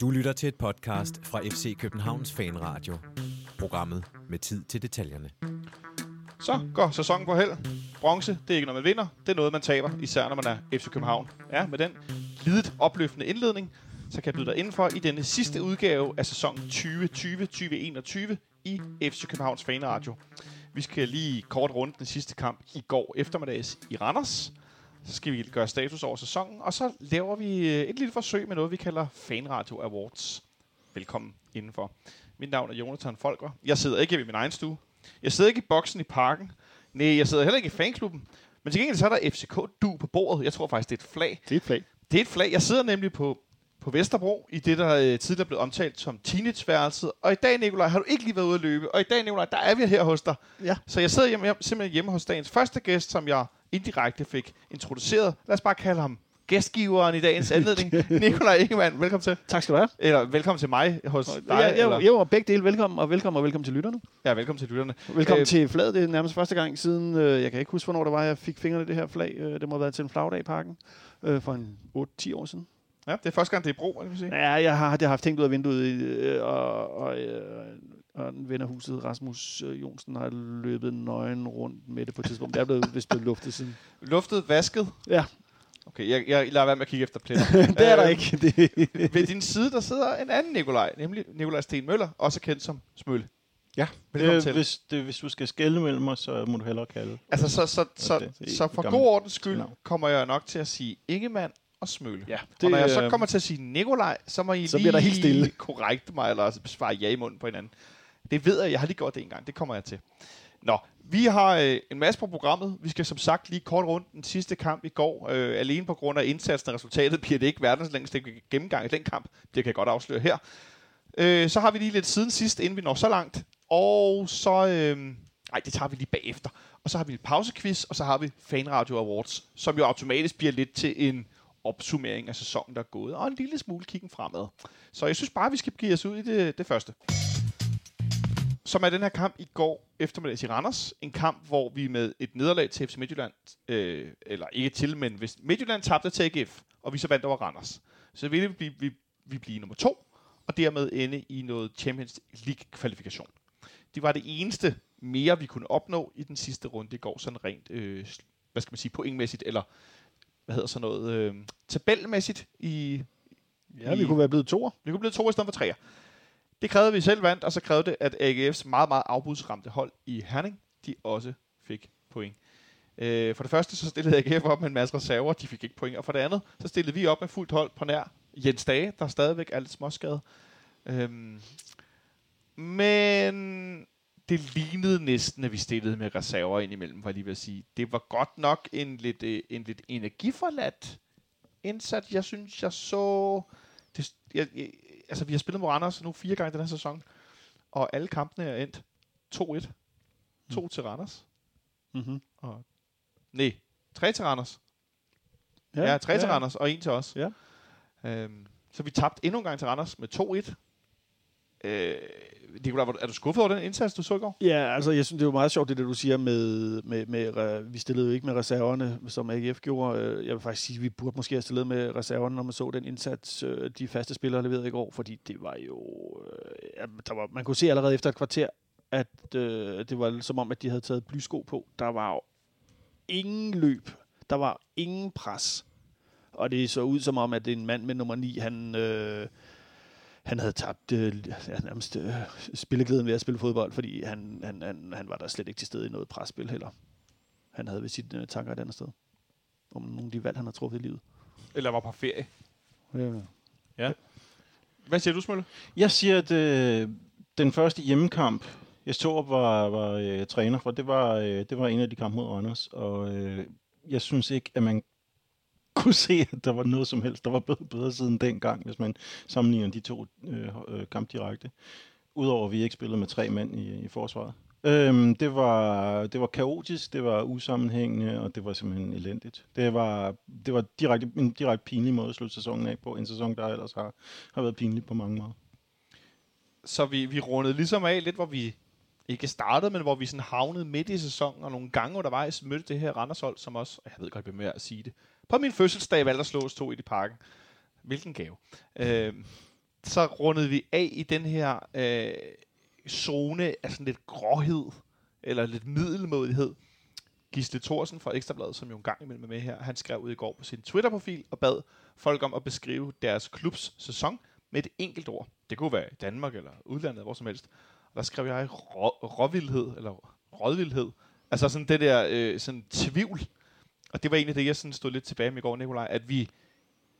Du lytter til et podcast fra FC Københavns Fanradio. Programmet med tid til detaljerne. Så går sæsonen på held. Bronze, det er ikke noget, man vinder. Det er noget, man taber, især når man er FC København. Ja, med den lidet opløftende indledning, så kan jeg byde dig indenfor i denne sidste udgave af sæson 2020-2021 i FC Københavns Fanradio. Vi skal lige kort runde den sidste kamp i går eftermiddags i Randers. Så skal vi gøre status over sæsonen, og så laver vi øh, et lille forsøg med noget, vi kalder Fanradio Awards. Velkommen indenfor. Mit navn er Jonathan Folker. Jeg sidder ikke i min egen stue. Jeg sidder ikke i boksen i parken. Nej, jeg sidder heller ikke i fanklubben. Men til gengæld så er der FCK-du på bordet. Jeg tror faktisk, det er et flag. Det er et flag. Det er et flag. Jeg sidder nemlig på, på Vesterbro, i det, der øh, tidligere blev omtalt som teenageværelset. Og i dag, Nikolaj, har du ikke lige været ude at løbe. Og i dag, Nikolaj, der er vi her hos dig. Ja. Så jeg sidder hjemme, simpelthen hjemme hos dagens første gæst, som jeg indirekte fik introduceret. Lad os bare kalde ham gæstgiveren i dagens anledning. Nikolaj Ingemann, velkommen til. Tak skal du have. Eller velkommen til mig hos dig. Ja, jeg, eller? jeg var begge dele velkommen, og velkommen og velkommen til lytterne. Ja, velkommen til lytterne. Velkommen øh, til flaget. Det er nærmest første gang siden, øh, jeg kan ikke huske, hvornår det var, jeg fik fingrene i det her flag. Øh, det må have været til en flagdag i parken øh, for en 8-10 år siden. Ja, det er første gang, det er i brug, kan man sige. Ja, jeg har, det har haft tænkt ud af vinduet, øh, og, og, øh, og en ven af huset, Rasmus øh, Jonsen, har løbet nøgen rundt med det på et tidspunkt. Det er blevet, vist blevet luftet siden. Luftet, vasket. Ja, Okay, jeg, jeg lader være med at kigge efter pletter. det er der Øh, ikke. Det, Ved din side, der sidder en anden Nikolaj, nemlig Nikolaj Sten Møller, også kendt som Smølle. Ja, øh, til. hvis, det, hvis du skal skælde mellem os, så må du hellere kalde. Altså, så, så, så, det- det så for gammel- god ordens skyld navn. kommer jeg nok til at sige Ingemann og Smølle. ja, Det, og når jeg så øh, kommer til at sige Nikolaj, så må I Så lige bliver der helt stille. korrekte mig, eller altså besvare ja i munden på hinanden. Det ved jeg, jeg har lige gjort det en gang. Det kommer jeg til. Nå, vi har øh, en masse på programmet. Vi skal som sagt lige kort rundt den sidste kamp i går. Øh, alene på grund af indsatsen og resultatet bliver det ikke verdens længste gennemgang i den kamp. Det kan jeg godt afsløre her. Øh, så har vi lige lidt siden sidst, inden vi når så langt. Og så... Øh, nej, det tager vi lige bagefter. Og så har vi en pausequiz, og så har vi Fanradio Awards, som jo automatisk bliver lidt til en opsummering af sæsonen, der er gået, og en lille smule kiggen fremad. Så jeg synes bare, vi skal give os ud i det, det første. Som er den her kamp i går eftermiddags i Randers. En kamp, hvor vi med et nederlag til FC Midtjylland, øh, eller ikke til, men hvis Midtjylland tabte til AGF, og vi så vandt over Randers, så ville vi blive, vi, vi blive nummer to, og dermed ende i noget Champions League-kvalifikation. Det var det eneste mere, vi kunne opnå i den sidste runde i går, sådan rent, øh, hvad skal man sige, pointmæssigt, eller hvad hedder sådan noget, øh, tabelmæssigt i, ja, vi kunne være blevet toer. vi kunne blive to i stedet for tre. Det krævede, at vi selv vandt, og så krævede det, at AGF's meget, meget afbudsramte hold i Herning, de også fik point. Øh, for det første, så stillede AGF op med en masse reserver, de fik ikke point. Og for det andet, så stillede vi op med fuldt hold på nær Jens Dage, der stadigvæk er lidt småskadet. Øhm, men det lignede næsten, at vi stillede med reserver ind imellem, var jeg lige ved at sige. Det var godt nok en lidt, øh, en lidt energiforladt indsat. Jeg synes, jeg så... Det, jeg, jeg, altså, vi har spillet mod Randers nu fire gange den her sæson, og alle kampene er endt 2-1. 2 mm. til Randers. Mm-hmm. Og, nej, 3 til Randers. Ja, ja 3 ja. til Randers, og 1 til os. Ja. Øhm, så vi tabte endnu en gang til Randers med 2-1. Øh, Nicolai, var er du skuffet over den indsats, du så i går? Ja, altså jeg synes, det er jo meget sjovt, det der du siger med, med, med vi stillede jo ikke med reserverne, som AGF gjorde. Øh, jeg vil faktisk sige, at vi burde måske have stillet med reserverne, når man så den indsats, øh, de faste spillere leverede i går, fordi det var jo, øh, ja, der var, man kunne se allerede efter et kvarter, at øh, det var som om, at de havde taget blysko på. Der var jo ingen løb, der var ingen pres, og det så ud som om, at en mand med nummer 9, han... Øh, han havde tabt øh, ja, nærmest øh, spilleglæden ved at spille fodbold, fordi han, han, han, han var der slet ikke til stede i noget presspil heller. Han havde ved sine øh, tanker et andet sted. Om nogle af de valg, han har truffet i livet. Eller var på ferie? Ja. Hvad siger du, Smølle? Jeg siger, at øh, den første hjemmekamp, jeg så var, var øh, træner for, det var, øh, det var en af de kampe mod Randers, og øh, jeg synes ikke, at man kunne se, at der var noget som helst, der var bedre, bedre siden dengang, hvis man sammenligner de to øh, øh, kampe direkte. Udover at vi ikke spillede med tre mænd i, i forsvaret. Øhm, det, var, det var kaotisk, det var usammenhængende, og det var simpelthen elendigt. Det var, det var direkte, en direkte pinlig måde at slutte sæsonen af på. En sæson, der ellers har, har været pinlig på mange måder. Så vi, vi rundede ligesom af lidt, hvor vi ikke startede, men hvor vi sådan havnede midt i sæsonen, og nogle gange undervejs mødte det her Randershold, som også, jeg ved godt, jeg bliver med at sige det, på min fødselsdag valgte at slå os to i i parken. Hvilken gave. Øh, så rundede vi af i den her øh, zone af sådan lidt gråhed, eller lidt middelmodighed. Gisle Thorsen fra Ekstrabladet, som jo en gang imellem er med her, han skrev ud i går på sin Twitter-profil og bad folk om at beskrive deres klubs sæson med et enkelt ord. Det kunne være i Danmark eller udlandet, hvor som helst. Og der skrev jeg rå, råvildhed, eller rådvildhed. Altså sådan det der øh, sådan tvivl. Og det var egentlig det, jeg sådan stod lidt tilbage med i går, Nikolaj, at vi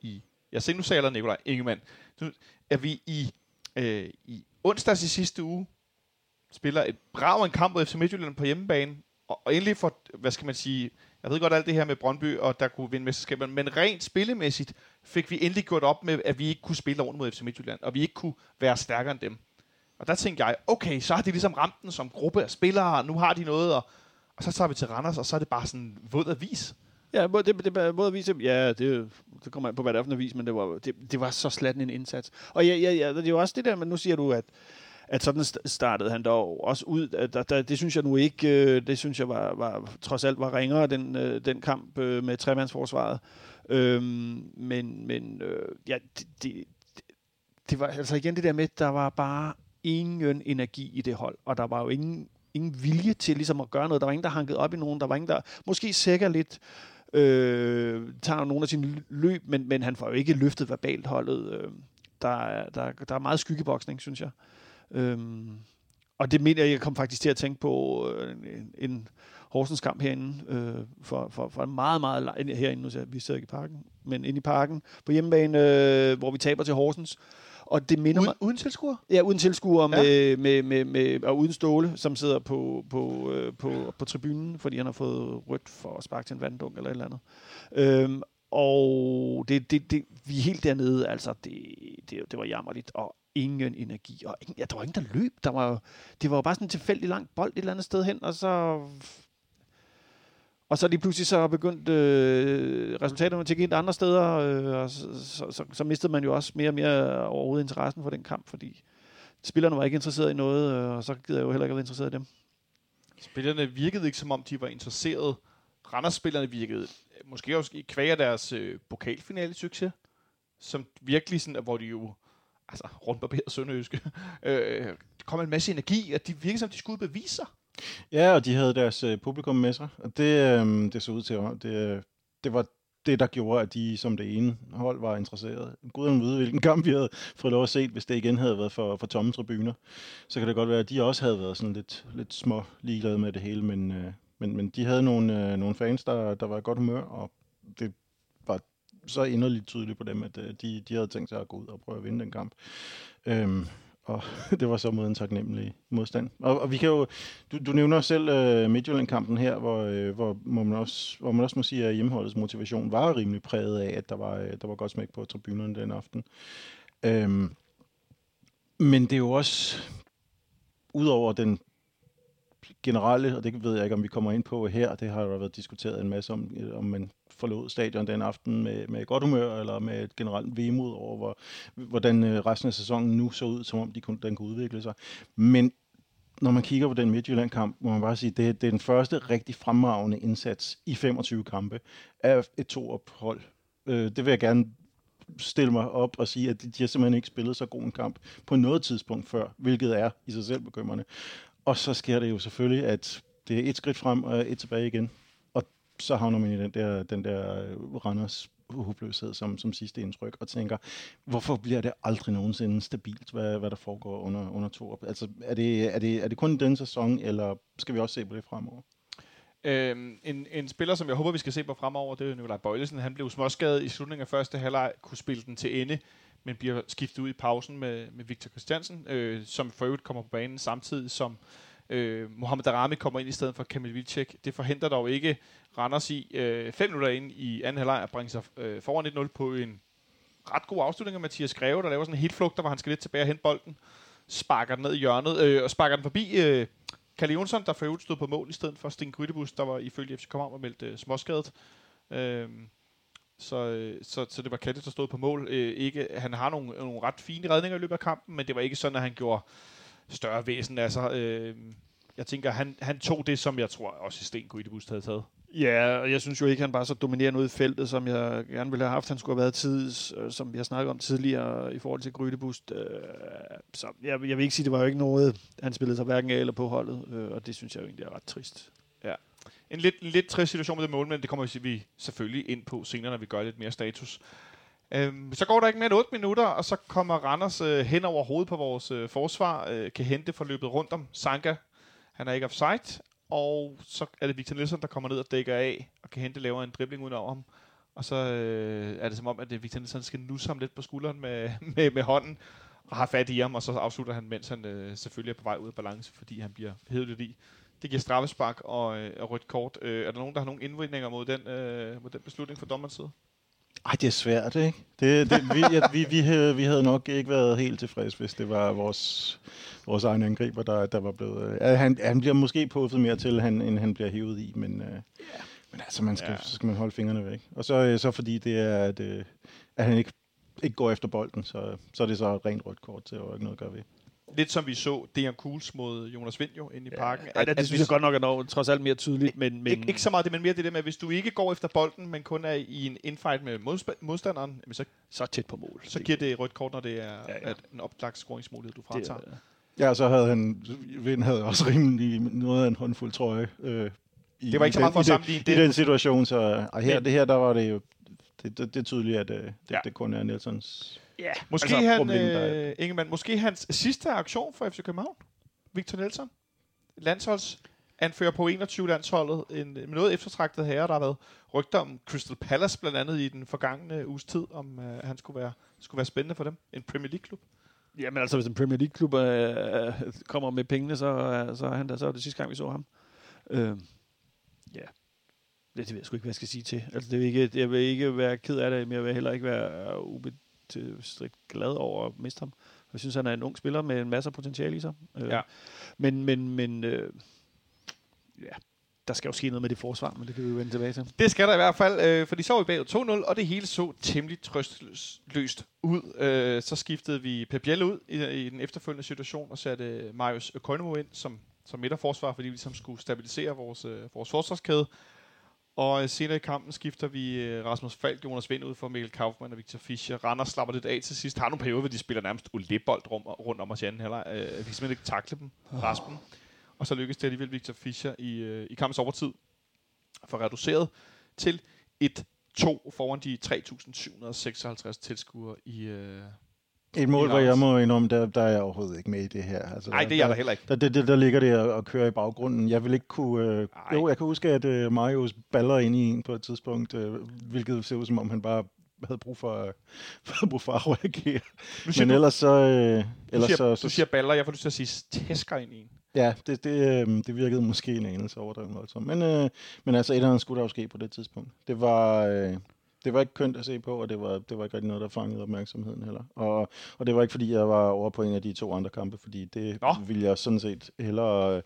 i... Jeg ser nu sagde Nikolaj Ingemann. Nu, at vi i, øh, i onsdags i sidste uge spiller et brav en kamp mod FC Midtjylland på hjemmebane, og, og endelig for, hvad skal man sige, jeg ved godt alt det her med Brøndby, og der kunne vinde mesterskabet, men rent spillemæssigt fik vi endelig gjort op med, at vi ikke kunne spille ordentligt mod FC Midtjylland, og vi ikke kunne være stærkere end dem. Og der tænkte jeg, okay, så har de ligesom ramt den som gruppe af spillere, og nu har de noget, at, og så tager vi til Randers, og så er det bare sådan våd avis. Ja, det, det, det både at vise, ja, det, det kommer an på, hvad det er for en avis, men det var, det, det var så slat en indsats. Og ja, ja, ja, det er jo også det der, men nu siger du, at, at sådan startede han dog også ud. At der, der, det synes jeg nu ikke, øh, det synes jeg var, var trods alt var ringere, den, øh, den kamp øh, med tremandsforsvaret. Øhm, men men øh, ja, det, det, det var altså igen det der med, der var bare ingen energi i det hold, og der var jo ingen, ingen vilje til ligesom at gøre noget. Der var ingen, der hankede op i nogen. Der var ingen, der måske sikker lidt øh, tager nogle af sine løb, men, men han får jo ikke løftet verbalt holdet. Øh, der, der, der er meget skyggeboksning, synes jeg. Øh, og det mener jeg, jeg kom faktisk til at tænke på øh, en, en Horsens kamp herinde, øh, for, for, for en meget, meget lang, herinde, nu vi sidder ikke i parken, men inde i parken på hjemmebane, øh, hvor vi taber til Horsens. Og det minder uden, mig... Uden tilskuer? Ja, uden tilskuer ja. med, med, med, med, og uden Ståle, som sidder på, på, øh, på, på tribunen, fordi han har fået rødt for at sparke til en vanddunk eller et eller andet. Øhm, og det, det, det, vi er helt dernede, altså det, det, det var jammerligt, og ingen energi, og ingen, ja, der var ingen, der løb. Der var, det var jo bare sådan en tilfældig lang bold et eller andet sted hen, og så og så lige pludselig så begyndt øh, resultaterne til at ind andre steder, øh, og så, så, så, så mistede man jo også mere og mere overhovedet interessen for den kamp, fordi spillerne var ikke interesseret i noget, øh, og så gider jeg jo heller ikke være interesseret i dem. Spillerne virkede ikke, som om de var interesseret. Randers-spillerne virkede øh, måske også i kvæg deres øh, pokalfinale-succes, som virkelig sådan, hvor de jo altså rundt barberet Sønderjyske, øh, kom en masse energi, og de virkede som, de skulle bevise sig. Ja, og de havde deres øh, publikum med sig, og det, øh, det så ud til, at det, øh, det var det, der gjorde, at de som det ene hold var interesseret. Gud vide, hvilken kamp vi havde fået lov at se, hvis det igen havde været for, for tomme tribuner. Så kan det godt være, at de også havde været sådan lidt, lidt små ligeglade med det hele, men, øh, men, men de havde nogle, øh, nogle fans, der, der var i godt humør, og det var så inderligt tydeligt på dem, at øh, de, de havde tænkt sig at gå ud og prøve at vinde den kamp. Øhm, og det var så mod en taknemmelig modstand. Og, og vi kan jo, du, du nævner selv øh, Midtjylland-kampen her, hvor, øh, hvor, må man også, hvor man også må sige, at hjemmeholdets motivation var rimelig præget af, at der var, øh, der var godt smæk på tribunerne den aften. Øhm, men det er jo også, udover den generelle, og det ved jeg ikke, om vi kommer ind på her, det har jo været diskuteret en masse om, øh, om man forlod stadion den aften med, med godt humør, eller med et generelt vemod over, hvor, hvordan øh, resten af sæsonen nu så ud, som om de kunne, den kunne udvikle sig. Men når man kigger på den Midtjylland-kamp, må man bare sige, det, det er den første rigtig fremragende indsats i 25 kampe af et to-ophold. Øh, det vil jeg gerne stille mig op og sige, at de har simpelthen ikke spillet så god en kamp på noget tidspunkt før, hvilket er i sig selv bekymrende. Og så sker det jo selvfølgelig, at det er et skridt frem og et tilbage igen. Så havner man i den der, den der øh, Randers håbløshed som, som sidste indtryk, og tænker, hvorfor bliver det aldrig nogensinde stabilt, hvad, hvad der foregår under, under to op? Altså, er det, er, det, er det kun den sæson, eller skal vi også se på det fremover? Øhm, en, en spiller, som jeg håber, vi skal se på fremover, det er Nikolaj Bøjlesen. Han blev småskadet i slutningen af første halvleg, kunne spille den til ende men bliver skiftet ud i pausen med, med Victor Christiansen, øh, som for øvrigt kommer på banen samtidig som øh, Mohamed Darami kommer ind i stedet for Kamil Vilcek. Det forhindrer dog ikke Randers i øh, fem minutter ind i anden halvleg at bringe sig øh, foran 1-0 på en ret god afslutning af Mathias Greve, der laver sådan en helt flugt, hvor han skal lidt tilbage og hente bolden, sparker den ned i hjørnet, øh, og sparker den forbi øh, Kalle Jonsson, der for øvrigt stod på mål i stedet for Sten Grydebus, der var ifølge FC København og meldte øh, småskadet. Øh, så, øh, så, så det var Kalle, der stod på mål. Øh, ikke, han har nogle, nogle ret fine redninger i løbet af kampen, men det var ikke sådan, at han gjorde større væsen sig. Øh, jeg tænker, han, han tog det, som jeg tror også Sten Guidebus havde taget. Ja, og jeg synes jo ikke, han bare så dominerende ud i feltet, som jeg gerne ville have haft. Han skulle have været tids, øh, som vi har snakket om tidligere i forhold til Grydebust. Øh, så jeg, jeg vil ikke sige, det var jo ikke noget, han spillede sig hverken af eller på holdet, øh, og det synes jeg jo egentlig er ret trist. En lidt, en lidt trist situation med det mål, men det kommer vi selvfølgelig ind på senere, når vi gør lidt mere status. Øhm, så går der ikke mere end 8 minutter, og så kommer Randers øh, hen over hovedet på vores øh, forsvar, øh, kan hente forløbet rundt om Sanka. Han er ikke offside, og så er det Victor Nielsen, der kommer ned og dækker af, og kan hente laver en dribling ud over ham. Og så øh, er det som om, at øh, Victor Nielsen skal nusse ham lidt på skulderen med, med, med hånden, og har fat i ham, og så afslutter han, mens han øh, selvfølgelig er på vej ud af balance, fordi han bliver hævet lidt i. Det giver straffespark og, øh, og rødt kort. Øh, er der nogen, der har nogen indvendinger mod den, øh, mod den beslutning fra dommerens side? Ej, det er svært, ikke? Det, det, vi, ja, vi, vi, havde, vi havde nok ikke været helt tilfredse, hvis det var vores, vores egen angriber, der, der var blevet... Øh, han, han bliver måske puffet mere til, han, end han bliver hivet i, men, øh, men altså, man skal, Ja. så skal man holde fingrene væk. Og så, øh, så fordi det er, at, øh, at han ikke, ikke går efter bolden, så, så er det så et rent rødt kort til, og ikke noget at gøre ved. Lidt som vi så Dejan Kuhls mod Jonas Vind jo inde i parken. Ja, det, det synes jeg godt nok er nok, trods alt mere tydeligt, men... men Ikke, ikke så meget det, men mere det der med, at hvis du ikke går efter bolden, men kun er i en infight med modstanderen, jamen så, så tæt på mål. så giver det rødt kort, når det er Ja, ja, ja. ja. At en oplagt scoringsmulighed, du fratager. det, Ja, så havde han, Vind havde også rimelig noget af en håndfuld trøje. Øh, i, Det var ikke så i meget for at i den, sammenligne i det. den situation, så ej, her, Men- det her, der var det jo, det, det, det er tydeligt, at øh, det, Ja. ja. det kun er Nielsens ja, Måske Altså, han, øh, Ingemann, måske hans sidste aktion for FC København, Victor Nelson, landsholds anfører på 21-landsholdet, en en noget eftertragtet herre, der har været rygter om Crystal Palace blandt andet i den forgangne uges tid, om øh, han skulle være, skulle være spændende for dem. En Premier League-klub. Jamen altså, hvis en Premier League-klub øh, kommer med pengene, så, øh, så er han der, så er det sidste gang, vi så ham. Øh, ja. Det, det ved jeg sgu ikke, hvad jeg skal sige til. Altså, det vil ikke, jeg vil ikke være ked af det, men jeg vil heller ikke være ubestridt glad over at miste ham. Jeg synes, han er en ung spiller med en masse potentiale i sig. Øh, Ja. Men, men, men øh, ja, der skal jo ske noget med det forsvar, men det kan vi jo vende tilbage til. Det skal der i hvert fald, øh, for de så i bagud 2-0, og det hele så temmelig trøstløst ud. Øh, så skiftede vi Pep ud i, i den efterfølgende situation og satte Marius Koinomo ind som, som midterforsvar, fordi vi ligesom skulle stabilisere vores, øh, vores forsvarskæde. Og øh, senere i kampen skifter vi øh, Rasmus Falk, Jonas Vind ud for Mikkel Kaufmann og Victor Fischer. Randers slapper lidt af til sidst. Har nogle perioder, hvor de spiller nærmest olebold rundt om os i anden halvleg. Øh, vi kan simpelthen ikke takle dem, resten. Og så lykkes det alligevel Victor Fischer i, øh, i kampens overtid for reduceret til 1-2 foran de 3.756 tilskuere i... Øh... Et mål, hvor jeg må indrømme, der, der er jeg overhovedet ikke med i det her. Altså, Nej, det er jeg der, da heller ikke. der, der, der, der ligger det og, og kører i baggrunden. Jeg vil ikke kunne... Øh, Ej. jo, jeg kan huske, at øh, Marius baller ind i en på et tidspunkt, øh, hvilket ser ud som om, han bare havde brug for, øh, havde brug for at reagere. Men du, ellers så... Øh, du, ellers siger, så, du siger baller, jeg får lyst til at sige tæsker ind i en. Ja, det, det, øh, det virkede måske en anelse overdrevet voldsomt. Men, øh, men altså, et eller andet skulle der jo ske på det tidspunkt. Det var, øh, det var ikke kønt at se på, og det var, det var ikke rigtig noget, der fangede opmærksomheden heller. Og, og det var ikke, fordi jeg var over på en af de to andre kampe, fordi det Nå. ville jeg sådan set hellere...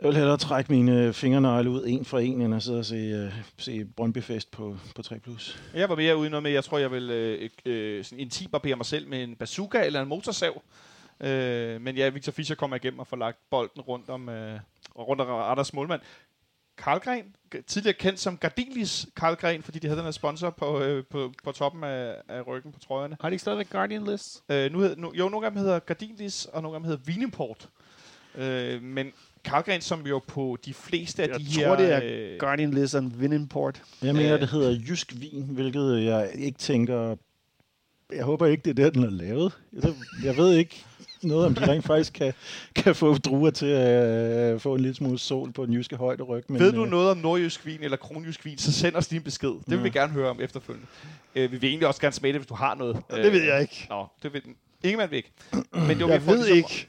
Jeg vil hellere trække mine fingernegle ud en for en, end at sidde og se, øh, se Brøndby-fest på, på 3+. Plus. Jeg var mere ude noget med, jeg tror, jeg vil øh, øh, sådan intimbarbere mig selv med en bazooka eller en motorsav. Øh, men ja, Victor Fischer kommer igennem og får lagt bolden rundt om, øh, rundt om Randers målmand. Karlgren, tidligere kendt som Gardinlis Karlgren, fordi de havde den her sponsor på, øh, på, på toppen af, af ryggen på trøjerne. Har de ikke stadigvæk Guardian List? Øh, nu hed, nu, jo, nogle af dem hedder Gardinlis, og nogle af dem hedder Vinimport. Øh, men Karlgren, som jo på de fleste af Jeg de tror, her... det er øh, Guardian List og Vinimport. Jeg mener, Øh. det hedder Jysk Vin, hvilket jeg ikke tænker... Jeg håber ikke, det er der, den er lavet. Jeg, jeg ved ikke noget, om de rent faktisk kan, kan få druer til at øh, få en lille smule sol på den jyske højde ryg. Men, Ved du øh, noget om nordjysk vin eller kronjysk vin, så send os lige en besked. Det vil Ja. vi gerne høre om efterfølgende. Øh, vi vil egentlig også gerne smage det, hvis du har noget. Øh, Det ved jeg ikke. Nå, det ved den. Ingemann vil ikke. Men det var Jeg ved ligesom, ikke.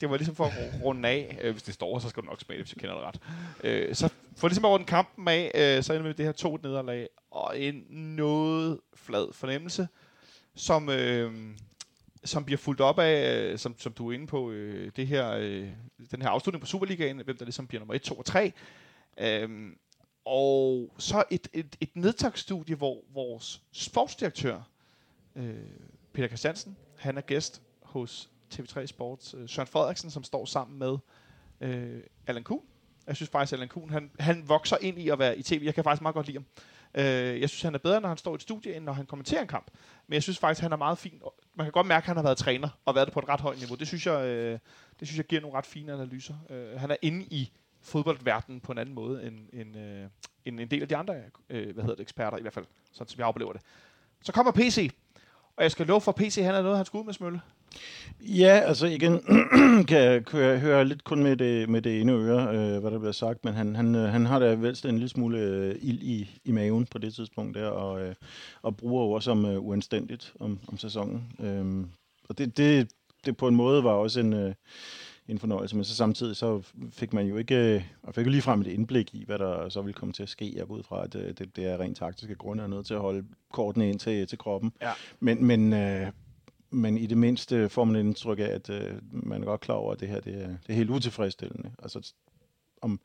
Det var ligesom for at ru- runde af. Øh, hvis det står, så skal du nok smage det, hvis jeg kender det ret. Øh, så for ligesom at runde kampen af, øh, så ender vi med det her to nederlag. Og en noget flad fornemmelse, som, øh, som bliver fuldt op af, øh, som, som du er inde på, øh, det her, øh, den her afslutning på Superligaen, hvem der ligesom bliver nummer 1, 2 og 3. Øhm, og så et, et, et nedtagsstudie, hvor vores sportsdirektør, øh, Peter Christiansen, han er gæst hos TV3 Sports. Øh, Søren Frederiksen, som står sammen med øh, Allan Kuhn. Jeg synes faktisk, at Allan Kuhn, han, han vokser ind i at være i tv. Jeg kan faktisk meget godt lide ham. Øh, jeg synes, han er bedre, når han står i et studie, end når han kommenterer en kamp. Men jeg synes faktisk, han er meget fin. Man kan godt mærke, at han har været træner og været det på et ret højt niveau. Det synes jeg, øh, det synes jeg giver nogle ret fine analyser. Øh, han er inde i fodboldverdenen på en anden måde end, end, øh, end en del af de andre øh, hvad hedder det, eksperter, i hvert fald, sådan som jeg oplever det. Så kommer PC, og jeg skal love for, at PC han er noget, han skulle ud med smølle. Ja, altså igen kan, jeg, jeg høre lidt kun med det, med det ene øre, øh, hvad der bliver sagt, men han, han, øh, han har da vel en lille smule øh, ild i, i maven på det tidspunkt der, og, øh, og bruger ord som øh, uanstændigt om, om sæsonen. Øh, og det, det, det på en måde var også en, øh, en fornøjelse, men så samtidig så fik man jo ikke, øh, og fik jo lige frem et indblik i, hvad der så ville komme til at ske. Jeg går ud fra, at øh, det, det er rent taktiske grunde, er nødt til at holde kortene ind til, til kroppen. Ja. Men, men, øh, men i det mindste får man et indtryk af, at øh, man er godt klar over, at det her det er, det er helt utilfredsstillende. Altså, om,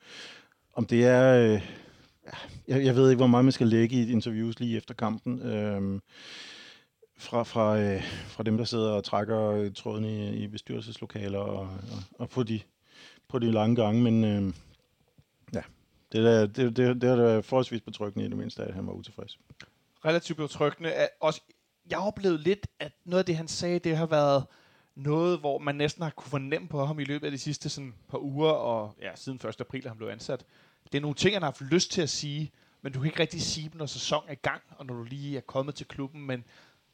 om det er... Øh, jeg, jeg ved ikke, hvor meget man skal lægge i interviews lige efter kampen. Øh, fra, fra, øh, fra dem, der sidder og trækker tråden i, i bestyrelseslokaler og, og, og på, de, på de lange gange, men øh, ja, det, er, det, det, det er da forholdsvis betryggende i det mindste, at han var utilfreds. Relativt betryggende. Også, jeg oplevede lidt, at noget af det, han sagde, det har været noget, hvor man næsten har kunne fornemme på ham i løbet af de sidste sådan, par uger, og ja, siden 1. april, han blev ansat. Det er nogle ting, han har haft lyst til at sige, men du kan ikke rigtig sige dem, når sæsonen er i gang, og når du lige er kommet til klubben, men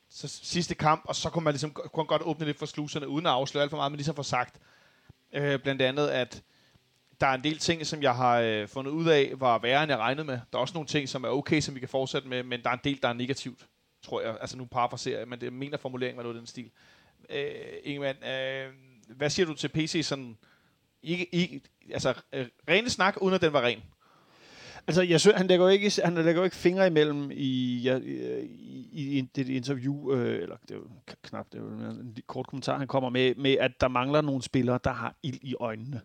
så sidste kamp, og så kunne man ligesom kunne godt åbne lidt for sluserne, uden at afsløre alt for meget, men ligesom få sagt, øh, blandt andet, at der er en del ting, som jeg har øh, fundet ud af, var værre, end jeg regnede med. Der er også nogle ting, som er okay, som vi kan fortsætte med, men der er en del, der er negativt, tror jeg. Altså nu parafraserer jeg, men det mener formuleringen var noget af den stil. Øh, Ingemann, øh, hvad siger du til PC sådan, ikke, ikke, altså øh, rene snak, uden at den var ren? Altså, jeg synes, han lægger jo ikke, han lægger jo ikke fingre imellem i, ja, i, i, i det interview, øh, eller det er jo knap, det er jo en kort kommentar, han kommer med, med, at der mangler nogle spillere, der har ild i øjnene.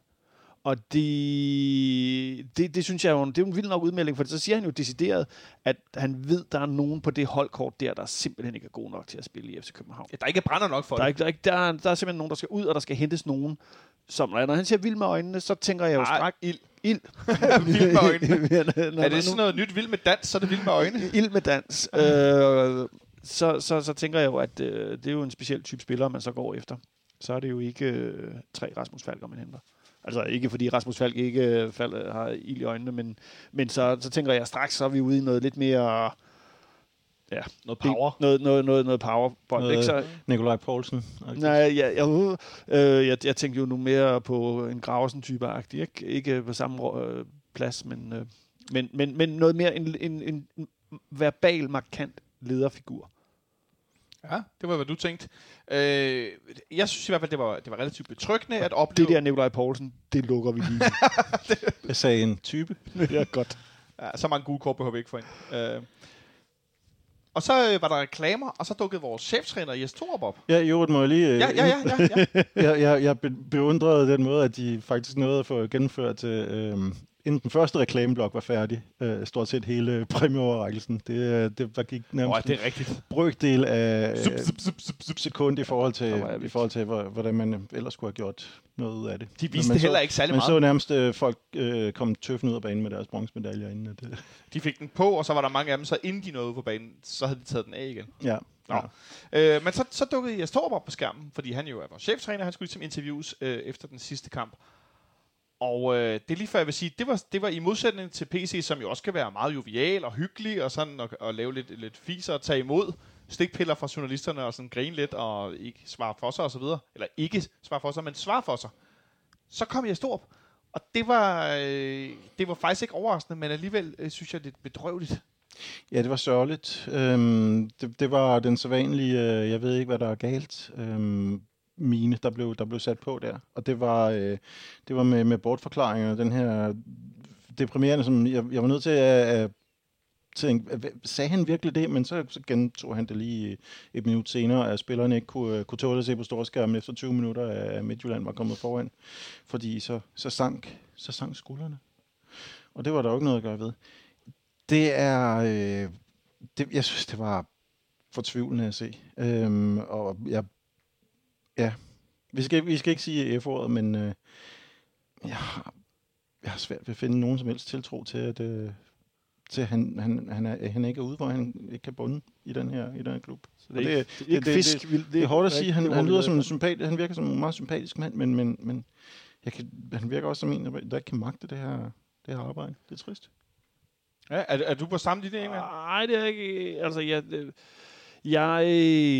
Og det, det, det synes jeg jo, det er en vild nok udmelding, for så siger han jo decideret, at han ved, der er nogen på det holdkort der, der simpelthen ikke er god nok til at spille i FC København. Ja, der er ikke brænder nok for der er, det. der, er ikke, der, er, der er simpelthen nogen, der skal ud, og der skal hentes nogen, som, når han siger vild med øjnene, så tænker jeg jo Ej, straks, ild. ild. vild med øjnene. Når er det sådan noget nyt vild med dans, så er det vild med øjne? Ild med dans. øh, så, så, så tænker jeg jo, at øh, det er jo en speciel type spiller, man så går efter. Så er det jo ikke øh, tre Rasmus Falker, man henter. Altså ikke fordi Rasmus Falk ikke øh, fald, har ild i øjnene, men, men så, så tænker jeg straks, så er vi ude i noget lidt mere... Ja, Noget power. noget, noget, noget, noget power. Noget- Ikke? Så, Nikolaj Poulsen. nej, jeg, jeg, øh, jeg, jeg tænkte jo nu mere på en Grausen-type-agtig. Ikke, ikke på samme øh, plads, men, øh, men, men, men noget mere en, en, en verbal, markant lederfigur. Ja, det var, hvad du tænkte. Øh, jeg synes i hvert fald, det var, det var relativt betryggende at opleve... Det der Nikolaj Poulsen, det lukker vi lige. Jeg sagde en type. det er godt. Ja, så mange gode kort behøver vi ikke få ind. Øh, og så øh, var der reklamer, og så dukkede vores cheftræner Jes Torup op. Ja, jo, må jeg lige... øh, Ja, ja, ja, ja, ja. jeg, jeg, jeg be- beundrede den måde, at de faktisk nåede at få gennemført, øh, inden den første reklameblok var færdig, øh, stort set hele præmieoverrækkelsen. Det, øh, det der gik nærmest det er rigtigt. en brøkdel af øh, zup, zup, zup, zup. sekund i forhold til, jeg i forhold til hvor- hvordan man ellers skulle have gjort noget ud af det. De Men viste man det så- heller ikke særlig Man meget. så nærmest øh, folk øh, komme tøffen ud af banen med deres bronzemedaljer inden. At, øh, De fik den på, og så var der mange af dem, så inden de nåede på banen, så havde de taget den af igen. ja. Nå. ja. Øh, men så, så dukkede Jes Torup op på skærmen, fordi han jo er vores cheftræner. Han skulle ligesom interviews øh, efter den sidste kamp. Og øh, det er lige før, jeg vil sige, det var, det var i modsætning til PC, som jo også kan være meget jovial og hyggelig, og sådan og, og lave lidt, lidt fiser og tage imod stikpiller fra journalisterne og sådan grine lidt og ikke svare for sig og så videre. Eller ikke svare for sig, men svare for sig. Så kom jeg stor op. og det var, øh, det var faktisk ikke overraskende, men alligevel øh, synes jeg, det er bedrøveligt. Ja, det var sørgeligt. Øhm, det, det var den sædvanlige, øh, jeg ved ikke, hvad der er galt, øhm, mine, der blev, der blev sat på der. Og det var, øh, det var med, med bortforklaringer, den her deprimerende, som jeg, jeg var nødt til at, at tænke, sagde han virkelig det? Men så, så gentog han det lige et minut senere, at spillerne ikke kunne, øh, kunne tåle at se på storskærmen efter 20 minutter, at Midtjylland var kommet foran. Fordi så, så, sank, så sank skuldrene. Og det var der jo ikke noget at gøre ved. Det er... Øh, det, jeg synes, det var fortvivlende at se. Øhm, og jeg... Ja. Vi skal, vi skal ikke sige F-ordet, men... Øh, jeg har, jeg har svært ved at finde nogen som helst tiltro til, at, øh, til at han, han, han, er, han ikke er ude, hvor han ikke kan bunde i den her, i den her klub. Så det, er det- det, er ikke det- fisk. det- vil- Det er hårdt at sige. Han, det han, lyder som en efter. sympati, han virker som en meget sympatisk mand, men, men, men jeg kan, han virker også som en, der der ikke kan magte det her, det her arbejde. Det er trist. Ja, er, er du på samme linje, Ingemann? Nej, det er ikke... Altså, jeg, det, jeg,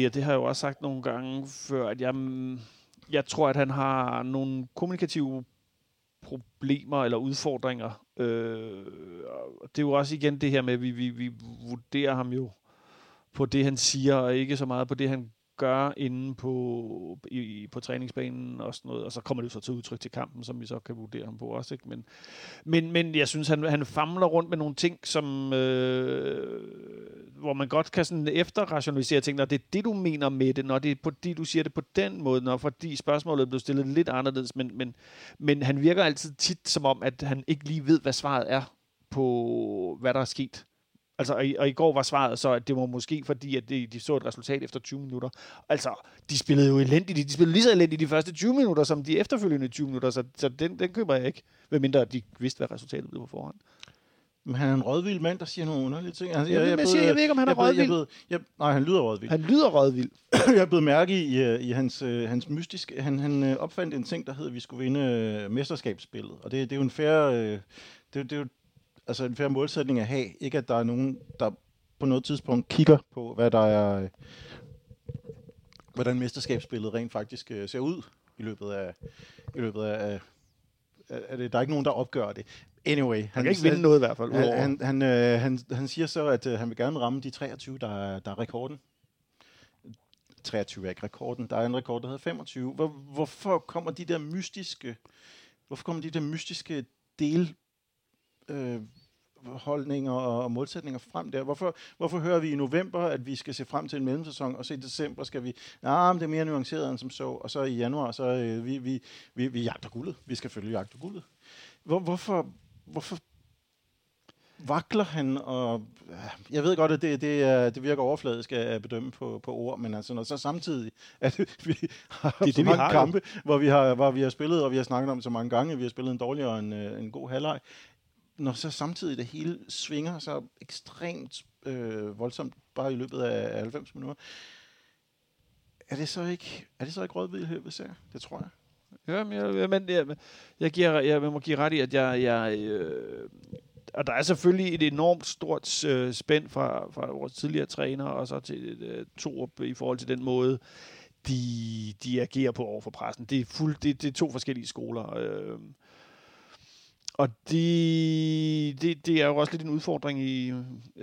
ja, det har jeg jo også sagt nogle gange før, at jeg, mm, jeg tror, at han har nogle kommunikative problemer eller udfordringer. Øh, det er jo også igen det her med, at vi, vi, vi vurderer ham jo på det, han siger, og ikke så meget på det, han gør inde på, i, på træningsbanen og sådan noget. Og så kommer det jo så til udtryk til kampen, som vi så kan vurdere ham på også. Ikke? Men, men, men jeg synes, han, han famler rundt med nogle ting, som, øh, hvor man godt kan sådan efterrationalisere ting, når det er det, du mener med det, når det er fordi, du siger det på den måde, når fordi spørgsmålet blev stillet lidt anderledes, men, men, men han virker altid tit som om, at han ikke lige ved, hvad svaret er på, hvad der er sket. Altså, og, i, og i går var svaret så, at det var måske fordi, at de, de så et resultat efter 20 minutter. Altså, de spillede jo elendigt. De spillede lige så elendigt de første 20 minutter, som de efterfølgende 20 minutter, så, så den, den køber jeg ikke. Medmindre de vidste, hvad resultatet blev på forhånd. Men han er en rådvild mand, der siger nogle underlige ting. Altså, Jeg, jeg, jeg, siger, jeg ved ikke, om han er jeg, blev- jeg, rådvild. blev- jeg, nej, han lyder rådvild. Han lyder rådvild. jeg blevet mærke i, øh, i hans, øh, hans mystiske... Han, han øh, opfandt en ting, der hed, at vi skulle vinde øh, mesterskabsspillet. Og det, det er jo en færre... Øh, det, det er altså en færre målsætning at have. Ikke at der er nogen, der på noget tidspunkt kigger på, hvad der er... Hvordan mesterskabsspillet rent faktisk øh, ser ud i løbet af... I løbet af, af det, der er ikke nogen, der opgør det. Anyway. Han kan ikke vinde noget i hvert fald. Han, han, han, øh, han, han siger så, at øh, han vil gerne ramme de 23, der er, der er rekorden. 23 er ikke rekorden. Der er en rekord, der hedder 25. Hvor, hvorfor kommer de der mystiske, hvorfor kommer de der mystiske del øh, holdninger og målsætninger frem der? Hvorfor, hvorfor hører vi i november, at vi skal se frem til en mellemsæson, og så i december skal vi, nej, men det er mere nuanceret end som så, og så i januar, så øh, vi, vi, vi, vi jagter guldet. Vi skal følge jagter guldet. Hvor, hvorfor, hvorfor vakler han, og jeg ved godt, at det, det, er, det virker overfladisk at bedømme på, på ord, men altså, når så samtidig, at vi har det, så vi mange har jo. kampe, hvor vi, har, hvor vi har spillet, og vi har snakket om så mange gange, vi har spillet en dårligere og en, øh, en god halvleg, når så samtidig det hele svinger så ekstremt øh, voldsomt, bare i løbet af 90 minutter, er det så ikke, er det så ikke rådvildighed, vi ser? Det tror jeg. Ja, men jeg, jeg, men jeg, jeg, giver, jeg, jeg må give ret i, at jeg... jeg øh, og der er selvfølgelig et enormt stort øh, spænd fra, fra vores tidligere træner og så til øh, Torup i forhold til den måde, de, de agerer på over for pressen. Det er, fuld, det, det er to forskellige skoler. Øh, og det, det, det er jo også lidt en udfordring, i,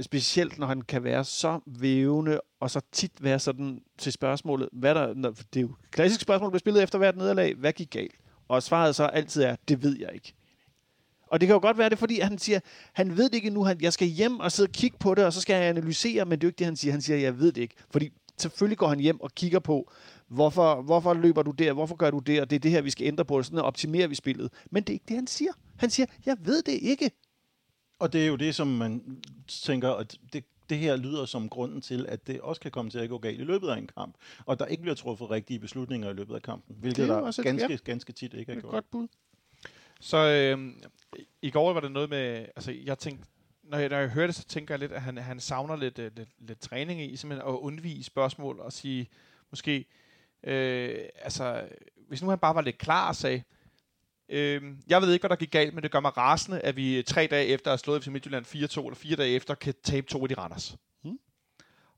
specielt når han kan være så vævende, og så tit være sådan til spørgsmålet, hvad der, når, det er jo et klassisk spørgsmål, der bliver spillet efter hvert nederlag, hvad gik galt? Og svaret så altid er, det ved jeg ikke. Og det kan jo godt være det, fordi han siger, han ved det ikke nu, han, jeg skal hjem og sidde og kigge på det, og så skal jeg analysere, men det er jo ikke det, han siger. Han siger, jeg ved det ikke. Fordi selvfølgelig går han hjem og kigger på, hvorfor, hvorfor løber du der, hvorfor gør du det, og det er det her, vi skal ændre på, sådan optimerer vi spillet. Men det er ikke det, han siger. Han siger, jeg ved det ikke. Og det er jo det, som man tænker, at det, det her lyder som grunden til, at det også kan komme til at gå galt i løbet af en kamp, og der ikke bliver truffet rigtige beslutninger i løbet af kampen, hvilket Det er der også et- ganske, ja. ganske tit ikke er Et gjort. godt bud. Så øh, i går var det noget med, altså jeg tænkte, når jeg, når jeg hører det, så tænker jeg lidt, at han, han savner lidt, øh, lidt, lidt træning i, simpelthen at undvige spørgsmål og sige, måske, øh, altså, hvis nu han bare var lidt klar og sagde, øh, jeg ved ikke, hvad der gik galt, men det gør mig rasende, at vi tre dage efter at have slået FC Midtjylland 4-2, eller fire dage efter, kan tabe to af de Randers. Hmm.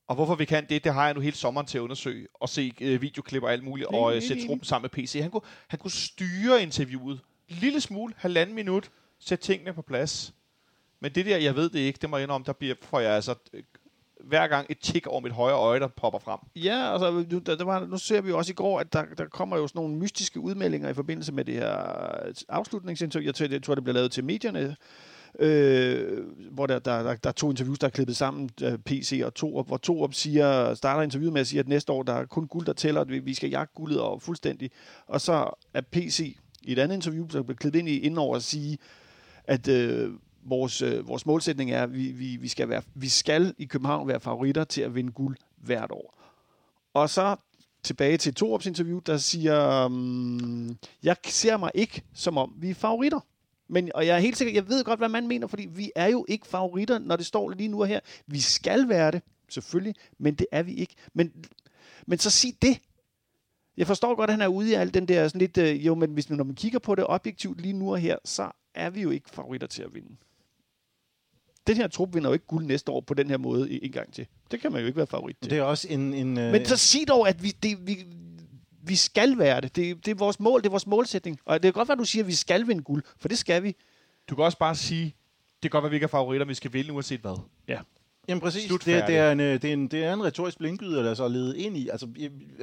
Og hvorfor vi kan det, det har jeg nu hele sommeren til at undersøge, og se øh, videoklip og alt muligt, og øh, sætte truppen sammen med PC. Han kunne, han kunne styre interviewet. Lille smule, halvanden minut, sætte tingene på plads. Men det der, jeg ved det ikke, det må jeg indrømme, der bliver, får jeg altså øh, hver gang et tik over mit højre øje, der popper frem. Ja, altså, nu, der, der var, nu ser vi jo også i går, at der, der kommer jo sådan nogle mystiske udmeldinger i forbindelse med det her øh, afslutningsinterview. Jeg tror, jeg tror det bliver lavet til medierne, øh, hvor der, der, der, der er to interviews, der er klippet sammen, øh, PC og Torup, hvor Torup siger, starter interviewet med at sige, at næste år der er kun guld, der tæller, at vi, vi skal jagte guldet og fuldstændig. Og så er PC i et andet interview, der bliver klippet ind i indover at sige, at øh, vores, øh, vores målsætning er, at vi, vi, vi, skal være, vi skal i København være favoritter til at vinde guld hvert år. Og så tilbage til Torups interview, der siger, um, jeg ser mig ikke som om, vi er favoritter. Men, og jeg er helt sikker, jeg ved godt, hvad man mener, fordi vi er jo ikke favoritter, når det står lige nu og her. Vi skal være det, selvfølgelig, men det er vi ikke. Men, men så sig det. Jeg forstår godt, at han er ude i alt den der sådan lidt, øh, jo, men hvis man, når man kigger på det objektivt lige nu og her, så er vi jo ikke favoritter til at vinde. Den her trup vinder jo ikke guld næste år på den her måde en gang til. Det kan man jo ikke være favorit til. Det er også en... en øh, Men så sig dog, at vi, det, vi, vi skal være det. det. Det er vores mål, det er vores målsætning. Og det kan godt være, at du siger, at vi skal vinde guld, for det skal vi. Du kan også bare sige, det kan godt være, at vi ikke er favoritter, men vi skal vinde uanset hvad. Ja. Jamen præcis, Slut det, er- det, er en, øh, det, er en, det er en retorisk blindgyder, der så er ledet ind i. Altså,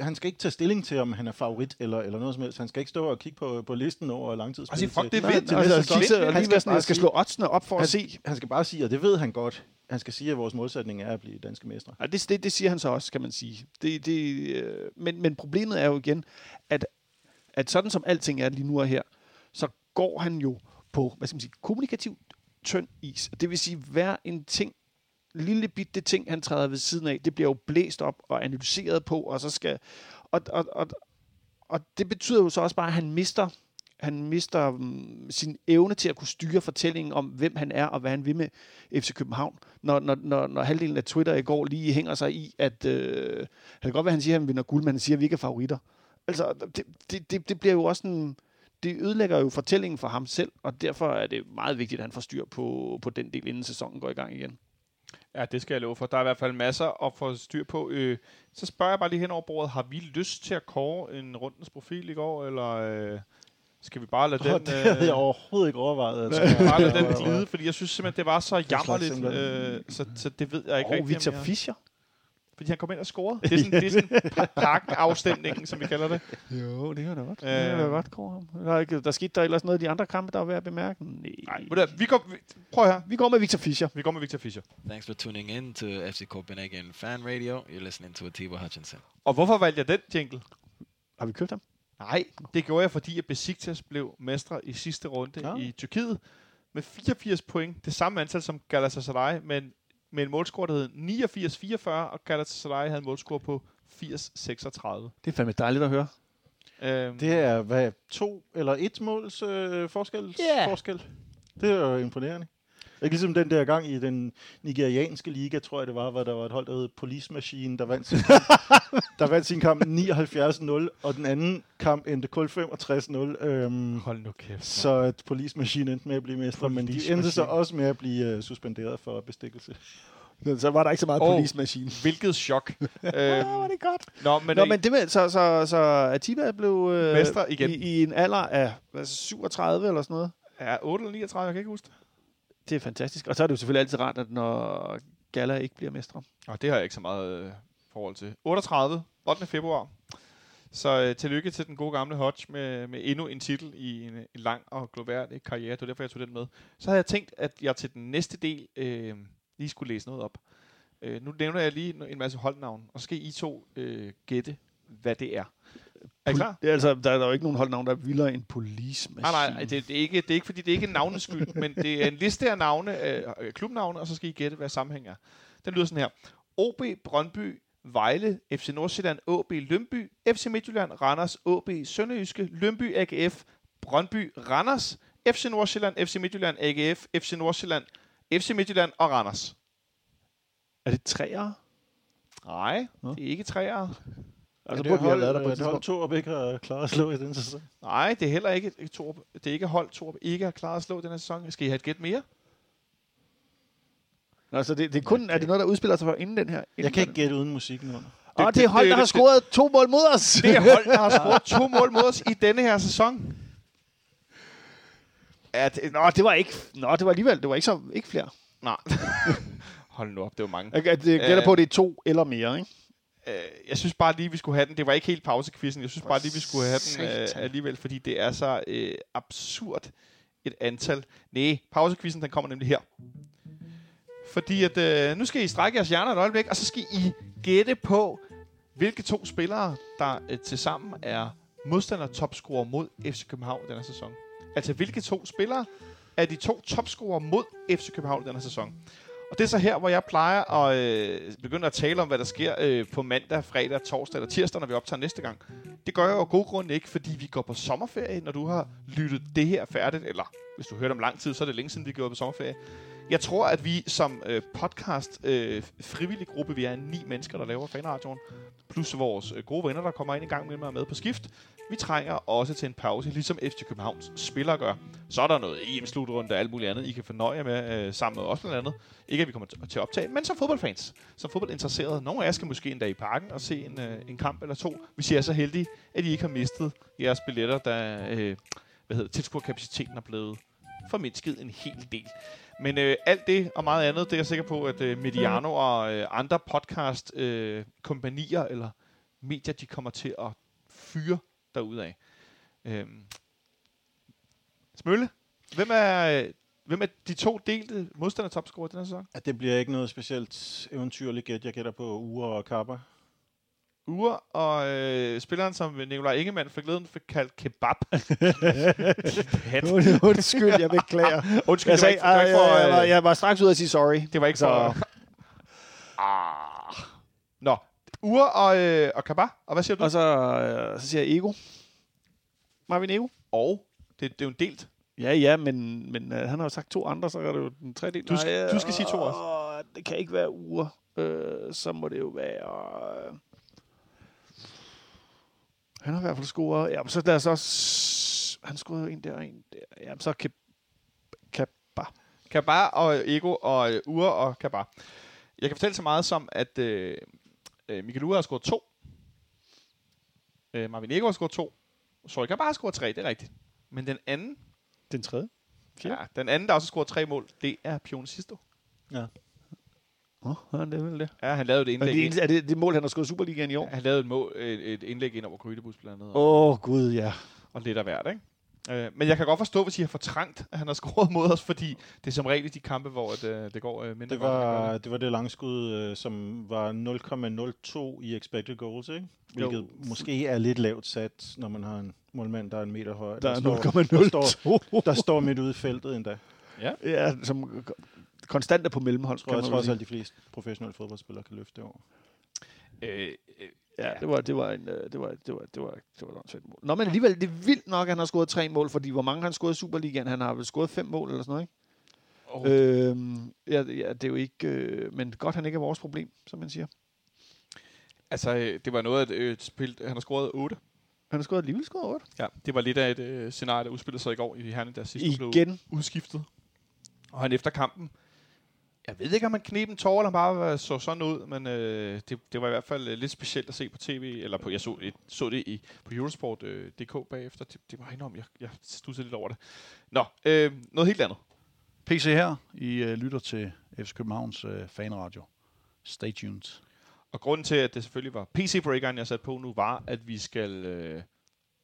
han skal ikke tage stilling til, om han er favorit eller, eller noget som helst. Han skal ikke stå og kigge på, på listen over langtidsspil. Sige, fuck, det er til- vind. til Altså, og Han skal sådan, bare jeg skal sige- slå oddsene op for han, at se. Han skal bare sige, og det ved han godt, han skal sige, at vores målsætning er at blive danske mestre. Ja, det, det, det siger han så også, kan man sige. Det, det, øh, men, men problemet er jo igen, at, at sådan som alting er lige nu og her, så går han jo på, hvad skal man sige, kommunikativt tynd is. Det vil sige, hver en ting, lille bitte ting, han træder ved siden af, det bliver jo blæst op og analyseret på, og så skal... Og, og, og, og det betyder jo så også bare, at han mister han mister um, sin evne til at kunne styre fortællingen om, hvem han er og hvad han vil med FC København. Når, når, når, når halvdelen af Twitter i går lige hænger sig i, at øh, det kan godt være, at han siger, at han vinder guld, men han siger, at vi ikke er favoritter. Altså, det, det, det, det bliver jo også en... Det ødelægger jo fortællingen for ham selv, og derfor er det meget vigtigt, at han får styr på, på den del, inden sæsonen går i gang igen. Ja, det skal jeg love for. Der er i hvert fald masser at få styr på. Øh, så spørger jeg bare lige hen over bordet, har vi lyst til at kåre en rundens profil i går, eller øh, skal vi bare lade den... Den, det havde jeg øh, overhovedet ikke overvejet. Altså. bare lade den glide, fordi jeg synes simpelthen, det var så jammerligt, øh, så, så det ved jeg ikke Og rigtig, Victor om jeg- Fischer. Fordi han kom ind og scorede. Det er sådan, det er sådan parken-afstemningen, som vi kalder det. Jo, det kan da godt. Øh. Det kan da godt ham. Der, er ikke, der skete der ellers noget i de andre kampe, der var værd at bemærke. Nej. Nej, vi går, vi, prøv her. Vi går med Victor Fischer. Vi går med Victor Fischer. Thanks for tuning in to FC Copenhagen Fan Radio. You're listening to Atiba Hutchinson. Og hvorfor valgte jeg den jingle? Har vi købt ham? Nej, det gjorde jeg, fordi at Besiktas blev mestre i sidste runde Ja. i Tyrkiet med 84 point. Det samme antal som Galatasaray, men med en målscore, der hed 89-44, og Galatasaray havde en målscore på 80-36. Det er fandme dejligt at høre. Øhm, Det er hvad, to eller et måls øh, forskel, Ja. forskel. Det er jo imponerende. Ikke ligesom den der gang i den nigerianske liga, tror jeg det var, hvor der var et hold, der hed Police Machine, der vandt sin kamp, der vandt sin kamp 79-0, og den anden kamp endte kun 65-0. Øhm, Hold nu kæft. så at Police Machine endte med at blive mestre, men de endte så også med at blive uh, suspenderet for bestikkelse. Så var der ikke så meget oh. police machine. Hvilket chok. øhm, Åh, det er godt. nå, men, Nå, men det med, så, så, så Atiba blev øh, Mestre igen. I, i, en alder af hvad, 37 eller sådan noget. er 8 eller 39, jeg kan ikke huske det. Det er fantastisk. Og så er det jo selvfølgelig altid rart, at når Gala ikke bliver mestre. Og det har jeg ikke så meget øh, forhold til. 38, 8. februar. Så øh, tillykke til den gode gamle Hodge med, med endnu en titel i en, en lang og gloværdig karriere. Det var derfor, jeg tog den med. Så havde jeg tænkt, at jeg til den næste del øh, lige skulle læse noget op. Øh, nu nævner jeg lige en masse holdnavn, og så skal I to øh, gætte, hvad det er. Er I klar? Det er altså, der er der jo ikke nogen holdnavn, der er vildere end police. Nej, nej, det, det, er ikke, det er ikke, fordi det er ikke navnens skyld, men det er en liste af navne, øh, klubnavne, og så skal I gætte, hvad sammenhæng er. Den lyder sådan her. OB, Brøndby, Vejle, FC Nordsjælland, AB, Lønby, FC Midtjylland, Randers, AB, Sønderjyske, Lønby, AGF, Brøndby, Randers, FC Nordsjælland, FC Midtjylland, AGF, FC Nordsjælland, FC Midtjylland og Randers. Er det træer? Nej, Nå. det er ikke træer. Altså, det burde vi have hold, der på et hold tidspunkt. to og ikke har klaret at slå i den sæson. Nej, det er heller ikke et Torp. Det er ikke hold Torp ikke har klaret at slå den her sæson. Skal I have et gæt mere? Altså, det, det er kun, er det noget, der udspiller sig for inden den her? Inden Jeg kan ikke gætte uden musikken under. Og det er hold, det- der har det- scoret to mål mod os. Det er hold, der har scoret to mål mod os i denne her sæson. Ja, det, nå, det var ikke... Nå, det var alligevel... Det var ikke, så, ikke flere. Nej. Hold nu op, det var mange. Jeg, jeg, det gætter Øh. på, at det er to eller mere, ikke? Øh, jeg synes bare lige, vi skulle have den. Det var ikke helt pausekvisten. Jeg synes bare lige, vi skulle have den øh, alligevel, fordi det er så øh, absurd et antal. Nej, pausekvisten, den kommer nemlig her. Fordi at, øh, nu skal I strække jeres hjerner et øjeblik, og så skal I gætte på, hvilke to spillere, der øh, til sammen er modstander topscorer mod FC København denne sæson. Altså, hvilke to spillere er de to topscorer mod FC København denne sæson. Og det er så her, hvor jeg plejer at øh, begynde at tale om, hvad der sker øh, på mandag, fredag, torsdag eller tirsdag, når vi optager næste gang. Det gør jeg jo af god grund ikke, fordi vi går på sommerferie, når du har lyttet det her færdigt, eller hvis du hørte om lang tid, så er det længe siden, vi går på sommerferie. Jeg tror, at vi som øh, podcast øh, frivillig gruppe, vi er ni mennesker, der laver fanradioen, plus vores øh, gode venner, der kommer ind i gang med mig med på skift, vi trænger også til en pause, ligesom FC Københavns spillere gør. Så er der noget EM-slutrunde og alt muligt andet, I kan fornøje jer med øh, sammen med os blandt andet. Ikke at vi kommer til at optage, men som fodboldfans, som fodboldinteresserede. Nogle af jer skal måske en dag i parken og se en, øh, en kamp eller to, hvis I er så heldige, at I ikke har mistet jeres billetter, da øh, hvad hedder, tilskuerkapaciteten er blevet formindsket en hel del. Men øh, alt det og meget andet, det er jeg sikker på, at øh, Mediano og øh, andre podcast-kompanier øh, eller medier, de kommer til at fyre derudad. Øhm. Smølle, hvem er, hvem er de to delte modstander-topscorer den her sæson? At det bliver ikke noget specielt eventyrligt gæt. Jeg gætter på Ure og Kappa. Ure og øh, spilleren, som Nikolaj Ingemann fik glæden fik kaldt kebab. Undskyld, jeg beklager. Undskyld, Jeg, sagde, ikke, var ikke for, jeg, var, øh, jeg var straks ude at sige sorry. det var ikke Så- for... ah. Nå, Ure og, øh, og Kaba. Og hvad siger du? Og så, øh, så siger jeg Ego. Marvin Ego. Og det, det er jo en delt. Ja, ja, men, men øh, han har jo sagt to andre, så er det jo den tredje. Du skal- du skal sige to også. også. Det kan ikke være uger. Øh, så må det jo være... Øh, han har i hvert fald scoret... Ja, men så lad os også... Han scorede en der og en der. Jamen, så kan... kan bare... Kaba og Ego og øh, Ure og Kaba. Jeg kan fortælle så meget som, at øh, øh, Michael Ure har scoret to. Øh, Marvin Ego har scoret to. Kaba har scoret tre, det er rigtigt. Men den anden, Den tredje. ja, den anden, der også scoret tre mål, det er Pione Sisto. Åh, oh, det er vel det. Ja, han lavede et Er indlæg. det, ind, er det det mål, han har skåret Superligaen i år? han lavede et, mål, et, et indlæg ind over Grydebus blandt andet. Og, Åh, oh, gud, ja. og lidt af hvert, ikke? Øh, men jeg kan godt forstå, hvis I har fortrængt, at han har scoret mod os, fordi det er som regel i de kampe, hvor det, øh, det går øh, mindre Det godt, end det var, det var det langskud, øh, som var 0,02 i expected goals, ikke? Hvilket Jo. måske er lidt lavt sat, når man har en målmand, der er en meter høj. Der er står, der, står, 0,02. der står midt ude i feltet endda. Ja, som konstant er på mellemhold, Jeg tror, jeg kan man trods vel alt, de fleste professionelle fodboldspillere kan løfte det over. Øh, øh, Ja, det var, det var en, øh, det var, det var, det var, det var et mål. Nå, men alligevel, det er vildt nok, at han har scoret tre mål, fordi hvor mange har han scoret i Superligaen? Han har vel scoret fem mål eller sådan noget, ikke? oh, Øhm, ja, ja, det er jo ikke... Øh, men godt, han ikke er vores problem, som man siger. Altså, øh, det var noget af et, øh, et spil. Han har scoret 8. Han har scoret alligevel scoret 8. Ja, det var lidt af et øh, scenarie, der udspillede sig i går i Herning, der sidst blev Igen. udskiftet. Og han efter kampen, jeg ved ikke, om han knep en tår, eller bare øh, så sådan ud, men øh, det, det var i hvert fald øh, lidt specielt at se på tv, eller på, jeg så, et, så det i, på Eurosport.dk øh, bagefter. Det, det var enormt, jeg, jeg stussede lidt over det. Nå, øh, noget helt andet. PC her. I uh, lytter til FC Københavns uh, fanradio. Stay tuned. Og grunden til, at det selvfølgelig var PC-breakeren, jeg satte på nu, var, at vi skal øh,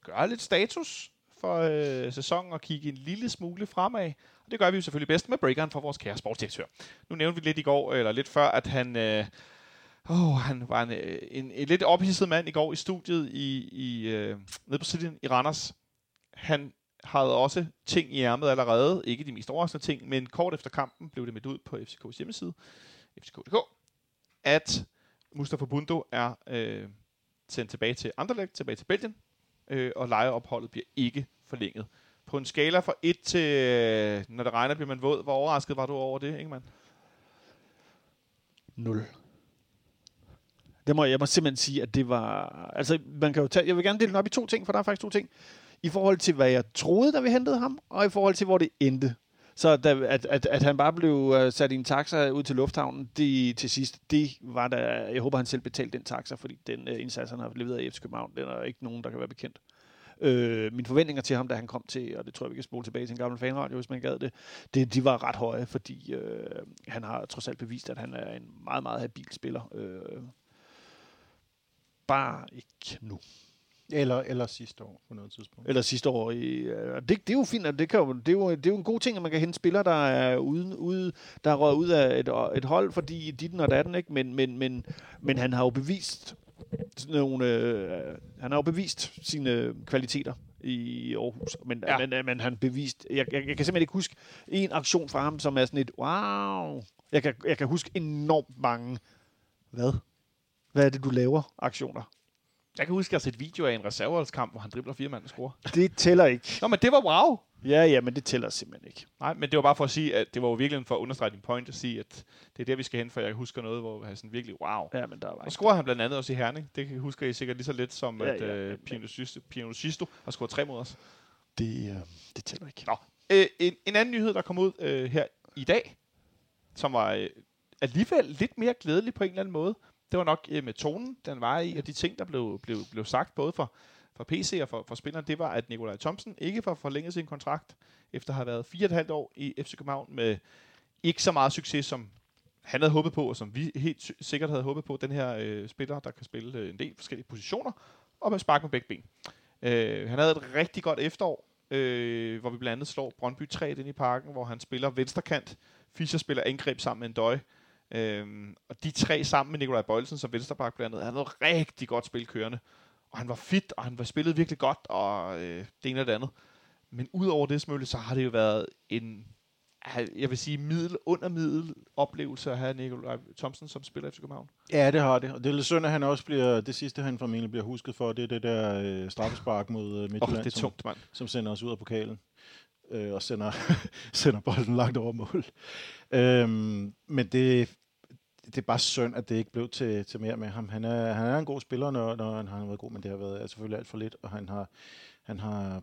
gøre lidt status for øh, sæsonen og kigge en lille smule fremad. Det gør vi jo selvfølgelig bedst med breakeren for vores kære sportsdirektør. Nu nævnte vi lidt i går, eller lidt før, at han... Øh, Oh, han var en, øh, en, en lidt ophidset mand i går i studiet i, i øh, nede på Cityen i Randers. Han havde også ting i ærmet allerede. Ikke de mest overraskende ting, men kort efter kampen blev det meldt ud på FCK's hjemmeside, fck.dk, at Mustafa Bundo er øh, sendt tilbage til Anderlecht, tilbage til Belgien, øh, og lejeopholdet bliver ikke forlænget. På en skala fra 1 til, øh, når det regner, bliver man våd. Hvor overrasket var du over det, Ingemann? 0. Det må, jeg må simpelthen sige, at det var... Altså, man kan jo tage, jeg vil gerne dele den op i to ting, for der er faktisk to ting. I forhold til, hvad jeg troede, da vi hentede ham, og i forhold til, hvor det endte. Så da, at, at, at han bare blev øh, sat i en taxa ud til lufthavnen det, til sidst, det var da... Jeg håber, han selv betalte den taxa, fordi den uh, indsats, han har leveret i FC København, den er ikke nogen, der kan være bekendt. Øh, mine forventninger til ham, da han kom til, og det tror jeg, vi kan spole tilbage til en gammel fanradio, hvis man gad det, det de var ret høje, fordi øh, han har trods alt bevist, at han er en meget, meget habil spiller. Øh, bare ikke nu. Eller, eller sidste år på noget tidspunkt. Eller sidste år. I, øh, det, det er jo fint, at det, kan jo, det, er jo, det er jo en god ting, at man kan hente spillere, der er ude, ude der er røget ud af et, et hold, fordi ditten og datten, ikke? Men, men, men, men han har jo bevist sådan nogle, øh, han har jo bevist sine kvaliteter i Aarhus. Men, Ja. men, men han bevist, jeg, jeg, jeg kan simpelthen ikke huske en aktion fra ham, som er sådan et, wow, Jeg kan, jeg kan huske enormt mange, hvad? Hvad er det, du laver? Aktioner. Jeg kan huske, at jeg har set video af en reserveholdskamp, hvor han dribler fire mand og scorer. Det tæller ikke. Nå, men det var wow. Ja, ja, men det tæller simpelthen ikke. Nej, men det var bare for at sige, at det var jo virkelig for at understrege din point, at sige, at det er der, vi skal hen, for jeg husker noget, hvor jeg sådan virkelig, wow. Ja, men der var Og scorer han blandt andet også i Herning. Det husker I sikkert lige så lidt som, Ja, at ja, øh, men- Piano Sisto- Piano Sisto har scoret tre mod os. Det, øh, det tæller ikke. Nå. Øh, en, en anden nyhed, der kom ud øh, her i dag, som var øh, alligevel lidt mere glædelig på en eller anden måde, det var nok øh, med tonen, den var i, og de ting, der blev, blev, blev sagt, både for, for PC og for, for spillerne, det var, at Nikolaj Thomsen ikke får forlænget sin kontrakt, efter at have været fire og et halvt år i FC København med ikke så meget succes, som han havde håbet på, og som vi helt sikkert havde håbet på, den her øh, spiller, der kan spille øh, en del forskellige positioner, og med spark med begge ben. Øh, han havde et rigtig godt efterår, øh, hvor vi blandt andet slår Brøndby 3 ind i parken, hvor han spiller venstrekant. Fischer spiller angreb sammen med en døj. øh, og de tre sammen med Nikolaj Bøjelsen som venstreback blandt andet, han havde rigtig godt spil kørende. Og han var fit, og han var spillet virkelig godt, og øh, det ene og det andet. Men udover det, Smølle, så har det jo været en, jeg vil sige, middel, under middel oplevelse at have Nikolaj Thomsen som spiller i København. Ja, det har det. Og det er lidt synd, at han også bliver, det sidste, han formentlig bliver husket for, det er det der øh, straffespark mod øh, Midtjylland, oh, det er som, tungt, mand. som sender os ud af pokalen. Øh, og sender, sender bolden langt over mål. Øhm, men det, det er bare synd, at det ikke blev til, til mere med ham. Han er, han er en god spiller, når, når han har været god, men det har været altså selvfølgelig alt for lidt, og han har, han har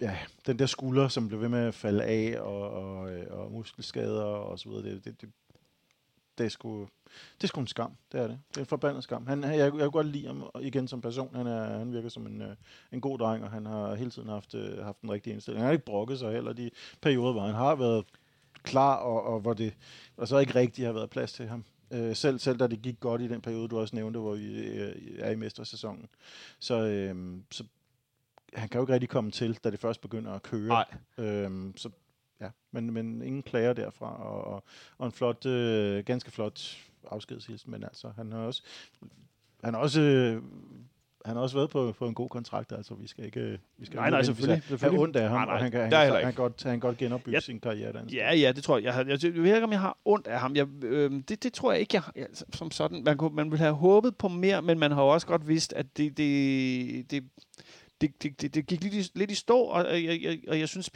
ja, den der skulder, som blev ved med at falde af, og, og, øh, og muskelskader og så videre, det, det, det, det er sgu, det er sgu en skam, det er det. Det er en forbandet skam. Han, jeg, jeg kunne godt lide ham igen som person. Han, er, han virker som en, øh, en god dreng, og han har hele tiden haft, øh, haft en rigtig indstilling. Han har ikke brokket sig heller de perioder, hvor han har været klar, og, og hvor det og så ikke rigtig har været plads til ham. Øh, selv, selv da det gik godt i den periode, du også nævnte, hvor vi øh, er i mestersæsonen. Så, øh, så han kan jo ikke rigtig komme til, da det først begynder at køre. Nej. Øhm, så, ja. men, men ingen klager derfra, og, og, og en flot, øh, ganske flot afskedshilsen, men altså, han har også, han har også, øh, han har også været på, på en god kontrakt, altså vi skal ikke, vi skal Nej, nej, ikke selvfølgelig, have selvfølgelig. ondt af ham, Nej, nej, og han kan, han, han, kan godt, han godt genopbygge Ja. sin karriere sted. Ja, ja, det tror jeg. Jeg, har, jeg, jeg ved ikke, om jeg har ondt af ham. Jeg, øh, det, det tror jeg ikke, jeg ja, som- sådan. Man, kunne, man ville have håbet på mere, men man har også godt vidst, at det, det, det, det, det, det, det gik lidt i, lidt i stå, og jeg, jeg, og jeg synes,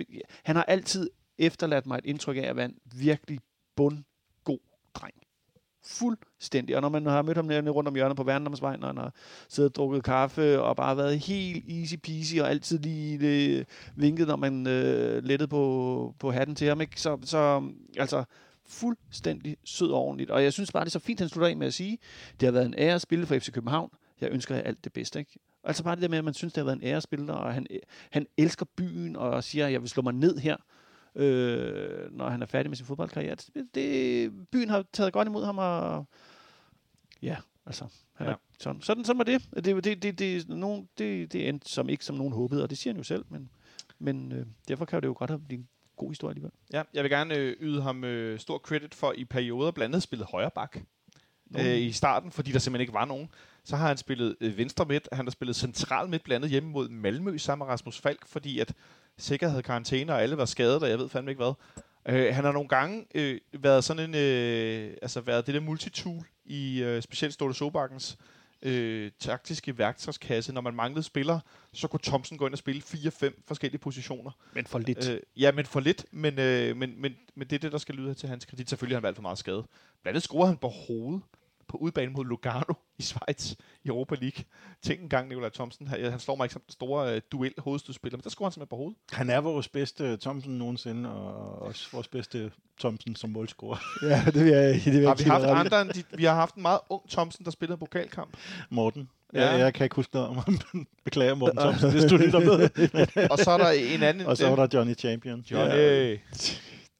han har altid efterladt mig et indtryk af at være en virkelig bundgod dreng. Fuldstændig. Og når man har mødt ham nede rundt om hjørnet på Værndomsvej, når han har siddet og drukket kaffe, og bare været helt easy peasy, og altid lige øh, vinket, når man øh, lettede på, på hatten til ham. Ikke? Så, så altså, fuldstændig sød og ordentligt. Og jeg synes bare, det er så fint, han slutter af med at sige, det har været en ære at spille for FC København. Jeg ønsker jer alt det bedste. Ikke? Altså bare det der med, at man synes, det har været en ære at spille, og han, han elsker byen, og siger, at jeg vil slå mig ned her, øh, når han er færdig med sin fodboldkarriere. Det, det, byen har taget godt imod ham, og ja, altså, han Ja. ja. sådan, sådan, sådan var det. Det, det, det, det, nogen, det, det endte som ikke som nogen håbede, og det siger han jo selv, men, men øh, derfor kan det jo godt have blive en god historie alligevel. Ja, jeg vil gerne øh, yde ham øh, stor credit for i perioder blandt andet spillet højre bak. Øh, I starten, fordi der simpelthen ikke var nogen. Så har han spillet øh, venstre midt, han har spillet central midt blandet hjemme mod Malmø sammen med Rasmus Falk, fordi at sikkert havde karantæne, og alle var skadet, og jeg ved fandme ikke hvad. Øh, han har nogle gange øh, været sådan en, øh, altså været det der multitool i øh, specielt Ståle Sobakkens øh, taktiske værktøjskasse. Når man manglede spillere, så kunne Thomsen gå ind og spille 4-5 forskellige positioner. Men for lidt. Øh, ja, men for lidt, men, øh, men, men, men det er det, der skal lyde til hans kredit. Selvfølgelig har han valgt for meget skade. Blandt andet scorede han på hovedet på udbanen mod Lugano i Schweiz i Europa League. Tænk en gang, Nikolaj Thomsen. Han, han slår mig ikke som den store øh, duel hovedstødspiller, men der scorer han simpelthen på hovedet. Han er vores bedste Thomsen nogensinde, og også vores bedste Thomsen som målscorer. ja, det vil jeg, det vil Har vi haft andre end de, Vi har haft en meget ung Thomsen, der spillede en pokalkamp. Morten. Ja. Jeg, jeg kan ikke huske noget om ham. Beklager, Morten Thomsen, hvis du lytter med. Og så er der en anden... Og så var der Johnny Champion. Johnny. Ja.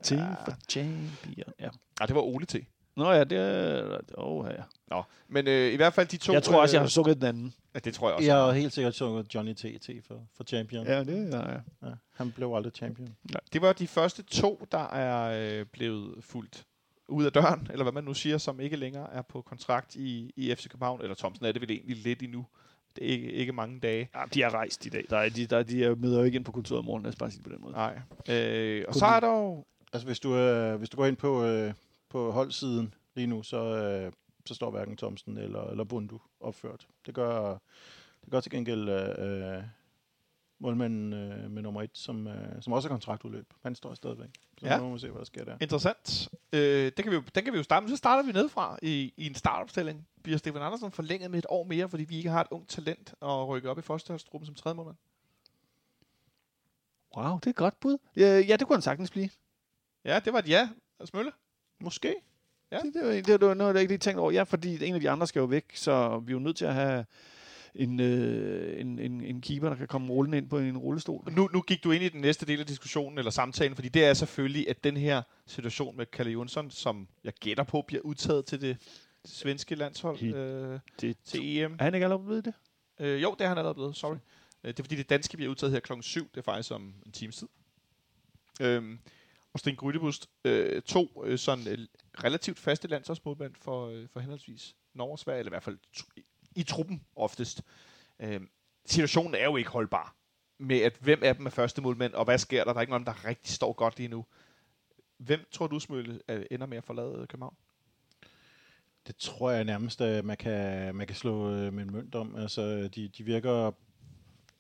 Team for champion. Ja. Ah, det var Ole T. Nå ja, det er... Åh, ja. Nå, men øh, i hvert fald de to... Jeg tror også, jeg øh, har sunget den anden. Ja, det tror jeg også. Jeg har helt sikkert sunget Johnny TT for, for Champion. Ja. Ja, det er ja. Ja, han blev aldrig champion. Det var de første to, der er øh, blevet fuldt ud af døren, eller hvad man nu siger, som ikke længere er på kontrakt i, i FC København, eller Thomsen er det vel egentlig lidt endnu. Det er ikke, ikke mange dage. ja. de er rejst i dag. Der er, de, der, de er møder jo ikke ind på kontoret i morgen, lad os bare sige det på den måde. Nej. Øh, og så er der jo... Altså, hvis du, øh, hvis du går ind på, øh, på holdsiden lige nu, så, øh, så står hverken Thomsen eller, eller Bundu opført. Det gør, det gør til gengæld øh, øh, målmanden øh, med nummer et, som, øh, som også har kontraktudløb. Han står stadigvæk. Så Ja. nu må vi se, hvad der sker der. Interessant. Øh, det kan vi jo, den kan vi jo starte med. Så starter vi nedefra i, i en startopstilling. Bliver Stefan Andersen forlænget med et år mere, fordi vi ikke har et ungt talent at rykke op i førsteholdstruppen som tredje målmand? Wow, det er et godt bud. Ja, ja, det kunne han sagtens blive. Ja, det var et ja. Smølle? Måske. Ja. Det, det, var, det var noget, jeg ikke lige tænkt over. Ja, fordi en af de andre skal jo væk, så vi er jo nødt til at have en, øh, en, en, en keeper, der kan komme rullende ind på en rullestol. Nu, nu gik du ind i den næste del af diskussionen, eller samtalen, fordi det er selvfølgelig, at den her situation med Kalle Jonsson, som jeg gætter på, bliver udtaget til det svenske landshold øh, Det, til EM. er han ikke allerede blevet det? Øh, jo, det er han allerede blevet, sorry. Øh, det er fordi, det danske bliver udtaget her klokken 7. Det er faktisk om en times tid. Øhm, og Sten Grydebust, øh, to øh, sådan øh, relativt faste landsholdsmålmænd for, øh, for henholdsvis Norge og Sverige, eller i hvert fald i, truppen oftest. Øh, situationen er jo ikke holdbar med, at hvem af dem er første målmænd, og hvad sker der? Der er ikke nogen, der rigtig står godt lige nu. Hvem tror du, Smølle, øh, ender med at forlade øh, København? Det tror jeg nærmest, at man kan, man kan slå øh, med en mønt om. Altså, de, de virker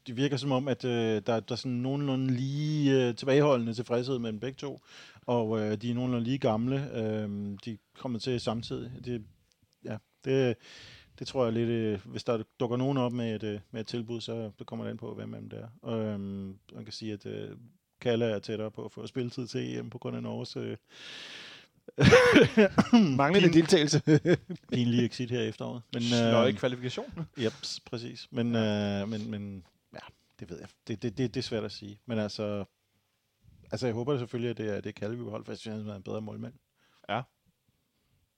de virker som om, at øh, der, der er sådan nogenlunde lige øh, tilbageholdende tilfredshed mellem begge to, og øh, de er nogenlunde lige gamle. Øh, de kommer til samtidig. Det, ja, det, det tror jeg lidt, øh, hvis der dukker nogen op med et, øh, med et tilbud, så det kommer det an på, hvem det er. Og, øh, man kan sige, at øh, Kalle er tættere på at få spilletid til EM på grund af Norges øh, Manglende Pin- deltagelse. pinlige exit her i efteråret. Men, Sløje kvalifikation. Yep, præcis. Men, øh, men, men det ved jeg. Det, det, det, det er svært at sige. Men altså, altså jeg håber selvfølgelig, at det er, det er Kalle, vi beholder, for jeg synes, han er en bedre målmand. Ja.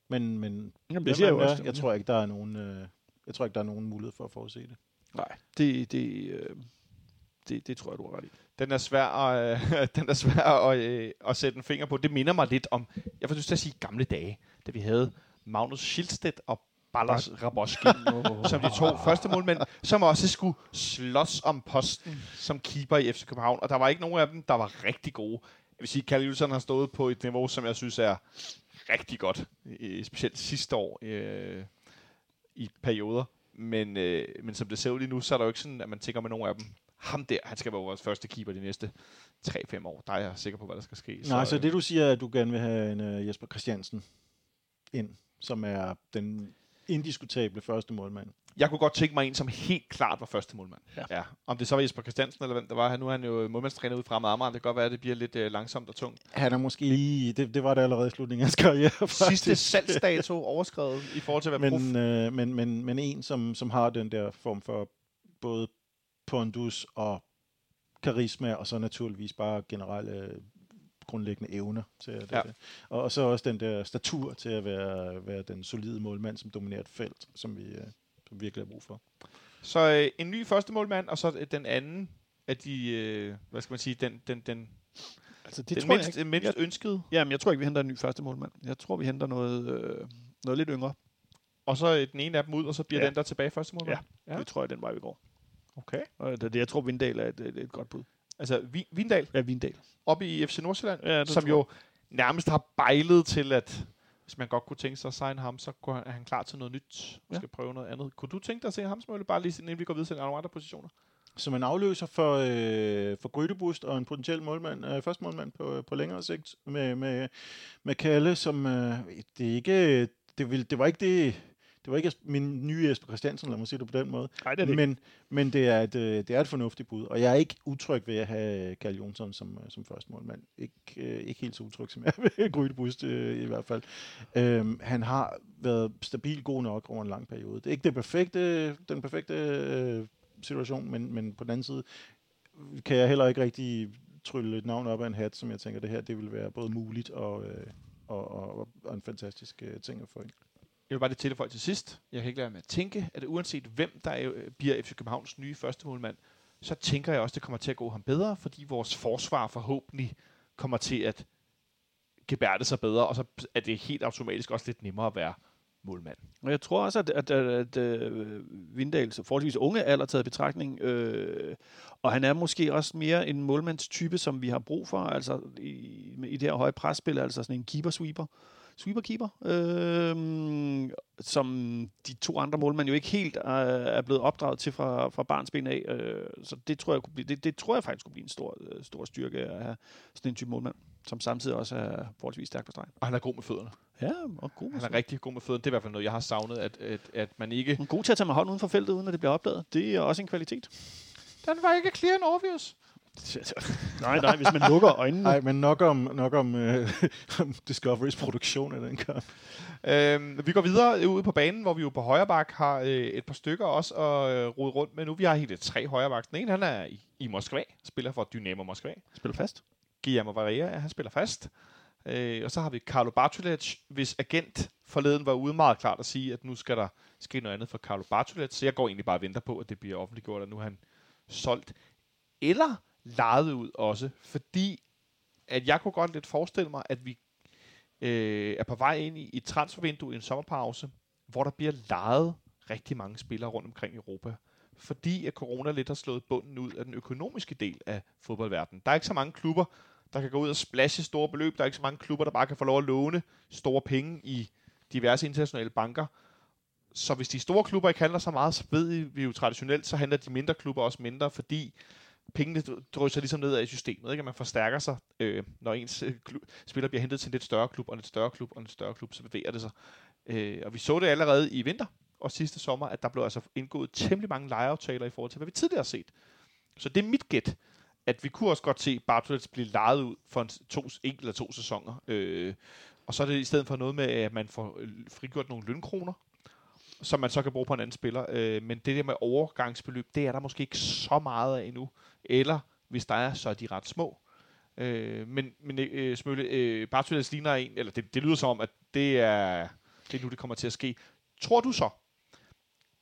Men, men Jamen, det siger jeg jo er, også. jeg tror ikke, der er nogen, øh, jeg tror ikke, der er nogen mulighed for at forudse det. Nej, det, det, øh, det, det tror jeg, du har ret i. Den er svær at, øh, den er svær at, øh, at sætte en finger på. Det minder mig lidt om, jeg får lyst til at sige gamle dage, da vi havde Magnus Schildstedt og Ballas Raboski, som de to første målmænd, som også skulle slås om posten som keeper i FC København. Og der var ikke nogen af dem, der var rigtig gode. Jeg vil sige, at Kalle Jylsson har stået på et niveau, som jeg synes er rigtig godt. Øh, specielt sidste år øh, i perioder. Men, øh, men som det ser ud lige nu, så er der jo ikke sådan, at man tænker med nogen af dem. Ham der, han skal være vores første keeper de næste 3-5 år. Der er jeg sikker på, hvad der skal ske. Nej, så øh, det du siger, er, at du gerne vil have en uh, Jesper Christiansen ind, som er den indiskutable første målmand. Jeg kunne godt tænke mig en, som helt klart var første målmand. Ja. ja. Om det så var Jesper Christiansen, eller hvem det var. Nu er han jo målmandstræner ude fra Amager. Det kan godt være, at det bliver lidt øh, langsomt og tungt. Han er måske lige, det, det var det allerede i slutningen af hans karriere. Sidste salgsdato overskrevet i forhold til at være men, øh, men, men, men en, som, som har den der form for både pondus og karisma, og så naturligvis bare generelle grundlæggende evner til at, Ja. ja. og, og så også den der statur til at være, være den solide målmand, som dominerer et felt, som vi, øh, som vi virkelig har brug for. Så øh, en ny første målmand, og så øh, den anden af de, øh, hvad skal man sige, den, den, den, Altså, den det tror jeg mindst, ikke. den mindst Jeg, ønskede. jamen, jeg tror ikke, vi henter en ny første målmand. Jeg tror, vi henter noget, øh, noget lidt yngre. Og så øh, den ene af dem ud, og så bliver Ja. den der tilbage første målmand. Ja. Det tror jeg, den vej, vi går. Okay. Og det, det, jeg tror, Vindal er et, et, et godt bud. Altså, Vi- Vindal Ja, Vindal. oppe i FC Nordsjælland, Ja, som jo nærmest har bejlet til, at hvis man godt kunne tænke sig at signe ham, så kunne han- er han klar til noget nyt og Ja. skal prøve noget andet. Kunne du tænke dig at se ham, Smølle, bare lige inden vi går videre til nogle andre positioner? Som en afløser for, øh, for Grydebust og en potentiel målmand, øh, første målmand på, på længere sigt med, med, med Kalle, som øh, det er ikke, det, vil, det var ikke det, det var ikke min nye Jesper Christiansen, lad mig sige det på den måde. Nej, det er det ikke. Men, men det, er et, øh, det er et fornuftigt bud, og jeg er ikke utryg ved at have Karl Jonsson som, øh, som første målmand. Ikke, øh, ikke helt så utryg som jeg ved Grydebust øh, i hvert fald. Øhm, han har været stabil god nok over en lang periode. Det er ikke det perfekte, den perfekte øh, situation, men, men på den anden side kan jeg heller ikke rigtig trylle et navn op af en hat, som jeg tænker, det her det vil være både muligt og, øh, og, og, og en fantastisk øh, ting at få ind. Jeg vil bare lige tilføje til sidst. Jeg kan ikke lade være med at tænke, at uanset hvem der er, øh, bliver FC Københavns nye første målmand, så tænker jeg også, at det kommer til at gå ham bedre, fordi vores forsvar forhåbentlig kommer til at gebærde sig bedre, og så er det helt automatisk også lidt nemmere at være målmand. Og jeg tror også, at, at, at, at øh, Vindals forholdsvis unge alder taget i betragtning, øh, og han er måske også mere en målmandstype, som vi har brug for, altså i, i det her høje presspil, altså sådan en keeper-sweeper, sweeper-keeper, øh, som de to andre målmænd jo ikke helt er, er blevet opdraget til fra, fra barnsben af. Øh, så det tror, jeg kunne blive, det, det tror jeg faktisk kunne blive en stor, øh, stor styrke at have sådan en type målmand, som samtidig også er forholdsvis stærk på stregen. Og han er god med fødderne. Ja, og god. Han er rigtig god med fødderne. Det er i hvert fald noget, jeg har savnet, at, at, at man ikke... Han er god til at tage med hånden uden for feltet, uden at det bliver opdaget. Det er også en kvalitet. Den var ikke clear and obvious. Nej, nej, hvis man lukker øjnene. Nej, men nok om, nok om, øh, om Discoverys produktion af den kamp. Øhm, vi går videre ud på banen, hvor vi jo på højre bak har øh, et par stykker også at øh, rode rundt med nu. Vi har helt tre højre bak. Den ene, han er i, i Moskva, spiller for Dynamo Moskva. Spiller fast. Guillermo Varela, han spiller fast. Øh, og så har vi Carlo Bartolec, hvis agent forleden var ude meget klart at sige, at nu skal der ske noget andet for Carlo Bartolec. Så jeg går egentlig bare og venter på, at det bliver offentliggjort, at nu er han solgt. Eller lejet ud også, fordi at jeg kunne godt lidt forestille mig, at vi øh, er på vej ind i et transfervindue i en sommerpause, hvor der bliver lejet rigtig mange spillere rundt omkring i Europa. Fordi at corona lidt har slået bunden ud af den økonomiske del af fodboldverdenen. Der er ikke så mange klubber, der kan gå ud og splashe store beløb. Der er ikke så mange klubber, der bare kan få lov at låne store penge i diverse internationale banker. Så hvis de store klubber ikke handler så meget, så ved vi jo traditionelt, så handler de mindre klubber også mindre, fordi pengene drysser ligesom ned af i systemet, ikke? at man forstærker sig, øh, når ens øh, klub, spiller bliver hentet til en lidt større klub, og en lidt større klub, og en lidt større klub, så bevæger det sig. Øh, og vi så det allerede i vinter og sidste sommer, at der blev altså indgået temmelig mange lejeaftaler i forhold til, hvad vi tidligere har set. Så det er mit gæt, at vi kunne også godt se Bartolets blive lejet ud for en, to, en eller to sæsoner. Øh, og så er det i stedet for noget med, at man får øh, frigjort nogle lønkroner, som man så kan bruge på en anden spiller. Øh, men det der med overgangsbeløb, det er der måske ikke så meget af endnu. Eller hvis der er, så er de ret små. Øh, men men øh, Smølle, øh, Bartolets ligner en, eller det, det lyder som om, at det er, det er nu, det kommer til at ske. Tror du så,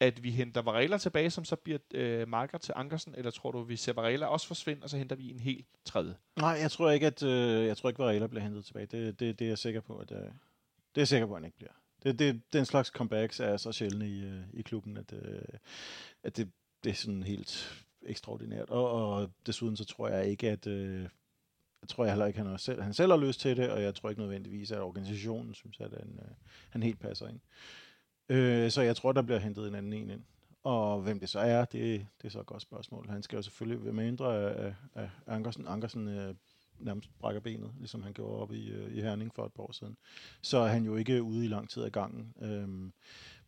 at vi henter Varela tilbage, som så bliver øh, marker til Ankersen, eller tror du, at vi ser Varela også forsvinde, og så henter vi en helt tredje? Nej, jeg tror ikke, at øh, jeg tror ikke, Varela bliver hentet tilbage. Det, det, det er jeg sikker på, at øh, det er jeg sikker på, at han ikke bliver. Det, det, den slags comebacks er så sjældne i, øh, i klubben, at, øh, at det, det er sådan helt ekstraordinært. Og, og desuden så tror jeg ikke, at jeg tror jeg heller ikke, han, selv, han selv har lyst til det, og jeg tror ikke nødvendigvis, at organisationen synes, at han, han helt passer ind. Øh, så jeg tror, der bliver hentet en anden en ind. Og hvem det så er, det, det er så et godt spørgsmål. Han skal jo selvfølgelig være mindre af, af Ankersen. Ankersen øh, nærmest brækker benet, ligesom han gjorde op i, øh, i Herning for et par år siden. Så er han jo ikke ude i lang tid af gangen. Øhm,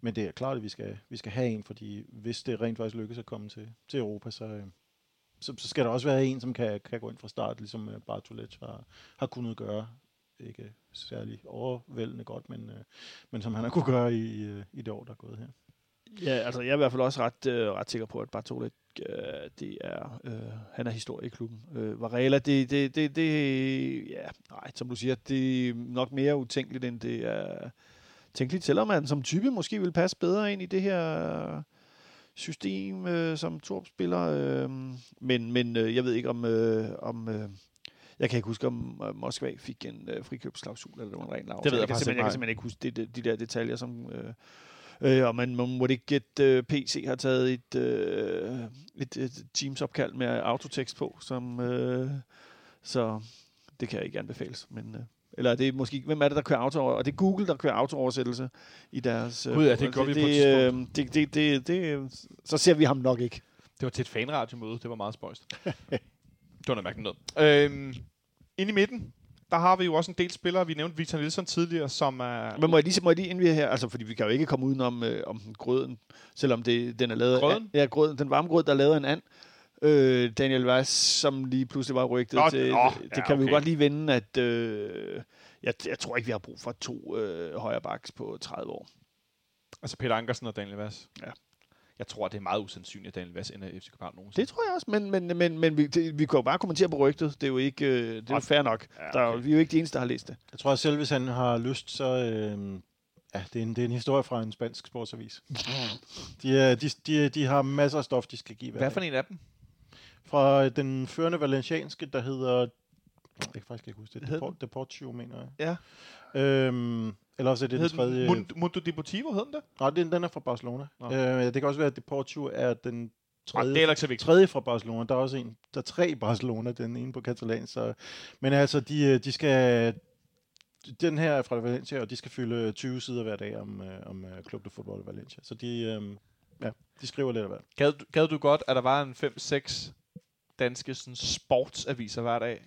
men det er klart, at vi skal, vi skal have en, fordi hvis det rent faktisk lykkes at komme til, til Europa, så, øh, så, så skal der også være en, som kan, kan gå ind fra start, ligesom øh, Bartolets har, har kunnet gøre. Ikke særlig overvældende godt, men, øh, men som han har kunne gøre i, i, øh, i det år, der er gået her. Ja, altså jeg er i hvert fald også ret, øh, ret sikker på, at Bartolet, øh, det er, øh, han er historie i klubben. Øh, Varela, det, det, det, det, ja, nej, som du siger, det er nok mere utænkeligt, end det er tænkeligt, selvom man som type måske vil passe bedre ind i det her system, øh, som Torp spiller. Øh, men men øh, jeg ved ikke, om, øh, om øh, jeg kan ikke huske, om Moskva fik en øh, frikøbsklausul, eller det var en ren Det ved jeg jeg, kan jeg nej. kan simpelthen ikke huske de, de, de der detaljer, som... Øh, Øh, og man, man må ikke et øh, PC har taget et, øh, et, et Teams-opkald med autotekst på, som, øh, så det kan jeg ikke anbefales. Men, øh, eller er det måske, hvem er det, der kører auto Og det er Google, der kører autooversættelse i deres... Øh, Gud, ja, det gør vi på et det, øh, det, det, det, det, Så ser vi ham nok ikke. Det var til et fanradiomøde. Det var meget spøjst. det var noget mærkeligt noget. Øhm, inde i midten, der har vi jo også en del spillere. Vi nævnte Victor Nielsen tidligere, som er... Men må jeg lige, må jeg lige inden vi er her, altså fordi vi kan jo ikke komme udenom øh, om den grøden, selvom det, den er lavet Grøden? Af, ja, grøden, den varme grød, der er lavet en and. Øh, Daniel Weiss, som lige pludselig var rygtet Nå, til. nå, det ja, kan vi jo okay. godt lige vende, at øh, jeg, jeg tror ikke, vi har brug for to øh, højre backs på 30 år. Altså Peter Ankersen og Daniel Vass. Ja. Jeg tror, det er meget usandsynligt, at Daniel Vass ender i FC København nogensinde. Det tror jeg også, men, men, men, men vi, det, vi kan jo bare kommentere på rygtet. Det er jo ikke øh, det er jo fair nok. Ja, Der er, jo- okay. vi er jo ikke de eneste, der har læst det. Jeg tror at selv, hvis han har lyst, så... Øh, ja, det er, en, det er en historie fra en spansk sportsavis. De, er, de, de, de har masser af stof, de skal give. Hvad for en af dem? Fra den førende valencianske, der hedder... Jeg kan faktisk ikke huske det. Hvad hed Deport, Deportio, mener jeg. Ja. Øhm, eller også er det den Hed tredje... den Mundo, Mundo Deportivo, hed den det? Nej, den, den er fra Barcelona. Nå. Øh, det kan også være, at Deportio er den tredje, det er tredje fra Barcelona. Der er også en, der er tre i Barcelona, den ene på katalan. Så, men altså, de, øh, de skal... den her er fra Valencia, og de skal fylde 20 sider hver dag om, øh, om øh, Club de i Valencia. Så de, øh, ja, de skriver lidt af hvert. Gad, gad du godt, at der var en 5-6 danske sådan, sportsaviser hver dag?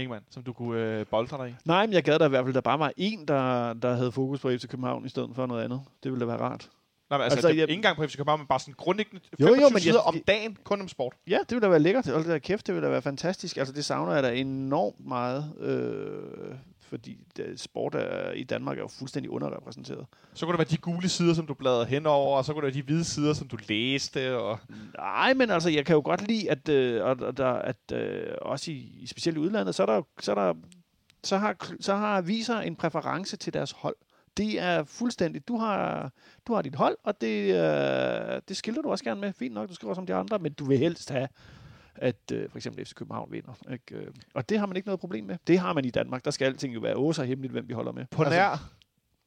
Ingemann, som du kunne øh, boldre dig i? Nej, men jeg gad da i hvert fald, der bare var en, der, der havde fokus på FC København i stedet for noget andet. Det ville da være rart. Nej, men altså, Altså, det, jeg- ikke engang på FC København, men bare sådan grundlæggende Jo, 25 jo, men jeg- sider om dagen, kun om sport. Ja, det ville da være lækkert. Hold da kæft, det ville da være fantastisk. Altså, det savner jeg da enormt meget. Øh, fordi sport er, i Danmark er jo fuldstændig underrepræsenteret. Så kunne det være de gule sider, som du bladrede henover, og så kunne det være de hvide sider, som du læste. Og... Nej, men altså, jeg kan jo godt lide, at, øh, og, der, at øh, også i, i specielt i udlandet, så er der, så er der så har, så har aviser en præference til deres hold. Det er fuldstændig, du har, du har dit hold, og det, øh, det skilter du også gerne med. Fint nok, du skriver som de andre, men du vil helst have, at øh, for eksempel FC København vinder. Ikke? Øh, Og det har man ikke noget problem med. Det har man i Danmark. Der skal alting jo være åser hemmeligt, hvem vi holder med. På nær...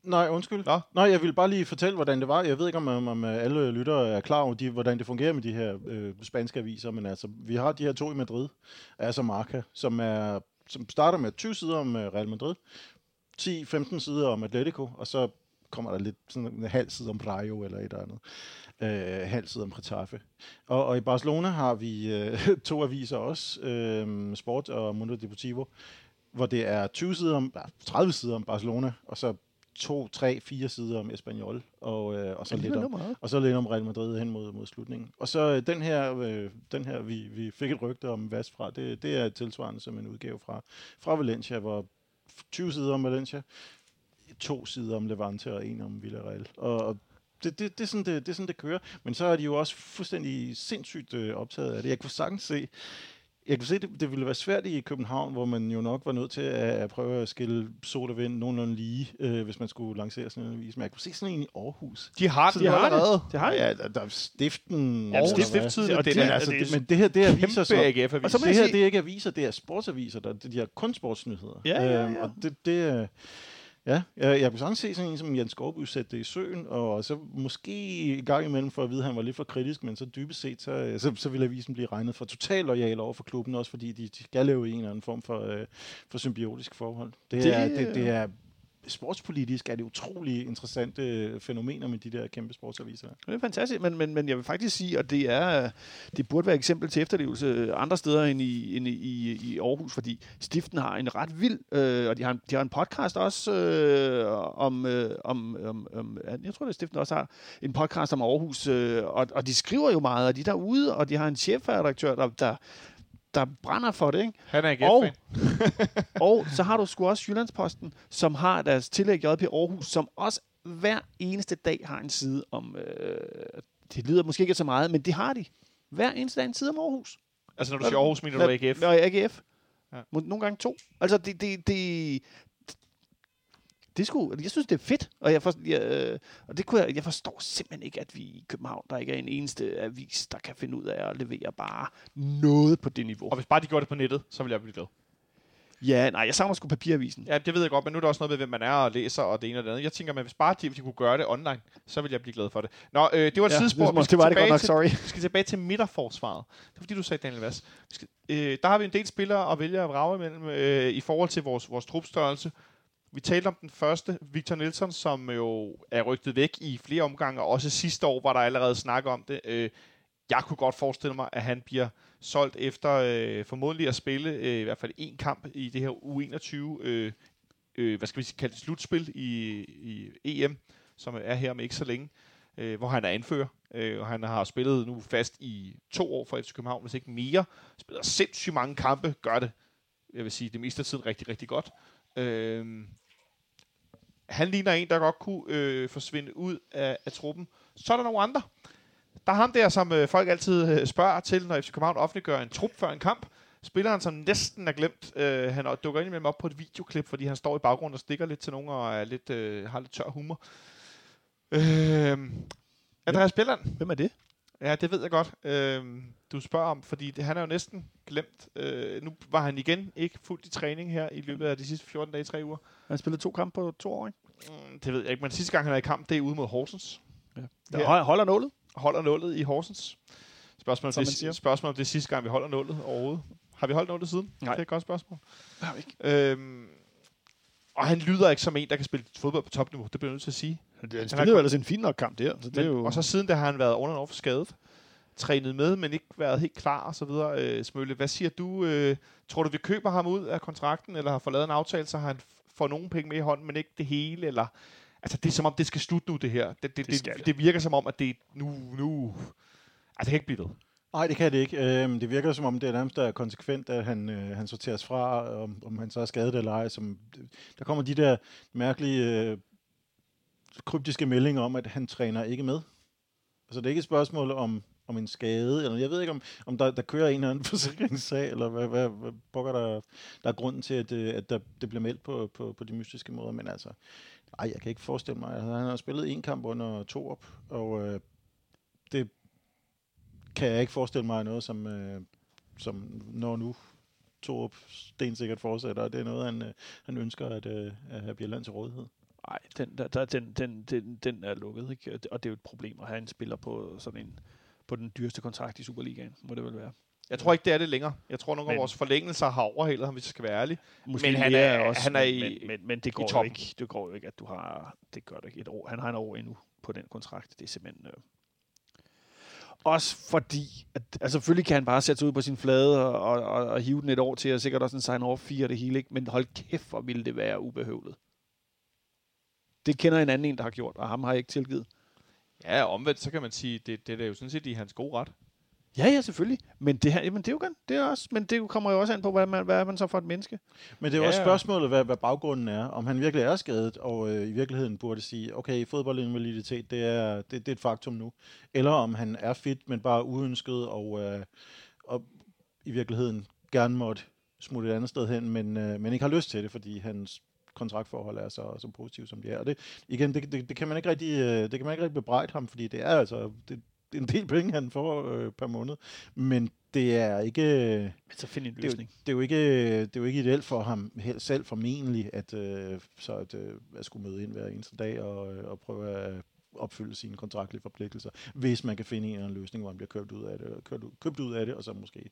Nej, undskyld. Nå. Nej, jeg vil bare lige fortælle, hvordan det var. Jeg ved ikke, om, om, om alle lyttere er klar over, de, hvordan det fungerer med de her øh, spanske aviser, men altså, vi har de her to i Madrid, altså Marca, som, er, som starter med 20 sider om øh, Real Madrid, 10-15 sider om Atletico, og så kommer der lidt sådan en halv side om Rayo eller et eller andet. Øh, halv side om Getafe. Og, og i Barcelona har vi øh, to aviser også, øh, Sport og Mundo Deportivo, hvor det er 20 sider om, ja, 30 sider om Barcelona, og så to, tre, fire sider om Espanyol, og, øh, og, så lidt om, og så lidt om Real Madrid hen mod, mod slutningen. Og så øh, den her, øh, den her vi, vi fik et rygte om Vas fra, det, det er tilsvarende som en udgave fra, fra Valencia, hvor 20 sider om Valencia, to sider om Levante og en om Villarreal. Og, og det, det, det, er sådan, det, det er sådan, det kører. Men så er de jo også fuldstændig sindssygt øh, optaget af det. Jeg kunne sagtens se, jeg kunne se, det, det ville være svært i København, hvor man jo nok var nødt til at, at prøve at skille soda vind nogenlunde lige, øh, hvis man skulle lancere sådan en avis. Men jeg kunne se sådan en i Aarhus. De har Så den de har allerede. det. Det har de. Ja, der, der er stiften... Ja, stift, stifttiden, Og det, det er- Altså, det det, men det her, det er aviser, AGF-avis. Og så det her, sige- det er ikke aviser, det er sportsaviser. Der, de har kun sportsnyheder. Ja, ja, Øhm, ja. og det, det er- Ja, jeg, jeg kunne sagtens se sådan en som Jens Skovby sætte det i søen, og så måske i gang imellem for at vide, at han var lidt for kritisk, men så dybest set, så, så, så ville avisen blive regnet for totalt lojal over for klubben, også fordi de, de skal leve i en eller anden form for, øh, for symbiotisk forhold. Det, Det- er, det, det er sportspolitisk er det utrolig interessante øh, fænomener med de der kæmpe sportsaviser. Det er fantastisk, men, men, men jeg vil faktisk sige, at det, er, øh, det burde være et eksempel til efterlevelse øh, andre steder end i, end i, i, i Aarhus, fordi Stiften har en ret vild, øh, og de har, en, de har en podcast også øh, om, øh, om, om, om, jeg tror, at Stiften også har en podcast om Aarhus, øh, og, og de skriver jo meget, og de er derude, og de har en chefredaktør, der, der, der brænder for det, ikke? Han er Og, AGF-fan. og så har du sgu også Jyllandsposten, som har deres tillæg JP Aarhus, som også hver eneste dag har en side om... Øh, det lyder måske ikke så meget, men det har de. Hver eneste dag en side om Aarhus. Altså, når du siger Aarhus, mener du AGF? Nå, AGF. Ja. Nogle gange to. Altså, det... det, det det skulle, jeg synes, det er fedt, og, jeg, for, jeg, øh, og det kunne jeg, jeg forstår simpelthen ikke, at vi i København, der ikke er en eneste avis, der kan finde ud af at levere bare noget på det niveau. Og hvis bare de gjorde det på nettet, så ville jeg blive glad. Ja, nej, jeg savner sgu papiravisen. Ja, det ved jeg godt, men nu er der også noget med, hvem man er og læser og det ene og det andet. Jeg tænker, at hvis bare de, de kunne gøre det online, så ville jeg blive glad for det. Nå, øh, det var et Ja, sidespor. det, Vi det, var det tilbage godt nok, til- sorry. Vi skal tilbage til midterforsvaret. Det er fordi, du sagde Daniel Vass. Vi skal, øh, der har vi en del spillere at vælge at vrage imellem øh, i forhold til vores, vores trupstørrelse. Vi talte om den første, Victor Nielsen, som jo er rygtet væk i flere omgange, og også sidste år var der allerede snak om det. Øh, jeg kunne godt forestille mig, at han bliver solgt efter øh, formodentlig at spille øh, i hvert fald en kamp i det her U21, øh, øh, hvad skal vi kalde det, slutspil i, i EM, som er her om ikke så længe, øh, hvor han er anfører. Øh, og han har spillet nu fast i to år for FC København, hvis ikke mere. Spiller sindssygt mange kampe, gør det, jeg vil sige, det meste af tiden rigtig, rigtig godt. Øh, han ligner en, der godt kunne øh, forsvinde ud af, af truppen. Så er der nogle andre. Der er ham der, som øh, folk altid øh, spørger til, når FC København offentliggør en trup før en kamp. Spilleren, som næsten er glemt. Øh, han dukker ind imellem op på et videoklip, fordi han står i baggrunden og stikker lidt til nogen og er lidt, øh, har lidt tør humor. Øh, Andreas Bjelland. Hvem er det? Ja, det ved jeg godt. Øh, du spørger om, fordi det, han er jo næsten glemt. Øh, nu var han igen ikke fuldt i træning her i løbet af de sidste 14 dage, 3 uger. Han spillede to kampe på to år, ikke? Mm, det ved jeg ikke, men sidste gang han er i kamp, det er ude mod Horsens. Der Ja. ja. holder nålet. Holder nullet i Horsens. Spørgsmål, om det, spørgsmål om det er sidste gang, vi holder nullet overhovedet. Har vi holdt nullet siden? Nej. Det er et godt spørgsmål. Nej, ikke. Øhm, Og han lyder ikke som en, der kan spille fodbold på topniveau. Det bliver jeg nødt til at sige. Det, han spillede jo ellers en fin nok kamp der. Så det Men, er jo... Og så siden da har han været under og for skadet. Trænet med, men ikke været helt klar og så videre. Øh, Smølle, hvad siger du? Øh, tror du, vi køber ham ud af kontrakten, eller har fået lavet en aftale, så han får nogle penge med i hånden, men ikke det hele? Eller, altså, det er som om, det skal slutte nu, det her. Det, det, Det det, det, det. virker som om, at det nu... nu altså, det kan ikke blive ved. Nej, det kan det ikke. Øhm, det virker som om, det er nærmest er konsekvent, at han, øh, han sorteres fra, om, om han så er skadet eller ej. Som, der kommer de der mærkelige øh, kryptiske meldinger om, at han træner ikke med. Altså, det er ikke et spørgsmål om, om en skade, eller jeg ved ikke, om, om der, der kører en eller anden forsikringssag, eller hvad, hvad, hvad pokker der, der er grunden til, at, det, at der, det bliver meldt på, på, på de mystiske måder. Men altså, ej, jeg kan ikke forestille mig. Altså, han har spillet en kamp under to op, og øh, det kan jeg ikke forestille mig noget, som, øh, som når nu Torup stensikkert fortsætter, og det er noget, han, øh, han ønsker at, øh, at have Bjelland til rådighed. Nej, den, der, den, den, den, den er lukket, ikke? Og det- er jo et problem at have en spiller på sådan en på den dyreste kontrakt i Superligaen, må det vel være. Jeg tror ikke, det er det længere. Jeg tror, nogle af vores forlængelser har overhældet ham, hvis jeg skal være ærlig. Måske Men han er- han er i- men, men, men det går jo ikke. Det går jo ikke, at du har det gør det ikke et år. Han har en år endnu på den kontrakt. Det er simpelthen øh. også fordi at, altså selvfølgelig kan han bare sætte sig ud på sin flade og, og, og, og hive den et år til, og sikkert også en sign off fire det hele, ikke? men hold kæft, hvor ville det være ubehøvlet. Det kender en anden en, der har gjort, og ham har jeg ikke tilgivet. Ja, omvendt, så kan man sige, det, det er jo sådan set i hans gode ret. Ja, ja, selvfølgelig. Men det her, jamen, det er jo godt. Det er også, men det kommer jo også an på, hvad man, hvad er man så for et menneske. Men det er jo Ja, også spørgsmålet, hvad, hvad baggrunden er. Om han virkelig er skadet, og øh, i virkeligheden burde sige, okay, fodboldinvaliditet, det er, det, det er et faktum nu. Eller om han er fit, men bare uønsket, og, øh, og i virkeligheden gerne måtte smutte et andet sted hen, men, øh, men ikke har lyst til det, fordi hans kontraktforhold er så, så positivt, som de er. Og det, igen, det, det, det, kan man ikke rigtig, øh, det kan man ikke rigtig bebrejde ham, fordi det er altså det, det er en del penge, han får øh, per måned. Men det er ikke... Men så find en Det løsning. det, er jo ikke, det er jo ikke ideelt for ham helt selv formentlig, at, øh, så at, øh, at skulle møde ind hver eneste dag og, øh, og prøve at opfylde sine kontraktlige forpligtelser, hvis man kan finde en eller anden løsning, hvor man bliver købt ud af det, købt ud, købt ud af det, og så måske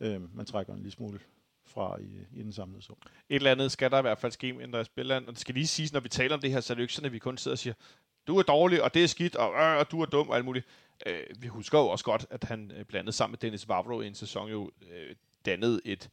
øh, man trækker en lille smule fra i, i den samlede sum. Et eller andet skal der i hvert fald ske med Andreas Bjelland. Og det skal lige siges, når vi taler om det her, så er det jo ikke sådan, at vi kun sidder og siger, du er dårlig, og det er skidt, og, øh, og du er dum, og alt muligt. Øh, vi husker jo også godt, at han øh, blandet sammen med Dennis Vavro i en sæson jo øh, dannede et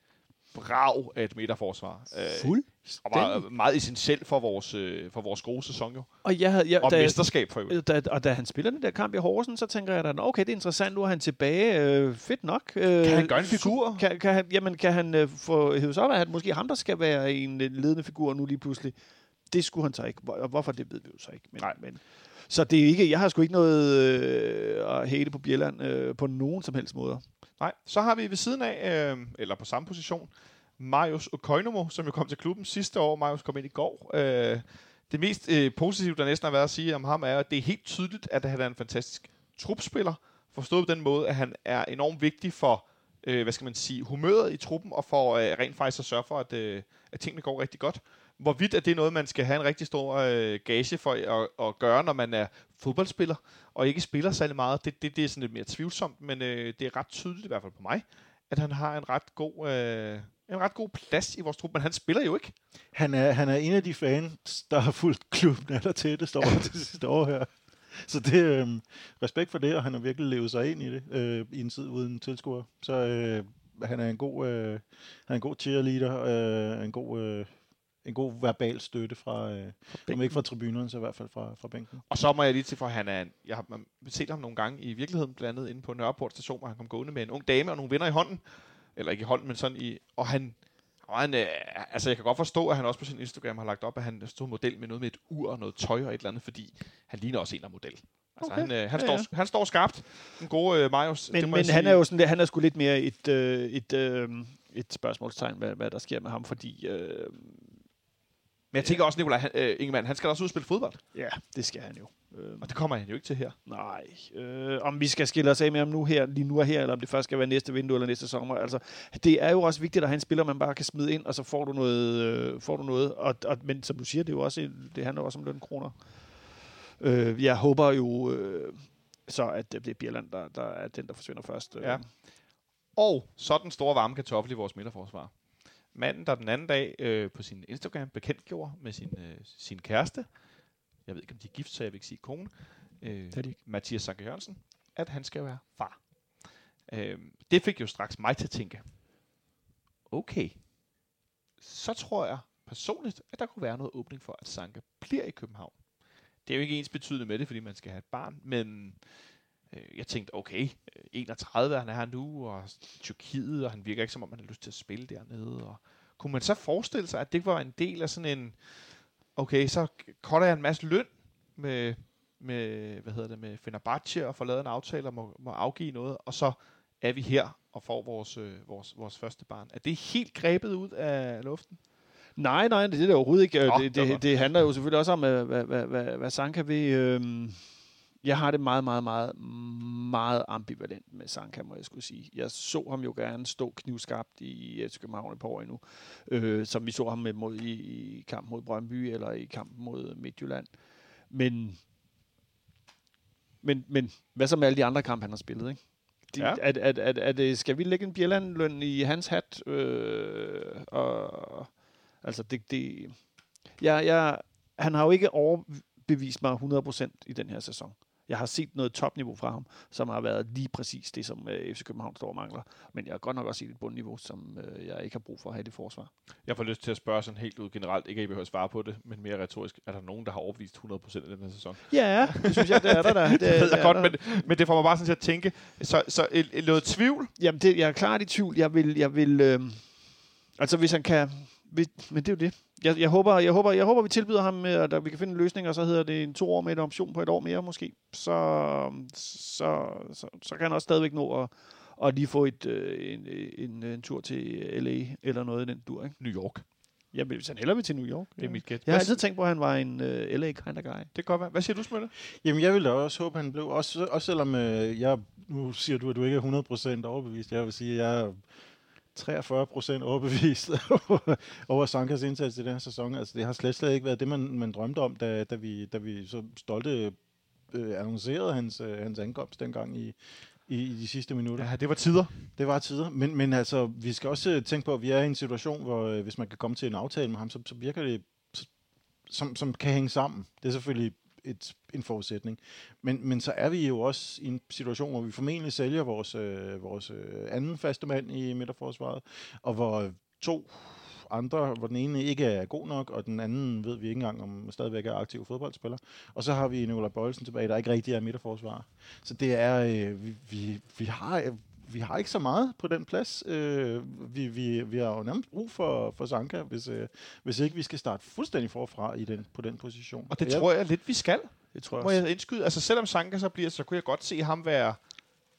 brag af et midterforsvar. Øh, og var meget essentielt for vores, øh, for vores gode sæson jo. Og, jeg havde, jeg, Og da, mesterskab for øvrigt. da, og da han spiller den der kamp i Horsen, så tænker jeg da, "Nå, okay, det er interessant, nu er han tilbage. Øh, fedt nok. Øh, Kan han gøre en figur? Kan, kan han, jamen, kan han øh, få hævet op, at han måske ham, der skal være en øh, ledende figur nu lige pludselig? Det skulle han så ikke. Hvor- hvorfor, det ved vi jo så ikke. Men, Nej. Men, så det er ikke, jeg har sgu ikke noget øh, at hate på Bjelland øh, på nogen som helst måder. Nej, så har vi ved siden af, øh, eller på samme position, Marius Okoinomo, som jo kom til klubben sidste år. Marius kom ind i går. Øh, det mest øh, positive, der næsten har været at sige om ham, er, at det er helt tydeligt, at han er en fantastisk trupspiller. Forstået på den måde, at han er enormt vigtig for, øh, hvad skal man sige, humøret i truppen, og for øh, rent faktisk at sørge for, at, øh, at tingene går rigtig godt. Hvorvidt er det noget, man skal have en rigtig stor øh, gage for at, at gøre, når man er fodboldspiller, og ikke spiller særlig meget, det, det, det er sådan lidt mere tvivlsomt, men øh, det er ret tydeligt, i hvert fald på mig, at han har en ret god, øh, en ret god plads i vores trup, men han spiller jo ikke. Han er, han er en af de fans, der har fulgt klubben aller tættest over det sidste år her. Så det øh, respekt for det, og han har virkelig levet sig ind i det øh, i en tid uden tilskuer. Så øh, han er en god, øh, han er en god cheerleader, øh, en god øh, en god verbal støtte fra, øh, om ikke fra tribunerne, så i hvert fald fra, fra bænken. Og så må jeg lige til, for han er en, jeg har set ham nogle gange i virkeligheden, blandt andet inde på Nørreport station, hvor han kom gående med en ung dame og nogle venner i hånden. Eller ikke i hånden, men sådan i... Og han... Og han øh, altså, jeg kan godt forstå, at han også på sin Instagram har lagt op, at han stod model med noget med et ur og noget tøj og et eller andet, fordi han ligner også en, der er model. Altså, Okay. han, øh, han, Ja, står, ja. han står skarpt. Den gode øh, Marius. Men, det må men jeg han er jo sådan, han er sgu lidt mere et, øh, et, øh, et spørgsmålstegn, hvad, hvad der sker med ham, fordi øh, Men jeg tænker også, Nicolaj han, øh, Ingemann, han skal også ud og spille fodbold. ja, det skal han jo. Øh, Og det kommer han jo ikke til her. Nej, øh, om vi skal skille os af med ham nu her, lige nu og her, eller om det først skal være næste vindue eller næste sommer. Altså, det er jo også vigtigt at have en spiller, man bare kan smide ind, og så får du noget. Øh, får du noget. Og, og, men som du siger, det, er jo også, det handler også om lønkroner. Øh, jeg håber jo øh, så, at det bliver Bjerland, der, der er den, der forsvinder først. Øh. Ja. Og så den store varme kartoffel i vores midterforsvar. Manden, der den anden dag øh, på sin Instagram bekendtgjorde med sin, øh, sin kæreste, jeg ved ikke, om de er gift, så jeg vil ikke sige kone, øh, Det er de. Mathias Sanker Jørgensen, at han skal være far. Øh, det fik jo straks mig til at tænke, okay, så tror jeg personligt, at der kunne være noget åbning for, at Sanka bliver i København. Det er jo ikke ens betydende med det, fordi man skal have et barn, men jeg tænkte, okay, øh, 31 er han er her nu, og Tyrkiet, og han virker ikke som om, han har lyst til at spille dernede. Og kunne man så forestille sig, at det var en del af sådan en, okay, så cutter jeg en masse løn med, med hvad hedder det, med Fenerbahce og får lavet en aftale og må, må afgive noget, og så er vi her og får vores, øh, vores, vores første barn. Er det helt grebet ud af luften? Nej, nej, det er det overhovedet ikke. Nå, det det, det, handler jo selvfølgelig også om, hvad, hvad, hvad, hvad, Sanka vil. Øhm, jeg har det meget, meget, meget, meget ambivalent med Sanka, må jeg skulle sige. Jeg så ham jo gerne stå knivskarpt i FC København et par år endnu, øh, som vi så ham med mod, i, i kamp mod Brøndby eller i kampen mod Midtjylland. Men, men, men hvad så med alle de andre kampe, han har spillet, ikke? De, Ja. at, at, at, at, at, skal vi lægge en Bjelland-løn i hans hat? Øh, og, altså, det, det, jeg, jeg, han har jo ikke overbevist mig 100% i den her sæson. Jeg har set noget topniveau fra ham, som har været lige præcis det, som øh, FC København står og mangler. Men jeg har godt nok også set et bundniveau, som øh, jeg ikke har brug for at have i det forsvar. Jeg får lyst til at spørge sådan helt ud generelt, ikke at I behøver at svare på det, men mere retorisk. Er der nogen, der har overbevist 100% af den her sæson? Ja, det synes jeg, det er der. der. Det, Det er godt, der. men, men det får mig bare sådan til at tænke. Så, så et, et, noget tvivl? Jamen, det, jeg er klart i tvivl. Jeg vil, jeg vil øh, altså hvis han kan, hvis, men det er jo det. Jeg, jeg, håber, jeg, håber, jeg håber, vi tilbyder ham, øh, at vi kan finde en løsning, og så hedder det en to år med en option på et år mere måske. Så, så, så, så kan han også stadigvæk nå at, at lige få et, øh, en, en, en, tur til LA eller noget i den dur. Ikke? New York. Vil, hvis han hellere vil til New York. Det er mit gæt. Jeg har altid tænkt på, at han var en uh, LA kind of guy. Det kan godt være. Hvad siger du, Smølle? Jamen, jeg ville da også håbe, han blev, også, også selvom øh, jeg, nu siger du, at du ikke er 100% overbevist, jeg vil sige, at jeg er 43% overbevist over- Sankas indsats i den her sæson. Altså, det har slet, slet ikke været det, man, man drømte om, da, da, vi, da vi så stolte øh, annoncerede hans, øh, hans ankomst dengang i, i, i de sidste minutter. Ja, det var tider. Det var tider, men, men altså, vi skal også øh, tænke på, at vi er i en situation, hvor øh, hvis man kan komme til en aftale med ham, så, så virker det, som, som kan hænge sammen. Det er selvfølgelig et, en forudsætning. Men, men så er vi jo også i en situation, hvor vi formentlig sælger vores, øh, vores øh, anden faste mand i midterforsvaret, og hvor to andre, hvor den ene ikke er god nok, og den anden ved vi ikke engang, om stadigvæk er aktiv fodboldspiller. Og så har vi Nikolaj Bøjelsen tilbage, der ikke rigtig er midterforsvar. Så det er, øh, vi, vi, vi har vi har ikke så meget på den plads. Øh, vi, vi, vi har jo nærmest brug for, for Sanka, hvis, øh, hvis ikke vi skal starte fuldstændig forfra i den, på den position. Og det tror jeg lidt, vi skal. Det tror jeg Må også. jeg indskyde? Altså, selvom Sanka så bliver, så kunne jeg godt se ham være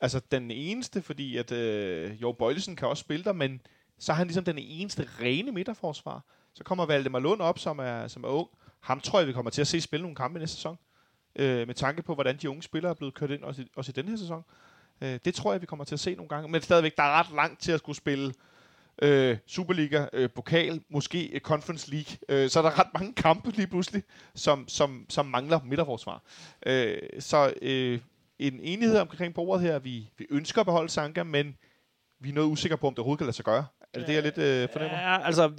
altså, den eneste, fordi at øh, Jo Bøjlesen kan også spille der, men så er han ligesom den eneste rene midterforsvar. Så kommer Valdemar Lund op, som er, som er ung. Ham tror jeg, vi kommer til at se spille nogle kampe i næste sæson. Øh, med tanke på, hvordan de unge spillere er blevet kørt ind også i, også i den her sæson. Øh, det tror jeg, vi kommer til at se nogle gange. Men stadigvæk, der er ret langt til at skulle spille øh, Superliga, øh, pokal, måske øh, Conference League. Øh, så er der ret mange kampe lige pludselig, som, som, som mangler midterforsvar. Øh, så øh, en enighed omkring bordet her. Vi, vi ønsker at beholde Sanka, men vi er noget usikre på, om det overhovedet kan lade sig gøre. Er det det, jeg lidt øh, fornemmer? Ja, altså...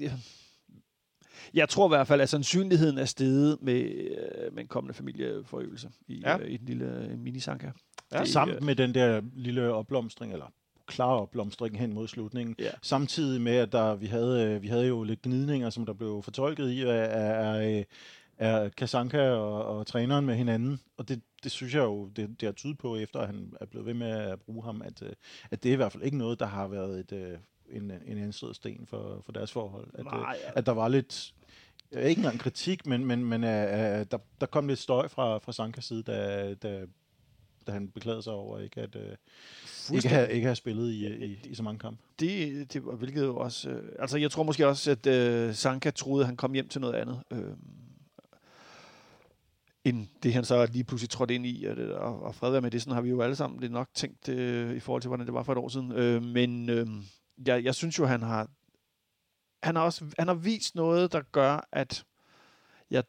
Jeg, tror i hvert fald, at sandsynligheden er steget med, øh, med en kommende familieforøgelse i, Ja. øh, i den lille øh, mini-sanka. Ja, Det- Sammen med den der lille opblomstring, eller klare opblomstring hen mod slutningen. Ja. Samtidig med, at der, vi, havde, vi havde jo lidt gnidninger, som der blev fortolket i, af, af, af, af Kasanka og, og træneren med hinanden. Og det, det synes jeg jo, det, det har tydet på, efter at han er blevet ved med at bruge ham, at, at det er i hvert fald ikke noget, der har været et, en, en anstødet sten for, for deres forhold. At, øh, Nej, ja. at der var lidt, øh, ikke engang kritik, men, men, men uh, der, der kom lidt støj fra, fra Sankas side, da, da, da han beklagede sig over ikke at uh, ikke have, ikke have spillet i, i, i så mange kampe. Det, det var hvilket jo også... Øh, altså, jeg tror måske også, at øh, Sanka troede, at han kom hjem til noget andet. Øh, end det, han så lige pludselig trådte ind i. Og, det- og, og fred med det, sådan har vi jo alle sammen lidt nok tænkt øh, i forhold til, hvordan det var for et år siden. Øh, men øh, jeg, jeg synes jo, han har... Han har også han har vist noget, der gør, at jeg,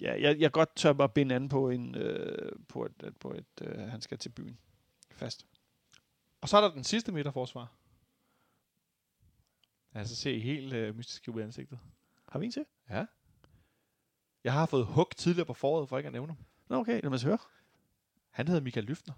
ja, jeg, jeg godt tør mig binde an på, en, øh, på, et, at- på et, øh, han skal til byen fast. Og så er der den sidste midterforsvar. Ja, så ser I helt øh, mystisk ud i ansigtet. Har vi en til? Ja. Jeg har fået hug tidligere på foråret, for ikke at nævne ham. Nå, okay. Lad mig høre. Han hedder Michael Lyftner.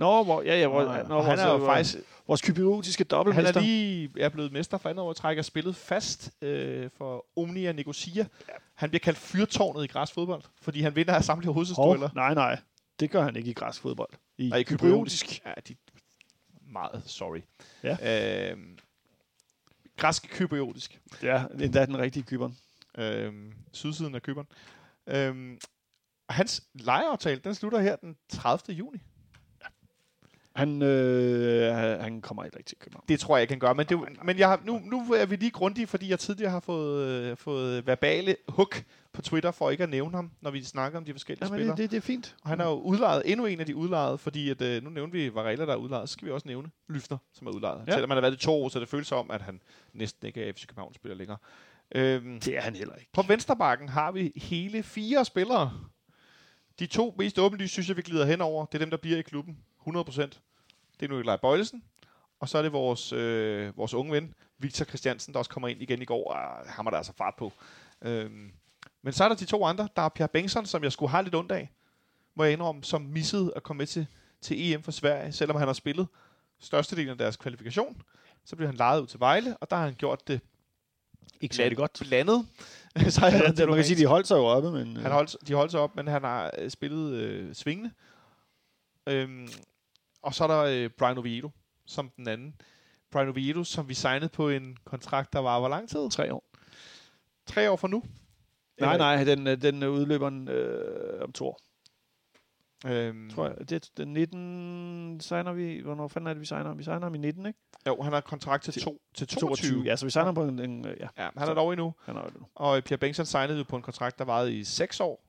Nå, hvor, ja, ja, hvor, Nå, ja. nå, Og han er jo øh, faktisk vores kyberiotiske han dobbeltmester. er lige er blevet mester for andet år, trækker spillet fast øh, for Omnia Nicosia. Han bliver kaldt fyrtårnet i græsfodbold, fordi han vinder af samtlige Hov, hovedstødler. nej, nej. Det gør han ikke i græsfodbold. I Nej, kypriotisk. Ja, de meget sorry. Ja. Øh, græsk kypriotisk. Ja, endda den rigtige kyberen. Øh, sydsiden af Kyberen. Øh, og hans lejeaftale, den slutter her den 30. juni. Han, øh, han- han kommer ikke rigtig til København. Det tror jeg, jeg kan gøre. Men, det, men jeg har, nu, nu er vi lige grundige, fordi jeg tidligere har fået, øh, fået verbale hook på Twitter for ikke at nævne ham, når vi snakker om de forskellige Jamen, spillere. det, det, det er fint. Og han er jo udlejet, endnu en af de udlejede, fordi at, øh, nu nævnte vi Varela, der er udlejet, så skal vi også nævne Lyfter, som er udlejet. Ja. Selvom han har været i to år, så det føles som, at han næsten ikke er FC København-spiller længere. Øhm, Det er han heller ikke. på vensterbakken har vi hele fire spillere. De to mest åbenlyse, synes jeg, vi glider henover. Det er dem, der bliver i klubben. 100%. Det er Nikolaj Bøjlesen. Og så er det vores, øh, vores unge ven, Victor Christiansen, der også kommer ind igen i går. Og ham er der altså fart på. Øhm, men så er der de to andre. Der er Pierre Bengtsson, som jeg skulle have lidt ondt af, må jeg indrømme, som missede at komme med til, til EM for Sverige, selvom han har spillet størstedelen af deres kvalifikation. Så blev han lejet ud til Vejle, og der har han gjort det Ikke særlig godt. blandet. så Ja, det, man kan sige, de holdt sig jo oppe, men... øh, han holdt, de holdt sig op, men han har øh, spillet øh, svingende. Øhm, og så er der øh, Brian Oviedo, som den anden. Brian Oviedo, som vi signede på en kontrakt, der var hvor lang tid? tre år. Tre år fra nu. Nej, nej, den, øh, den øh, udløber øh, om to år, Øhm, tror jeg. Det, den 19 signer vi... Hvornår fanden er det, vi signer? Vi signer ham i 19, ikke? Jo, han har kontrakt til, Til- to, til 22. Ja, så vi signer ham på en... en øh, ja, Ja, han er dog endnu. han har jo det nu. Og Pierre Bengtsson signede jo på en kontrakt, der varede i 6 år.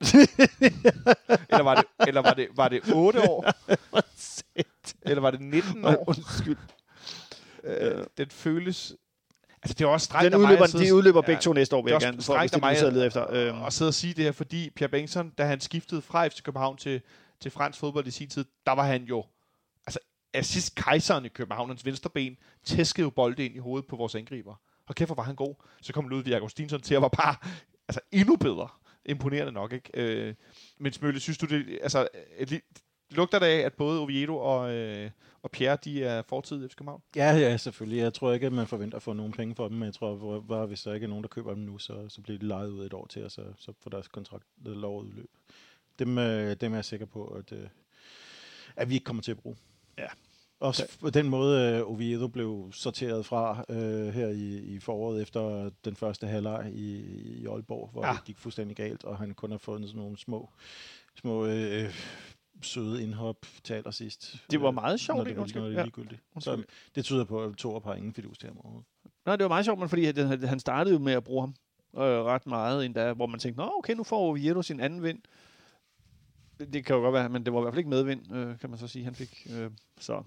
eller var det, eller var det, var det 8 år? eller var det 19 år? Undskyld. Øh, den føles... Altså, det er også strengt Den af mig udløber, sidde- de udløber Ja. begge to næste år, vil jeg gerne. For, hvis det er mig efter. øh, at sidde og sige det her, fordi Pierre Bengtsson, da han skiftede fra FC København til, til fransk fodbold i sin tid, der var han jo altså assist kejseren i København, hans venstre ben, tæskede jo bolde ind i hovedet på vores angriber. Og kæft, hvor var han god. Så kom Ludvig Augustinsson til at var bare altså, endnu bedre. Imponerende nok, ikke? Øh, men Smølle, synes du det, altså, lugter det af, at både Oviedo og, øh, og Pierre, de er fortid i FC København? Ja, ja, selvfølgelig. Jeg tror ikke, at man forventer at få nogen penge for dem, men jeg tror hvor- bare, hvis der ikke er nogen, der køber dem nu, så, så bliver de lejet ud et år til, og så, så får deres kontrakt øh, lov at udløbe. Dem, øh, dem er jeg sikker på, at, øh, at vi ikke kommer til at bruge. Ja. Også på den måde, øh, Oviedo blev sorteret fra øh, her i, i foråret efter den første halvleg i, i Aalborg, hvor ja. det gik fuldstændig galt, og han kun har fundet sådan nogle små, små øh, søde indhop til allersidst. Det var Øh, meget sjovt, når det, når det Ja. er ligegyldigt. Så Undskyld. det tyder på, at Thor har ingen fidus til ham overhovedet. Nej, det var meget sjovt, men fordi han, han startede jo med at bruge ham øh, ret meget, endda, hvor man tænkte, Nå, okay, nu får Oviedo sin anden vind. Det, det kan jo godt være, men det var i hvert fald ikke medvind, øh, kan man så sige, han fik. Øh, så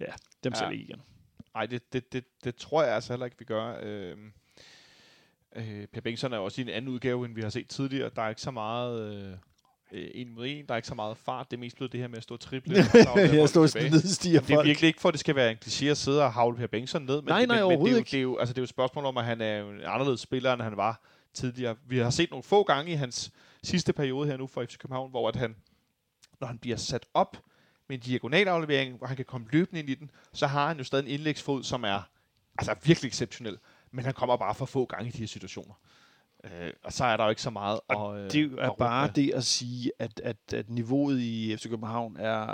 ja, dem Ja. ser vi ikke igen. Nej, det, det, det, det tror jeg altså heller ikke, vi gør. Øh, øh, Per Bengtsson er jo også i en anden udgave, end vi har set tidligere. Der er ikke så meget øh, øh, en mod en. Der er ikke så meget fart. Det er mest blevet det her med at stå og triple. jeg stod og nedstiger Det er virkelig ikke for, at det skal være en kliché at sidde og havle Per Bengtsson ned. Men Nej, det, nej, men, men det, er overhovedet jo, ikke. det, er jo, altså, det er jo et spørgsmål om, at han er en anderledes spiller, end han var tidligere. Vi har set nogle få gange i hans sidste periode her nu for FC København, hvor at han, når han bliver sat op med en diagonalaflevering, hvor han kan komme løbende ind i den, så har han jo stadig en indlægsfod, som er altså virkelig exceptionel. Men han kommer bare for få gange i de her situationer. Øh, og så er der jo ikke så meget Og at, øh, det er at bare med. det at sige, at, at, at niveauet i FC København er,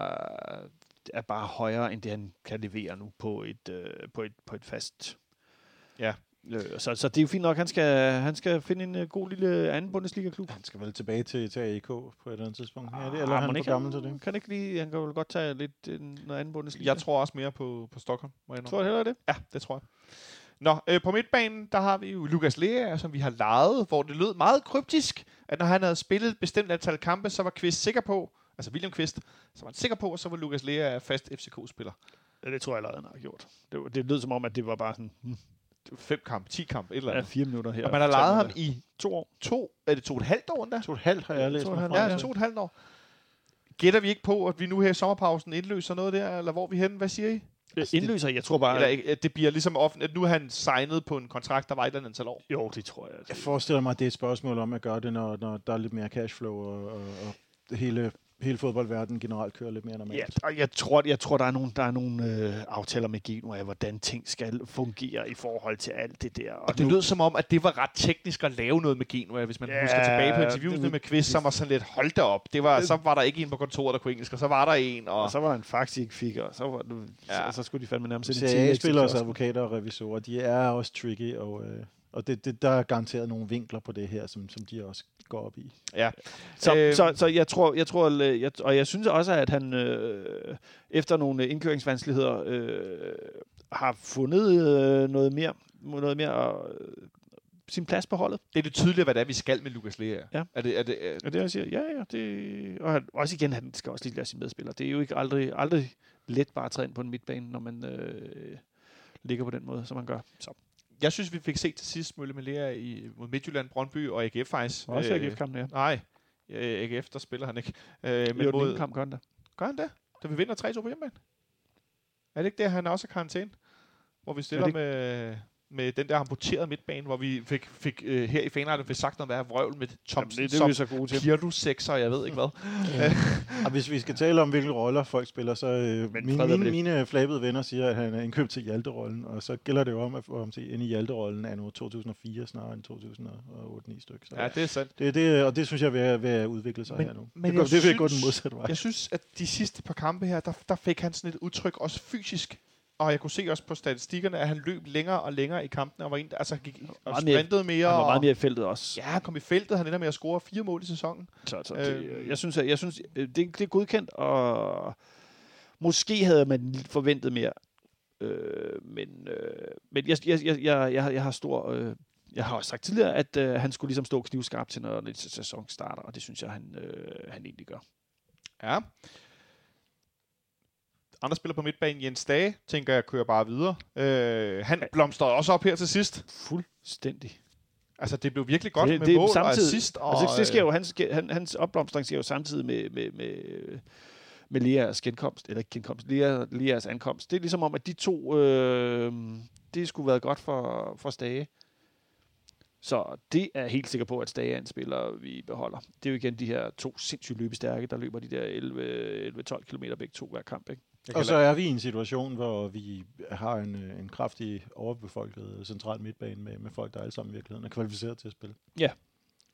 er bare højere, end det han kan levere nu på et, øh, på et, på et fast. Ja. Øh, så, så det er jo fint nok, han skal, han skal finde en uh, god lille anden Bundesliga-klub. Han skal vel tilbage til, til AIK på et eller andet tidspunkt. Ja, det, Ah, eller er han for ikke gammel til det? Kan ikke lige, han kan vel godt tage lidt øh, noget anden Bundesliga. Jeg tror også mere på, på Stockholm. Må jeg tror jeg heller det. Ja, det tror jeg. Nå, øh, på midtbanen, der har vi jo Lukas Lea, som vi har lejet, hvor det lød meget kryptisk, at når han havde spillet et bestemt antal kampe, så var Kvist sikker på, altså William Kvist, så var han sikker på, at så var Lukas Lea fast FCK-spiller. Ja, det tror jeg allerede, han har gjort. Det, var- det lød som om, at det var bare sådan, hmm, fem kampe, ti kampe, et eller ja, andet. fire minutter her. og man har lejet ham i to år. to, er det to og et halvt år endda? To og et halvt har jeg læst To mig et frem halvt, Ja, to og et halvt år. Gætter vi ikke på, at vi nu her i sommerpausen indløser noget der, eller hvor vi henne? Hvad siger I? Indløser, jeg tror bare... Eller ikke, at det bliver ligesom offentligt, at nu er han signet på en kontrakt, der var et eller andet antal år. jo, det tror jeg. Altså. Jeg forestiller mig, at det er et spørgsmål om at gøre det, når, når der er lidt mere cashflow, og, og, og det hele, hele fodboldverdenen generelt kører lidt mere normalt. Ja, og jeg tror, jeg tror der er nogle, der er nogle øh, aftaler med Genua af, hvordan ting skal fungere i forhold til alt det der. Og det lød som om, at det var ret teknisk at lave noget med Genua, hvis man Ja, husker tilbage på interviewene det- med Quiz, som var sådan lidt, hold da op. Det var, så var der ikke en på kontoret, der kunne engelsk, og så var der en, og, Og så var der en fax, I ikke fik, og så, var det, ja. Så, så skulle de fandme nærmest CAA-spillere, advokater og revisorer, de er også tricky, og, øh, og det, det, der er garanteret nogle vinkler på det her, som, som de også går op i. ja. Så, Øhm. så, så jeg tror, jeg tror, øh, jeg, og jeg synes også, at han øh, efter nogle øh, indkøringsvanskeligheder øh, har fundet øh, noget mere, noget mere øh, sin plads på holdet. Det er det tydeligt, hvad det er, vi skal med Lukas Lea. Ja. Er det, er det, er, Og det jeg siger, ja, ja, det, og han, også igen, han skal også lige lære sine medspillere. Det er jo ikke aldrig, aldrig let bare at træde ind på en midtbane, når man øh, ligger på den måde, som man gør. Så. Jeg synes, vi fik set til sidst Mølle med Lea i, mod Midtjylland, Brøndby og AGF faktisk. Også Øh, AGF-kampen, ja. Nej, øh, AGF, der spiller han ikke. Øh, Men jo, mod, kamp gør han da. gør han det? Da vi vinder 3-2 på hjemmebane? Er det ikke det, han også er karantæne? Hvor vi stiller det med, med den der amputerede midtbane, hvor vi fik, fik øh, her i fanretten fik sagt noget med vrøvl med Thompson det, det er vi så. Kirdu 6 og jeg ved ikke hvad. Og hvis vi skal tale om, hvilke roller folk spiller, så øh, Men mine, mine, mine flabede venner siger, at han er indkøbt til Hjalte-rollen, og så gælder det jo om at få ham til ind i Hjalte-rollen af nu 2004 snarere end 2008-9 stykker. Så Ja, det er sandt. det, det, og det synes jeg vil, vil udvikle sig Men- her nu. men det, går, jeg det vil gå synes- den modsatte vej. Jeg synes, at de sidste par kampe her, der, der fik han sådan et udtryk, også fysisk. Og jeg kunne se også på statistikkerne, at han løb længere og længere i kampene, og var en, altså gik og Meget mere- sprintede mere. Han var meget mere i feltet også. Ja, han kom i feltet. Han ender med at score fire mål i sæsonen. Så, så det, Øhm. jeg synes, at, jeg synes øh, det, det er godkendt, og måske havde man forventet mere. Øh, men øh, men jeg, jeg, jeg, jeg, jeg, jeg har stor... Øh, jeg har også sagt tidligere, at øh, han skulle ligesom stå knivskarpt til, når næste sæson starter, og det synes jeg, han, øh, han egentlig gør. Ja. Andre spiller på midtbanen, Jens Dage, tænker jeg, kører bare videre. Øh, han blomstrede også op her til sidst. Fuldstændig. Altså, det blev virkelig godt Det- med det mål og samtidig- assist. Og, Og altså, det sker øh, jo, hans, han, hans opblomstring sker jo samtidig med, med, med, med Leas genkomst, eller ikke genkomst, Lea, Leas ankomst. Det er ligesom om, at de to, øh, det skulle være godt for, for Stage. Så det er jeg helt sikker på, at Stage er en spiller, vi beholder. Det er jo igen de her to sindssygt løbestærke, der løber de der 11-12 km begge to hver kamp. Ikke? Og så er vi i en situation, hvor vi har en, øh, en kraftig overbefolket central midtbane med, med folk, der alle sammen i virkeligheden er kvalificeret til at spille.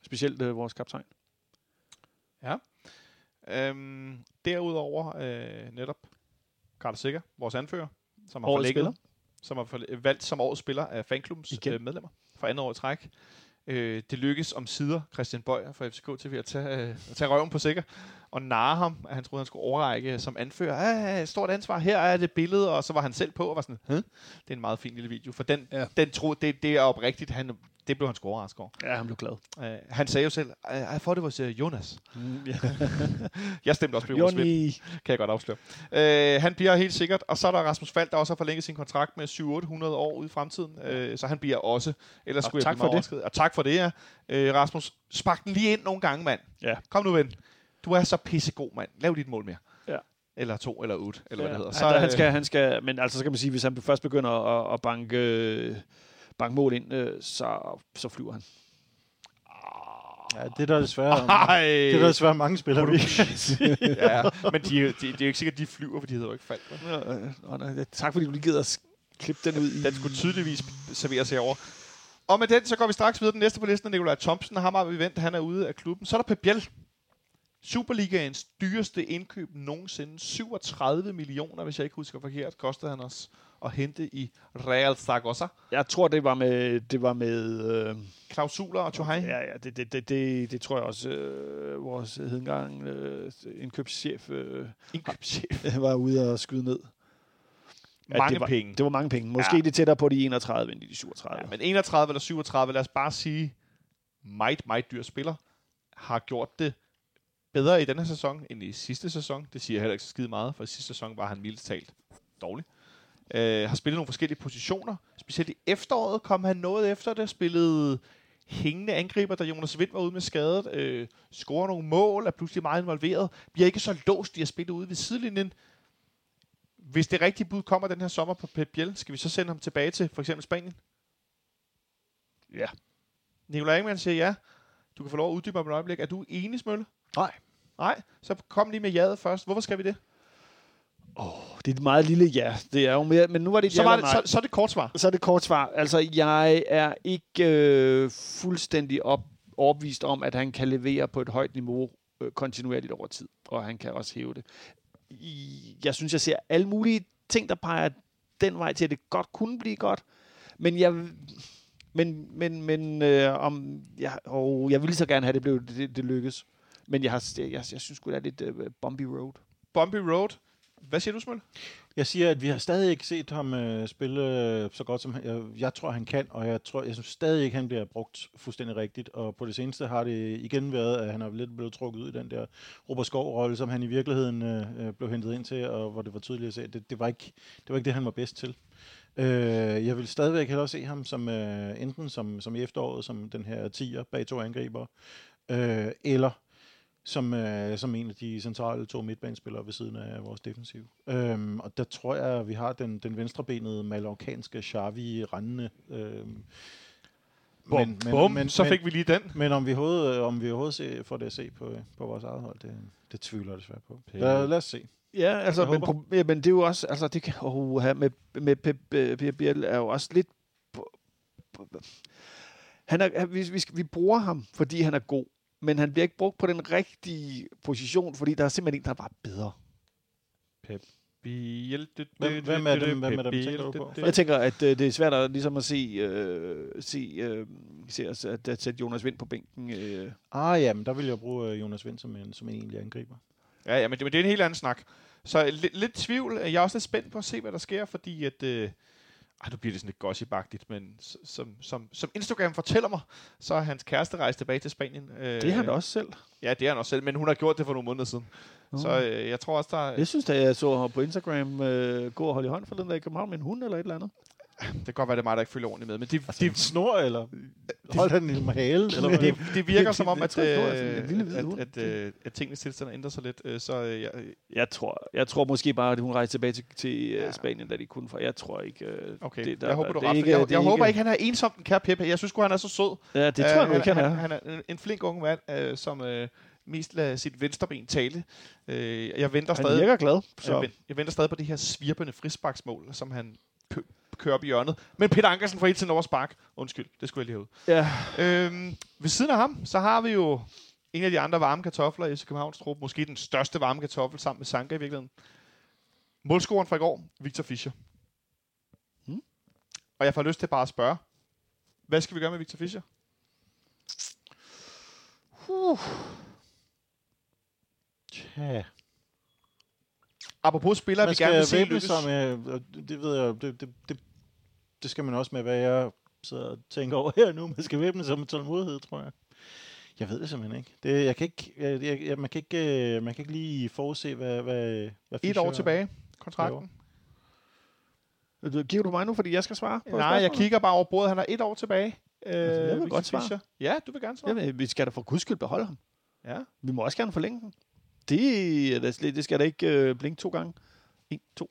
Specielt øh, vores kaptajn. Øhm, derudover øh, netop Carter Sikker, vores anfører, som har spiller. som har valgt som årets spiller af fanklubbens Igen. øh, medlemmer for andet år i træk. Øh, det lykkes om sider Christian Bøjer fra FCK til at tage, øh, at tage røven på Sikker og narre ham, at han troede, han skulle overrække som anfører. Ah, stort ansvar, her er det billede, og så var han selv på og var sådan, Hæ? det er en meget fin lille video, for den, Ja. ja. den tro, det, det er oprigtigt, han, det blev han sgu overrasket over. Ja, han blev glad. Uh, han sagde jo selv, I, thought it was uh, Jonas. Mm, ja. Jeg stemte også på Jonas Vind, kan jeg godt afsløre. Uh, han bliver helt sikkert, og så er der Rasmus Fald, der også har forlænget sin kontrakt med 700-800 år ude i fremtiden, uh, så han bliver også, ellers Og skulle jeg tak blive for det. overrasket. Og tak for det, ja. Uh, Rasmus, spark den lige ind nogle gange, mand. Ja. Kom nu, ven. Du er så pissegod, mand. Lav dit mål mere. Ja. Eller to, eller otte, eller hvad det hedder. Så, han, han, øh, skal, han skal, men altså så kan man sige, hvis han først begynder at, at banke, øh, banke mål ind, øh, så, så flyver han. Ja, det er der desværre, Ej. det er der desværre mange spillere, vi ja, men de, de, det er jo ikke sikkert, at de flyver, for de hedder jo ikke Falk. Ja, øh, nej, tak fordi du lige gider at klippe den ud i... Den skulle tydeligvis serveres herover. Og med den, så går vi straks videre. Den næste på listen er Nikolaj Thomsen. Ham har vi ventet, han er ude af klubben. Så er der Pep Biel. Superligaens dyreste indkøb nogensinde. 37 millioner, hvis jeg ikke husker forkert, kostede han os at hente i Real Zaragoza. Jeg tror, det var med... Det var med øh, Klausuler og Johai. ja, ja, det, det, det, det, det tror jeg også, øh, vores hedengang øh, indkøbschef øh, Indkøbschef. var ude og skyde ned. Ja, Mange det var, penge. Det var mange penge. Måske Ja. det er tættere på de 31 end de 37. Ja, men 31 eller 37, lad os bare sige, meget, meget dyr spiller, har gjort det bedre i denne sæson end i sidste sæson. Det siger jeg heller ikke så skide meget, for i sidste sæson var han mildest talt dårlig. Øh, har spillet nogle forskellige positioner. Specielt i efteråret kom han noget efter det. Spillede hængende angriber, da Jonas Vind var ude med skadet. Øh, scorer nogle mål, er pludselig meget involveret. Bliver ikke så låst i at spille ude ved sidelinjen. Hvis det rigtige bud kommer den her sommer på Pep Biel, skal vi så sende ham tilbage til for eksempel Spanien? Ja. Nikolaj Ingemann siger ja. Du kan få lov at uddybe om et øjeblik. Er du enig, Smølle? Nej. Nej, så kom lige med jaet først. Hvorfor skal vi det? Det er et meget lille ja. Det er jo mere, men nu var det et Så, ja var det, så, så er det kort svar. Så er det kort svar. Altså, jeg er ikke øh, fuldstændig op, overbevist om, at han kan levere på et højt niveau øh, kontinuerligt over tid, og han kan også hæve det. I- Jeg synes, jeg ser alle mulige ting, der peger den vej til, at det godt kunne blive godt, men jeg... Men, men, men øh, om, jeg, og jeg vil lige så gerne have, at det, blev, det, det lykkes. Men jeg, har, jeg, jeg, jeg synes sgu, det er lidt øh, bumpy road. Bumpy Road. Hvad siger du, Smøl? Jeg siger, at vi har stadig ikke set ham øh, spille øh, så godt, som han, jeg, jeg tror, han kan, og jeg tror, jeg synes stadig ikke, han bliver brugt fuldstændig rigtigt. Og på det seneste har det igen været, at han er lidt blevet trukket ud i den der Robert Skov-rolle, som han i virkeligheden øh, øh blev hentet ind til, og hvor det var tydeligt at se, at det, det, var ikke, det var ikke det, han var bedst til. Øh, jeg vil stadigvæk hellere se ham som øh, enten som, som i efteråret, som den her tiger bag to angriber, øh, eller som, øh, som en af de centrale to midtbanespillere ved siden af vores defensiv. Øhm, og der tror jeg, at vi har den, den venstrebenede malorkanske Xavi rendende. Øhm, Bum, bum. Men, så fik vi lige den. men om vi overhovedet, om vi overhovedet se, får det at se på, på vores eget hold, det, det tvivler jeg desværre på. Lad, lad os se. Ja, altså, men, pro- ja, men det er jo også, altså, det kan, oh, med, med Pep, øh, Pep Biel er jo også lidt, han er, vi, vi, vi bruger ham, fordi han er god, men han bliver ikke brugt på den rigtige position, fordi der er simpelthen en, der er bare bedre. Biel, det, Hvem- hvem er dem- hvem er dem, tænker du på? Jeg tænker, at øh, det er svært at, ligesom at se, øh, se, øh, se at, at, at sætte Jonas Vind på bænken. Øh. Ah ja, men der vil jeg bruge øh, Jonas Vind som en, som en egentlig angriber. Ja, ja, men det, men det er en helt anden snak. Så lidt, lidt tvivl. Jeg er også lidt spændt på at se, hvad der sker, fordi at... Øh, ej, nu bliver det sådan lidt gossipagtigt, men som, som, som Instagram fortæller mig, så er hans kæreste rejst tilbage til Spanien. Øh, Det er han også selv. Ja, det er han også selv, men hun har gjort det for nogle måneder siden. Nå. Så øh, jeg tror også, der er, Jeg synes da, jeg så her på Instagram øh, gå og holde i hånd for den der i København med en hund eller et eller andet. Det kan godt være, det er mig, der ikke følger ordentligt med, men det, Altså, en det, snor, eller holdt han i halen? Eller det, det virker som om, det at, jeg, en øh, at, at, øh, at tingenes tilstand ændrer sig lidt. øh, Så øh, jeg, Jeg tror, jeg tror måske bare, at hun rejste tilbage til, til Ja. ja. Spanien, da de kunne for. Jeg tror ikke... øh, okay, det, det, jeg håber, du det ret. ikke- jeg, er jeg håber ikke, han er ensom, den kære Peppe. Jeg synes han er så sød. Ja, det tror jeg nu Øh, ikke, han er. Han er en, en flink ung mand, øh, som øh, mest lader sit venstre ben tale. Øh, jeg venter Han stadig... virker glad. Jeg, Så. vent, jeg venter stadig på det her svirpende frisparksmål, som han kører op i hjørnet. Men Peter Ankersen får helt til over spark. Undskyld, det skulle jeg lige have ud. Ja. Øhm, ved siden af ham, så har vi jo en af de andre varme kartofler i FC Københavns trup. Måske den største varme kartoffel sammen med Sanka i virkeligheden. Målscoren fra i går, Victor Fischer. Hmm. Og jeg får lyst til bare at spørge, hvad skal vi gøre med Victor Fischer? Tja. Apropos spillere, vi gerne vil se lykkes. med, og det ved jeg, det, det, det, det skal man også med, hvad jeg sidder og tænker over her nu. Man skal væbne sig med tålmodighed, tror jeg. Jeg ved det simpelthen ikke. Det, jeg kan ikke, jeg, jeg, jeg, man, kan ikke øh, man kan ikke lige forudse, hvad, hvad, hvad Et år tilbage, kontrakten. Giver du mig nu, fordi jeg skal svare? på Nej, jeg kigger bare over bordet. Han har et år tilbage. Øh, jeg vil Victor godt svare. Fischer. Ja, du vil gerne svare. Jamen, vi skal da for guds skyld beholde ham. Ja. Vi må også gerne forlænge den. Det, er da slet- det skal da ikke øh, blinke to gange. En, to.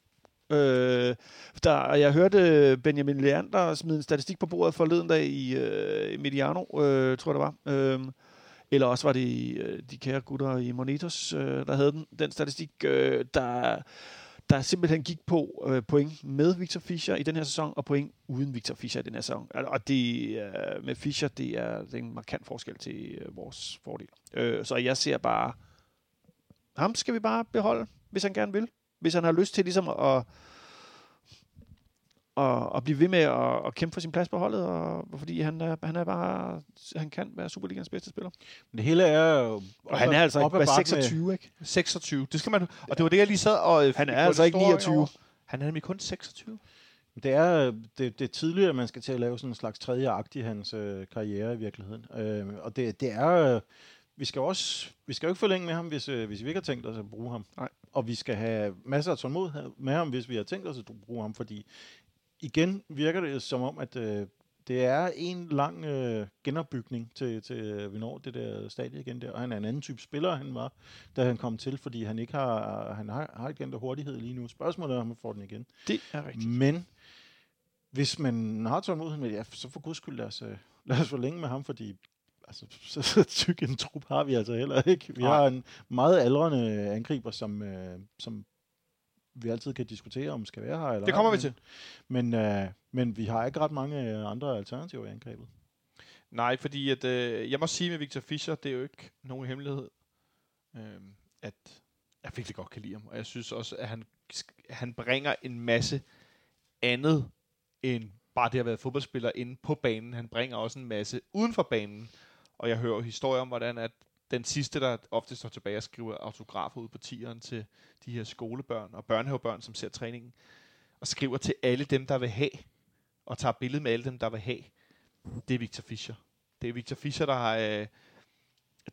Øh, der, jeg hørte øh, Benjamin Leander smide en statistik på bordet forleden dag i, øh, i Mediano, øh, tror jeg det var. Øh, eller også var det øh, de kære gutter i Monetos, øh, der havde den, den statistik, øh, der, der simpelthen gik på øh, point med Victor Fischer i den her sæson, og point uden Victor Fischer i den her sæson. Og- Og det øh, med Fischer, det er, det er en markant forskel til øh, vores fordel. Øh, så jeg ser bare, ham skal vi bare beholde, hvis han gerne vil. Hvis han har lyst til ligesom at, at, at blive ved med at, at kæmpe for sin plads på holdet, og, fordi han er, han er bare, han kan være Superligans bedste spiller. Men det hele er jo... Og han er altså op ikke bakke 26, ikke? 26. Det skal man, og det var det, jeg lige sad og... øh, Han er altså ikke store 29. over. Han er nemlig kun 26. Det er, det, det er tidligere, at man skal til at lave sådan en slags tredje akt i hans øh, karriere i virkeligheden. Øh, og det, det er... Øh, vi skal også vi skal jo ikke forlænge med ham, hvis, øh, hvis vi ikke har tænkt os at bruge ham. Nej. Og vi skal have masser af tålmodighed med ham, hvis vi har tænkt os at bruge ham, fordi igen virker det som om, at øh, det er en lang øh, genopbygning til, til øh, vi når det der stadie igen der. Og han er en anden type spiller, han var, da han kom til, fordi han ikke har, han har, har ikke den der hurtighed lige nu. Spørgsmålet er, om han får den igen. Det er rigtigt. Men hvis man har tålmodighed med ja, så for guds skyld lad os, øh, lad os forlænge med ham, fordi altså, så, så tyk en trup har vi altså heller ikke. Vi Nej. har en meget aldrende angriber, som, øh, som vi altid kan diskutere, om skal være her. Eller Det kommer ej, vi til. Men, øh, men vi har ikke ret mange øh, andre alternativer i angrebet. Nej, fordi at, øh, jeg må sige med Victor Fischer, det er jo ikke nogen hemmelighed, øh, at jeg virkelig godt kan lide ham. Og jeg synes også, at han, han bringer en masse andet end bare det at være fodboldspiller inde på banen. Han bringer også en masse uden for banen. Og jeg hører jo historier om, hvordan at den sidste, der ofte står tilbage og skriver autografer ud på tieren til de her skolebørn og børnehavebørn, som ser træningen, og skriver til alle dem, der vil have, og tager billede med alle dem, der vil have, det er Victor Fischer. Det er Victor Fischer, der har øh,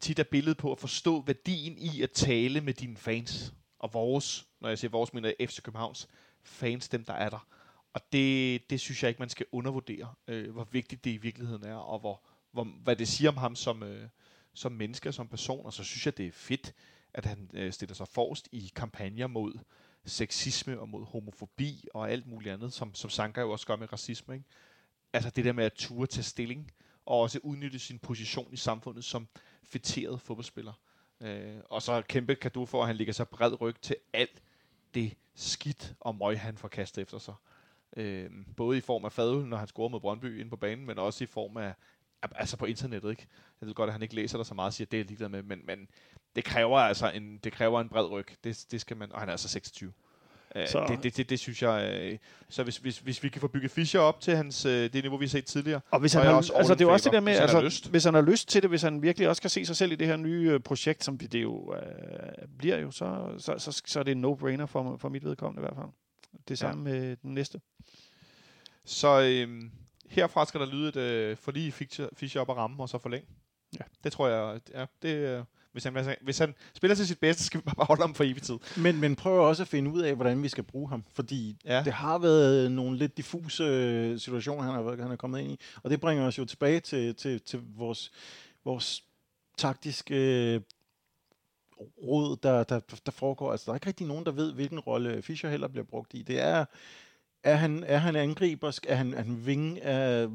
tit er billedet på at forstå værdien i at tale med dine fans. Og vores, når jeg siger vores, mener jeg FC Københavns fans, dem der er der. Og det, det synes jeg ikke, man skal undervurdere, øh, hvor vigtigt det i virkeligheden er, og hvor, hvor, hvad det siger om ham som, øh, som menneske og som person. Og så synes jeg, det er fedt, at han øh, stiller sig forrest i kampagner mod sexisme og mod homofobi og alt muligt andet, som, som Sanka jo også gør med racisme. Ikke? Altså det der med at ture til stilling, og også udnytte sin position i samfundet som fætteret fodboldspiller. Øh, og så kæmpe kado for, at han ligger så bred ryg til alt det skidt og møg, han får kastet efter sig. Øh, både i form af fadøl, når han scorer mod Brøndby ind på banen, men også i form af, altså på internettet, ikke? Jeg ved godt, at han ikke læser der så meget og siger, at det er ligeglad med, men, men det kræver altså en, det kræver en bred ryg. Det, det skal man, og han er altså 26. Så. Så- Det, det, det, det, synes jeg... Øh, så hvis, hvis, hvis vi kan få bygget Fischer op til hans, øh, det niveau, vi har set tidligere, Og hvis han har, også altså det er også det der med, hvis han altså, har lyst. hvis han har lyst til det, hvis han virkelig også kan se sig selv i det her nye øh, projekt, som det jo øh, bliver jo, så, så, så, så er det en no-brainer for, for mit vedkommende i hvert fald. Det samme med den næste. Så øhm, herfra skal der lyde et øh, forlig Fischer, op og ramme, og så forlæng. Ja. Det tror jeg, ja, det, øh, hvis, han, hvis han spiller til sit bedste, skal vi bare holde ham for evig tid. Men, men prøv også at finde ud af, hvordan vi skal bruge ham. Fordi Ja. det har været nogle lidt diffuse øh, situationer, han har, han er kommet ind i. Og det bringer os jo tilbage til, til, til vores, vores taktiske øh, råd, der, der, der foregår. Altså, der er ikke rigtig nogen, der ved, hvilken rolle Fischer heller bliver brugt i. Det er, er han, er han angriber? Skal han, er han vinge? Er,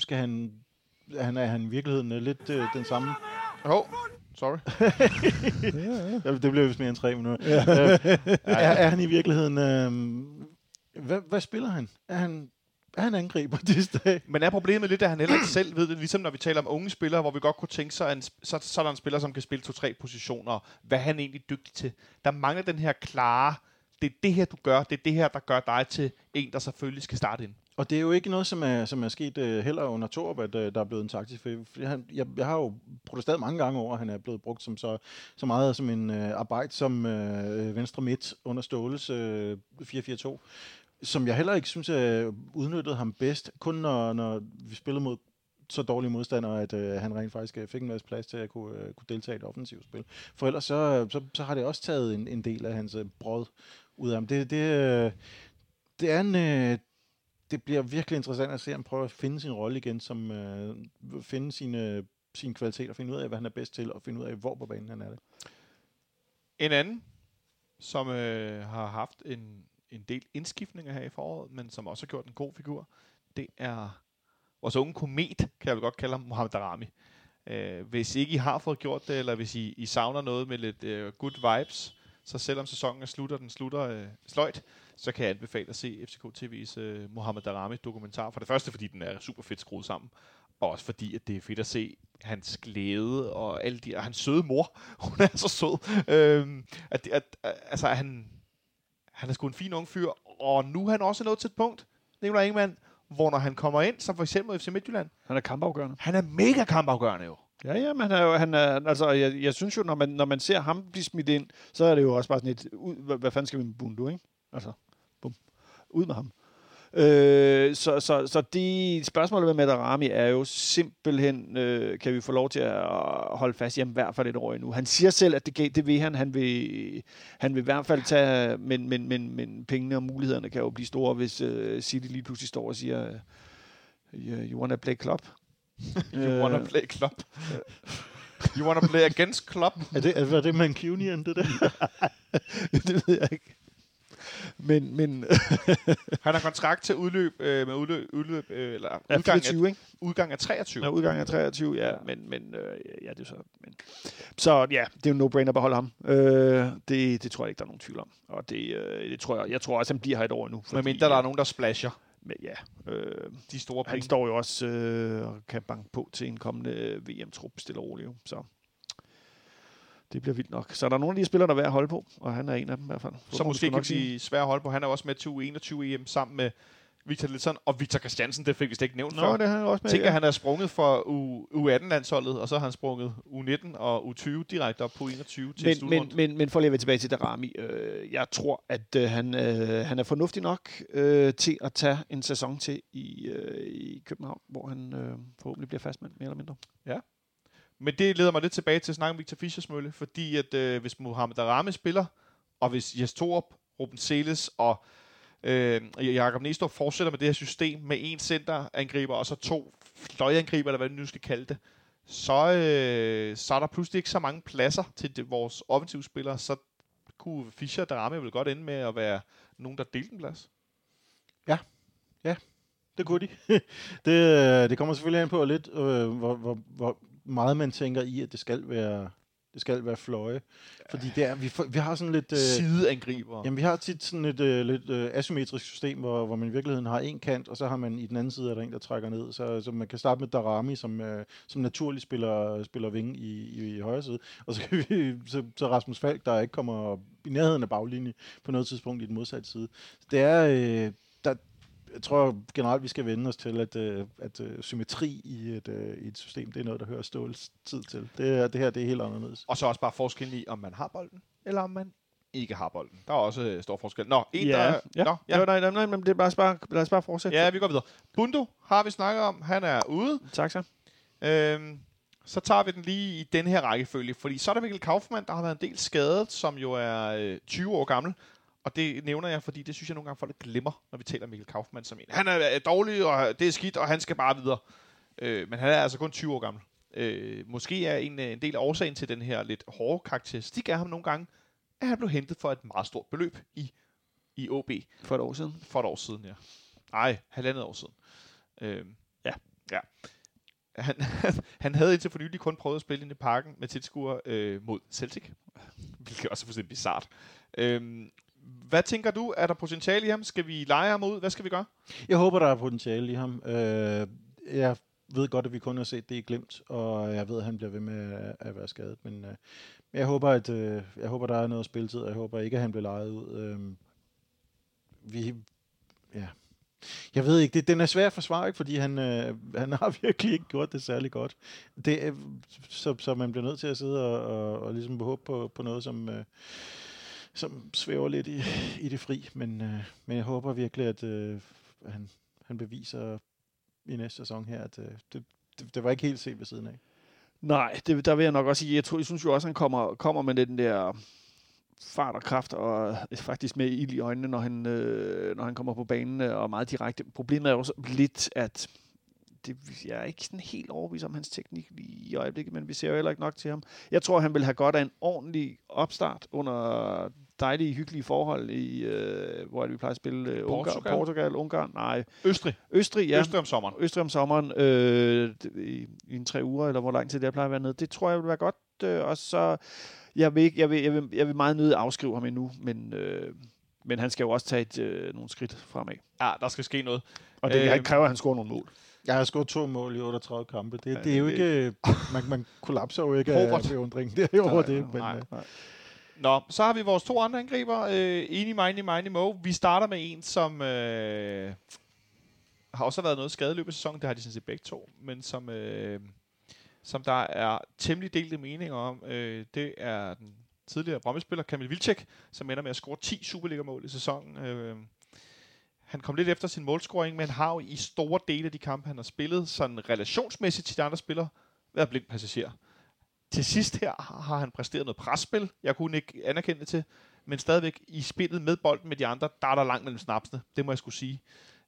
skal han, er han, er han i virkeligheden øh, lidt øh, den samme? Åh, oh, sorry. Ja, Det blev vist mere end tre minutter. Ja. Øh, er, er han i virkeligheden... Øh, hvad, hvad spiller han? Er han, er han angriber disse dage? Men er problemet lidt, at han heller ikke selv ved det, ligesom når vi taler om unge spillere, hvor vi godt kunne tænke sig, en, sp- så, så er der en spiller, som kan spille to-tre positioner, hvad er han egentlig dygtig til. Der mangler den her klare, det er det her, du gør, det er det her, der gør dig til en, der selvfølgelig skal starte ind. Og det er jo ikke noget, som er, som er sket uh, heller under Torp, at uh, der er blevet en taktisk. For jeg, han, jeg, jeg har jo protesteret mange gange over, at han er blevet brugt som så, så meget som en uh, arbejde som uh, venstre midt under Ståles uh, 4-4-2 som jeg heller ikke synes uh, udnyttede ham bedst, kun når, når vi spillede mod så dårlige modstandere, at øh, han rent faktisk øh, fik en masse plads til at kunne, øh, kunne deltage i et offensivt spil. For ellers så, så, så har det også taget en, en del af hans øh, brød ud af ham. Det, det, øh, det er en... Øh, det bliver virkelig interessant at se ham prøve at finde sin rolle igen, som øh, finde sine, sine kvaliteter, finde ud af, hvad han er bedst til, og finde ud af, hvor på banen han er det. En anden, som øh, har haft en, en del indskiftninger her i foråret, men som også har gjort en god figur, det er vores unge komet, kan jeg vel godt kalde ham, Mohamed Darami. Øh, hvis ikke I har fået gjort det, eller hvis I, I savner noget med lidt øh, good vibes, så selvom sæsonen er slut, og den slutter øh, sløjt, så kan jeg anbefale at se FCK TV's øh, Mohamed Darami dokumentar. For det første, fordi den er super fedt skruet sammen, og også fordi, at det er fedt at se hans glæde og alle de, og hans søde mor. Hun er så sød. Øhm, at, at, at, altså, han, han er sgu en fin ung fyr, og nu er han også nået til et punkt, Nikolaj Ingemann, hvor når han kommer ind, som for eksempel FC Midtjylland, Han er kampafgørende. han er mega kampafgørende jo. Ja, ja, men han er jo, han er, altså, jeg, jeg synes jo, når man, når man ser ham blive smidt ind, så er det jo også bare sådan et, ud, hvad, hvad fanden skal vi med Bundu, ikke? Altså, bum, ud med ham. Øh, så, så, så det spørgsmål med Madarami er jo simpelthen, øh, kan vi få lov til at holde fast i ham i hvert fald et år endnu. Han siger selv, at det, det vil han. Han vil, han vil i hvert fald tage, men, men, men, men pengene og mulighederne kan jo blive store, hvis øh, City lige pludselig står og siger, You, you wanna play club? You wanna play club. you wanna play against club. Er det, er, var det Mancunian, det der? det ved jeg ikke. Men, men Han har kontrakt til udløb, øh, med udløb, udløb øh, eller ja, udgang, 24, af, ikke? udgang af 23. Ja, udgang af 23, ja. Men, men øh, ja, det er så... Men. Så ja, det er jo en no-brainer at beholde ham. Øh, det, det tror jeg ikke, der er nogen tvivl om. Og det, øh, det tror jeg, jeg tror også, han bliver her et år nu. Med mindre der er nogen, der splasher Men ja, øh, de store han penge. står jo også øh, og kan banke på til en kommende VM-trup stille og roligt. Så det bliver vildt nok. Så er der nogle af de spillere, der er værd at holde på, og han er en af dem i hvert fald. Så måske kan blive svær at holde på. Han er også med til U21 EM sammen med Victor Litsson og Victor Christiansen. Det fik vi slet ikke nævnt Nå, før. det er han også med. Tænk, ja. han er sprunget for U- U18-landsholdet, og så har han sprunget U19 og U20 direkte op på U21 til men, men, men, men for lige at være tilbage til Darami, øh, jeg tror, at øh, han, øh, han er fornuftig nok øh, til at tage en sæson til i, øh, i København, hvor han øh, forhåbentlig bliver fastmand, mere eller mindre. Men det leder mig lidt tilbage til at snakke om Victor Fischersmølle, fordi at øh, hvis Mohamed Darame spiller, og hvis Jes Torup, Ruben Seles og øh, Jakob Næstrup fortsætter med det her system med en centerangriber og så to fløjangriber, eller hvad vi nu skal kalde det, så, øh, så er der pludselig ikke så mange pladser til det, vores offensivspillere, så kunne Fischer og Drame vel godt ende med at være nogen, der delte en plads. Ja, ja, Det kunne de. det, øh, det kommer selvfølgelig an på lidt, øh, hvor, hvor, hvor meget man tænker i, at det skal være, det skal være fløje. Fordi det er, vi, får- vi har sådan lidt... Øh, Sideangriber. Jamen, vi har tit sådan et øh, lidt øh, asymmetrisk system, hvor, hvor man i virkeligheden har en kant, og så har man i den anden side, er der en, der trækker ned. Så, så man kan starte med Darami, som, øh, som naturligt spiller, spiller vinge i, i, i højre side. Og så, kan vi, så, så Rasmus Falk, der ikke kommer i nærheden af baglinje på noget tidspunkt i den modsatte side. Så det er... Øh, der, jeg tror generelt, vi skal vende os til, at, øh, at øh, symmetri i et, øh, i et system, det er noget, der hører Ståles tid til. Det, det her, det er helt anderledes. Og så også bare forskellen i, om man har bolden, eller om man ikke har bolden. Der er også stor forskel. Nå, en ja, der... ja. Nå, ja. Nej, nej, nej, men det er bare, bare, lad os bare fortsætte. Ja, vi går videre. Bundo har vi snakket om. Han er ude. Tak så. Øhm, så tager vi den lige i den her rækkefølge, fordi så er der Mikkel Kaufmann, der har været en del skadet, som jo er øh, 20 år gammel. Og det nævner jeg, fordi det synes jeg nogle gange folk glemmer, når vi taler om Mikkel Kaufmann som en. Han er øh, dårlig, og det er skidt, og han skal bare videre. Øh, men han er altså kun 20 år gammel. Øh, måske er en, øh, en del af årsagen til den her lidt hårde karakteristik af ham nogle gange, at han blev hentet for et meget stort beløb i, i OB For et år siden. for et år siden, ja. Ej, halvandet år siden. Øhm, Ja. ja. Han, han havde indtil for nylig kun prøvet at spille inde i parken med tilskuere øh, mod Celtic, hvilket også er fuldstændig bizart. Øhm, hvad tænker du? Er der potentiale i ham? Skal vi lege ham ud? Hvad skal vi gøre? Jeg håber, der er potentiale i ham. Øh, jeg ved godt, at vi kun har set det i glemt, og jeg ved, at han bliver ved med at, være skadet. Men øh, jeg håber, at øh, jeg håber, der er noget spilletid, og jeg håber ikke, at han bliver lejet ud. Øh, vi, ja. Jeg ved ikke, det, den er svær at forsvare, ikke? fordi han, øh, han har virkelig ikke gjort det særlig godt. Det, øh, så, så man bliver nødt til at sidde og, og, og ligesom håbe på, på noget, som, øh, som svæver lidt i, i det fri. Men, øh, men jeg håber virkelig, at øh, han, han beviser i næste sæson her, at øh, det, det, det var ikke helt set ved siden af. Nej, det, der vil jeg nok også sige, jeg, tror, jeg synes jo også, at han kommer, kommer med den der fart og kraft, og er faktisk med ild i øjnene, når han, øh, når han kommer på banen, øh, og meget direkte. Problemet er jo lidt, at det, jeg er ikke sådan helt overbevist om hans teknik lige i øjeblikket, men vi ser jo heller ikke nok til ham. Jeg tror, han vil have godt af en ordentlig opstart under dejlige, hyggelige forhold, i, øh, hvor er det, vi plejer at spille øh, Ungarn, Portugal? Portugal, Ungarn, nej, Østrig. Østrig, ja. Østrig om sommeren. Østrig om sommeren øh, i, i en tre uger, eller hvor lang tid det plejer at være nede. Det tror jeg vil være godt. Øh, og så, jeg vil, ikke, jeg, vil, jeg, vil, jeg vil meget nødt afskrive ham endnu, men, øh, men han skal jo også tage et, øh, nogle skridt fremad. Ja, der skal ske noget. Og det øh, kræver, at han scorer nogle mål. Jeg har scoret to mål i 38 kampe. Det, Ja, det er jo ikke... Man, man kollapser jo ikke af Håvert. beundring. Det er jo over det. Men, nej. øh, Nå, så har vi vores to andre angriber. Øh, Eni, Mini, Mini, Mo. Vi starter med en, som øh, har også været noget skadet i af sæsonen. Det har de sådan set begge to. Men som, øh, som der er temmelig delte meninger om. Øh, det er den tidligere Brømme-spiller Kamil Vilcek, som ender med at score 10 Superliga-mål i sæsonen. Øh, han kom lidt efter sin målscoring, men har jo i store dele af de kampe, han har spillet, sådan relationsmæssigt til de andre spillere, været blind passager. Til sidst her har han præsteret noget presspil, jeg kunne ikke anerkende det til, men stadigvæk i spillet med bolden med de andre, der er der langt mellem snapsene, det må jeg skulle sige.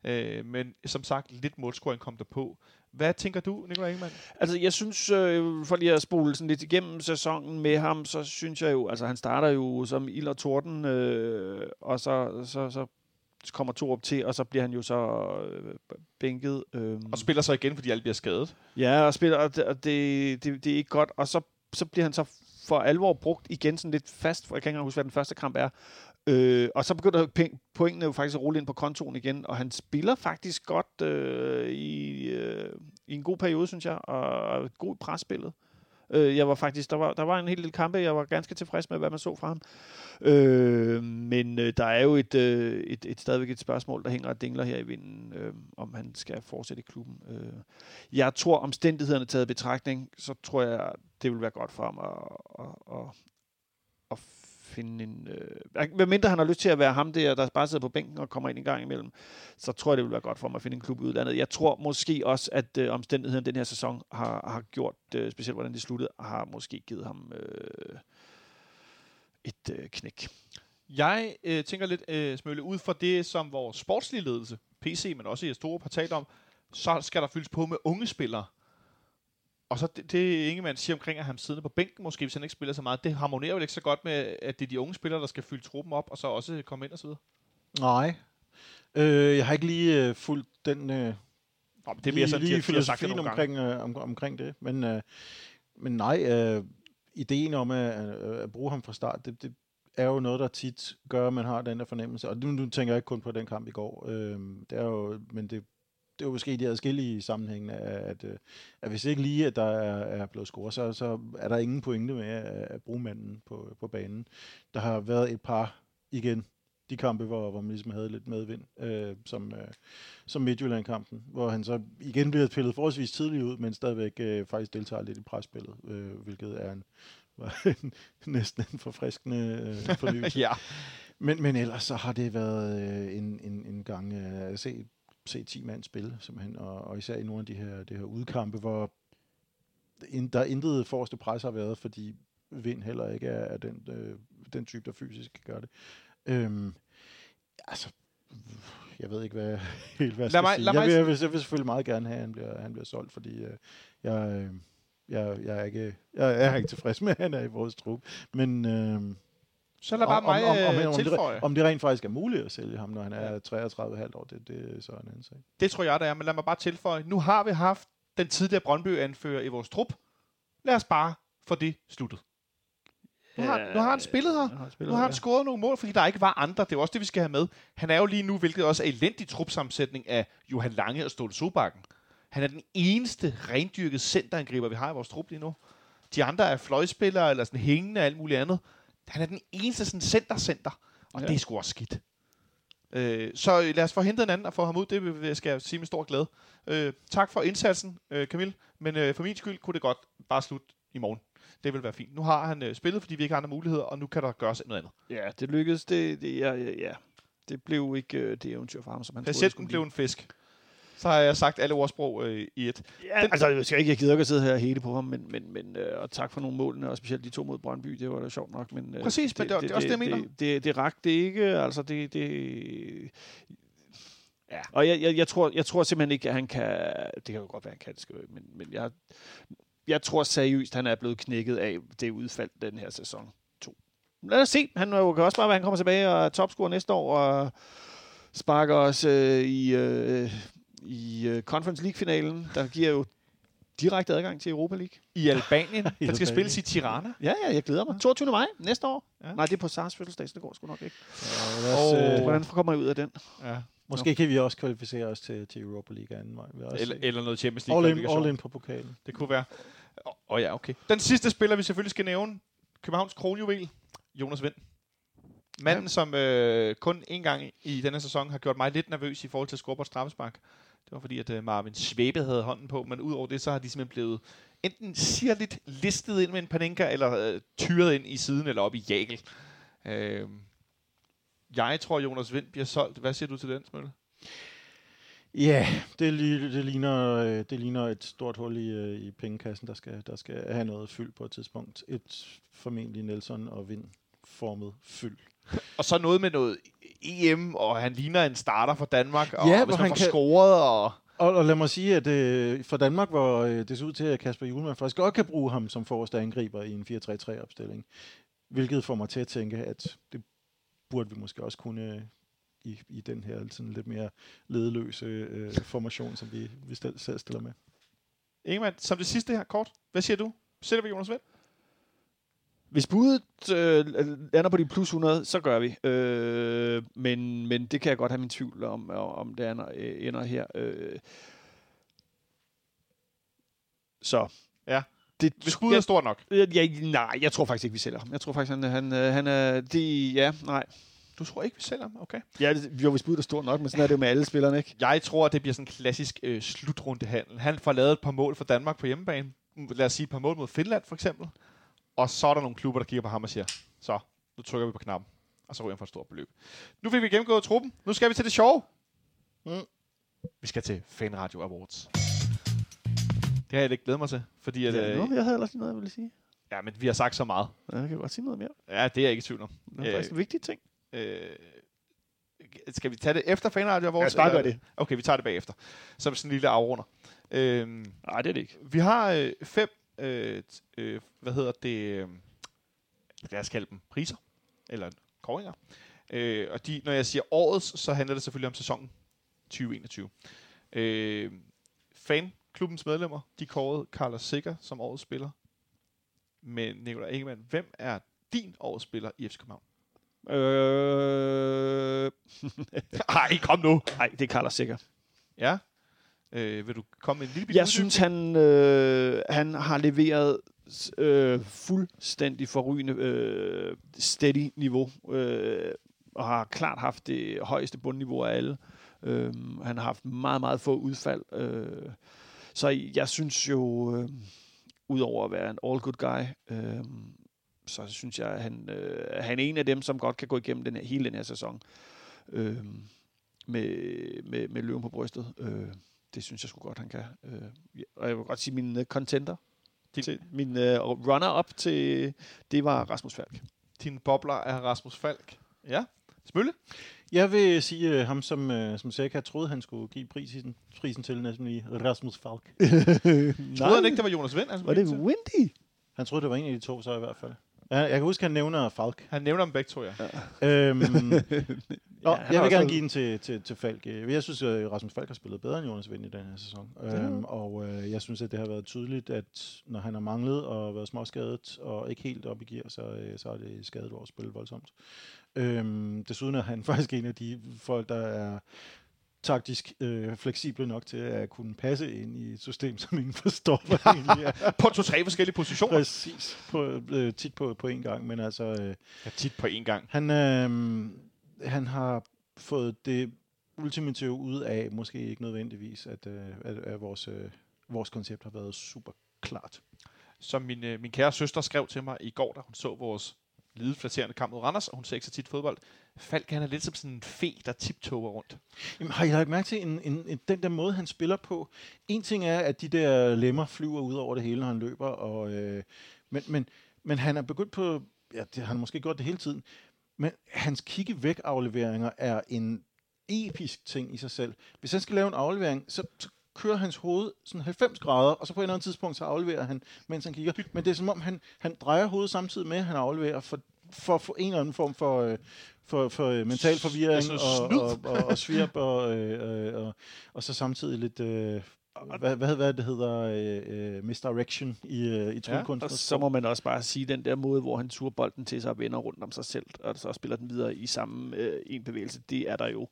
Øh, men som sagt, lidt målscoring kom der på. Hvad tænker du, Nikolaj Ingemann? Altså, jeg synes, øh, for lige at spole sådan lidt igennem sæsonen med ham, så synes jeg jo, altså han starter jo som ild og torden, øh, og så, så, så kommer to op til, og så bliver han jo så øh, bænket. Øh, Og spiller så igen, fordi alle bliver skadet. Ja, og spiller, og det, og det, det, det er ikke godt. Og så, så bliver han så for alvor brugt igen sådan lidt fast, for jeg kan ikke huske, hvad den første kamp er. Øh, og så begynder pointene jo faktisk at rulle ind på kontoen igen, og han spiller faktisk godt øh, i, øh, i en god periode, synes jeg, og er god i presspillet. Øh, jeg var faktisk, der var, der var en hel del kampe, jeg var ganske tilfreds med, hvad man så fra ham. Øh, men øh, der er jo et, øh, et, et stadigvæk et spørgsmål, der hænger og dingler her i vinden, øh, om han skal fortsætte i klubben. Øh, jeg tror, omstændighederne taget i betragtning, så tror jeg, det vil være godt for ham at, at, at, at finde en... Øh, hvad mindre han har lyst til at være ham der, der bare sidder på bænken og kommer ind en gang imellem, så tror jeg, det vil være godt for ham at finde en klub i udlandet. Jeg tror måske også, at øh, omstændighederne den her sæson har, har gjort, øh, specielt hvordan det sluttede, har måske givet ham øh, et øh, knæk. Jeg øh, tænker lidt, øh, Smølle, ud fra det, som vores sportslige ledelse, PC, men også i store har talt om, så skal der fyldes på med unge spillere. Og så det, det Ingemann siger omkring at ham siddende på bænken, måske hvis han ikke spiller så meget, det harmonerer vel ikke så godt med, at det er de unge spillere, der skal fylde truppen op, og så også komme ind og så videre. Nej. Øh, jeg har ikke lige øh, fulgt den... Øh, Nå, men det bliver sådan, lige, lige de sagt det nogle omkring, øh, om, omkring det. Men, øh, men nej, øh, ideen om at, at, at bruge ham fra start, det, det er jo noget, der tit gør, at man har den der fornemmelse. Og nu, nu tænker jeg ikke kun på den kamp i går. Øh, det er jo, men det, det er jo måske de adskillige sammenhængene, at, at, at hvis ikke lige, at der er, er blevet scoret, så, så er der ingen pointe med at, at bruge manden på, på banen. Der har været et par igen, de kampe, hvor, hvor man ligesom havde lidt medvind, øh, som, øh, som Midtjylland-kampen, hvor han så igen bliver pillet forholdsvis tidligt ud, men stadigvæk øh, faktisk deltager lidt i presspillet, øh, hvilket er en, var en, næsten en forfriskende øh, fornyelse. ja. Men, men ellers så har det været øh, en, en, en gang øh, at se, se 10 mand spille, simpelthen, og, og især i nogle af de her, de her udkampe, hvor in, der intet forreste pres har været, fordi Vind heller ikke er, er den, øh, den type, der fysisk kan gøre det. Øhm, altså, jeg ved ikke, hvad, helt hvad jeg skal mig- sige. Jeg vil, jeg, vil, jeg vil selvfølgelig meget gerne have, at han bliver, han bliver solgt, fordi øh, jeg, øh, jeg, jeg, er ikke, jeg er ikke tilfreds med, at han er i vores trup. Men øh, Så lad bare mig om, om, om, øh, om, det, tilføje. om det rent faktisk er muligt at sælge ham, når han er 33,5 år, det, det er så en anden sag. Det tror jeg, der er, men lad mig bare tilføje. Nu har vi haft den tidligere Brøndby-anfører i vores trup. Lad os bare få det sluttet. Nu har, nu har han spillet her. Har spillet Nu har han ja. scoret nogle mål, fordi der ikke var andre. Det er også det, vi skal have med. Han er jo lige nu, hvilket også er elendig trupsammensætning af Johan Lange og Ståle Sobakken. Han er den eneste rendyrkede centerangriber, vi har i vores trup lige nu. De andre er fløjspillere eller sådan hængende og alt muligt andet. Han er den eneste sådan center-center, og ja. Det er sgu også skidt. Øh, så lad os få hentet en anden og få ham ud. Det vil- skal jeg sige med stor glæde. Øh, tak for indsatsen, øh, Camille. Men øh, for min skyld kunne det godt bare slutte i morgen. Det vil være fint. Nu har han øh, spillet, fordi vi ikke har andre muligheder, og nu kan der gøres noget andet. Ja, det lykkedes. Det, det, ja, ja, ja. det blev ikke øh, det eventyr for ham, som han troede, det Patienten blev en fisk. Så har jeg sagt alle ordsprog øh, i et. Ja, altså, jeg skal ikke, jeg gider ikke at sidde her hele på ham, men, men, men øh, og tak for nogle målene, og specielt de to mod Brøndby, det var da sjovt nok. Men, øh, Præcis, men det er- det er også det, jeg mener. Det, det, det rakte ikke, altså det... det Ja. Og jeg, jeg, jeg, tror, jeg tror simpelthen ikke, at han kan... Det kan jo godt være, han kan, det skal, men, men jeg, jeg tror seriøst, han er blevet knækket af det udfald den her sæson 2. Lad os se. Han kan også bare være, at han kommer tilbage og er topscorer næste år, og sparker os øh, i, øh, i øh, Conference League-finalen, der giver jo direkte adgang til Europa League. I Albanien. der skal spilles i Tirana. Ja, ja, jeg glæder mig. 22. maj næste år. Ja. Nej, det er på Sars fødselsdag, så det går sgu nok ikke. Ja, os, øh, Hvordan kommer jeg ud af den? Ja. Måske kan vi også kvalificere os til, til Europa League anden vej. Eller, eller noget Champions all, in, League. all in på pokalen. Det kunne være. Åh oh, ja, okay. Den sidste spiller, vi selvfølgelig skal nævne. Københavns kronjuvel. Jonas Vind. Manden, ja. som øh, kun en gang i denne sæson har gjort mig lidt nervøs i forhold til at score på straffespark. Det var fordi, at øh, Marvin Svæbe havde hånden på, men udover det, så har de simpelthen blevet enten sirligt listet ind med en paninka, eller øh, tyret ind i siden, eller op i jagel. Øh, jeg tror, Jonas Vind bliver solgt. Hvad siger du til den, Smølle? Ja, det, det, ligner, øh, det ligner et stort hul i, øh, i pengekassen, der skal, der skal have noget fyld på et tidspunkt. Et formentlig Nelson og Vind formet fyld. Og så noget med noget EM, og han ligner en starter for Danmark, og Ja, hvis man han får kan- scoret, og... Og, og lad mig sige, at øh, for Danmark, hvor øh, det ser ud til, at Kasper Julemand faktisk godt kan bruge ham som forreste angriber i en 4-3-3-opstilling. Hvilket får mig til at tænke, at det burde vi måske også kunne øh, i, i den her sådan lidt mere ledeløse øh, formation, som vi, vi stel, selv stiller med. Ingemann, som det sidste her, kort. Hvad siger du? Sætter vi Jonas Vind? Hvis budet øh, lander på de plus 100, så gør vi. Øh, men, men det kan jeg godt have min tvivl om, om det ender, øh, ender her. Øh. Så. Ja. Det, Hvis budet er stort nok. Ja, ja, nej, jeg tror faktisk ikke, vi sælger ham. Jeg tror faktisk, han, han, øh, han er... Det, ja, nej. Du tror ikke, vi sælger ham? Okay. Ja, det, jo, hvis budet er stort nok, men sådan er det jo med alle spillerne, ikke? Jeg tror, det bliver sådan en klassisk øh, slutrundehandel. Han får lavet et par mål for Danmark på hjemmebane. Lad os sige et par mål mod Finland, for eksempel. Og så er der nogle klubber, der kigger på ham og siger, så, nu trykker vi på knappen. Og så ryger han for et stort beløb. Nu fik vi gennemgået truppen. Nu skal vi til det sjove. Mm. Vi skal til Fan Radio Awards. Det har jeg ikke glædet mig til, fordi at, Ja, øh, nu, jeg havde ellers lige noget, jeg ville sige. ja, men vi har sagt så meget. Ja, jeg kan godt sige noget mere. Ja, det er jeg ikke i tvivl om. Det er faktisk en vigtig ting. Øh, skal vi tage det efter Fan Radio Awards? Ja, bare gør eller- det. Okay, vi tager det bagefter. Som sådan en lille afrunder. Øhm, Nej, det er det ikke. Vi har øh, fem, øh, øh, hvad hedder det, øh, lad os kalde dem priser, eller kåringer. Øh, og de, når jeg siger årets, så handler det selvfølgelig om sæsonen 2021. Øh, fanklubbens medlemmer, de kårede Carlos Sikker som årets spiller. Men Nicolai Ingemann, hvem er din årets spiller i FC København? Øh... Ej, kom nu! Nej, det er Carlos Sikker. Ja. Øh, vil du komme en lille bitte Jeg synes, han, øh, han har leveret øh, fuldstændig forrygende øh, steady niveau, øh, og har klart haft det højeste bundniveau af alle. Øh, han har haft meget, meget få udfald. Øh, så jeg synes jo, øh, udover at være en all-good guy, øh, så synes jeg, at han, øh, han er en af dem, som godt kan gå igennem den her, hele den her sæson. Øh, med, med, med løven på brystet. Øh, det synes jeg sgu godt, han kan. Øh, og jeg vil godt sige, min uh, contender, Din- til, min uh, runner-up til, det var Rasmus Falk. Din bobler er Rasmus Falk. Ja. Smølle? Jeg vil sige øh, ham, som, øh, som Seca troede, han skulle give prisen, prisen til, nemlig Rasmus Falk. Troede han ikke, det var Jonas Vind? Altså, Var det Windy? Han troede, det var en af de to, så i hvert fald. Ja, jeg kan huske, at han nævner Falk. Han nævner dem begge to, ja. Øhm, Nå, han har jeg vil gerne give den til, til, til Falk. Øh, Jeg synes, at Rasmus Falk har spillet bedre end Jonas Vind i den her sæson. Øhm, og øh, jeg synes, at det har været tydeligt, at når han har manglet og været småskadet og ikke helt op i gear, så, øh, så er det skadet vores spil voldsomt. Øhm, desuden er han faktisk en af de folk, der er taktisk øh, fleksible nok til at kunne passe ind i et system, som ingen forstår, hvad det egentlig er. På to-tre forskellige positioner. Præcis. På, øh, tit på, på en gang, men altså... Øh, Ja, tit på én gang. han, øh, han har fået det ultimative ud af, måske ikke nødvendigvis, at, øh, at, at vores, øh, vores koncept har været super klart. Som min, øh, min kære søster skrev til mig i går, da hun så vores lidet flatterende kamp mod Randers, og hun ser ikke så tit fodbold. Falk, han er lidt som sådan en fe, der tiptoger rundt. Jamen, har I lagt mærke til en, en, en, den der måde, han spiller på? En ting er, at de der lemmer flyver ud over det hele, når han løber, og, øh, men, men, men han er begyndt på, ja, det har han måske gjort det hele tiden, men hans kigge væk afleveringer er en episk ting i sig selv. Hvis han skal lave en aflevering, så, så kører hans hoved sådan 90 grader, og så på et eller andet tidspunkt, så afleverer han, mens han kigger. Men det er som om, han, han drejer hovedet samtidig med, at han afleverer, for, for få en eller anden form for, øh, for, for øh, mental forvirring Altså og, og, og, og svirp, og, øh, øh, og, og så samtidig lidt... Øh, hvad, hvad, hvad det hedder, øh, øh, misdirection i, øh, i tryllekunsten. Og så må man også bare sige, den der måde, hvor han turer bolden til sig og vender rundt om sig selv, og så spiller den videre i samme øh, en bevægelse, det er der jo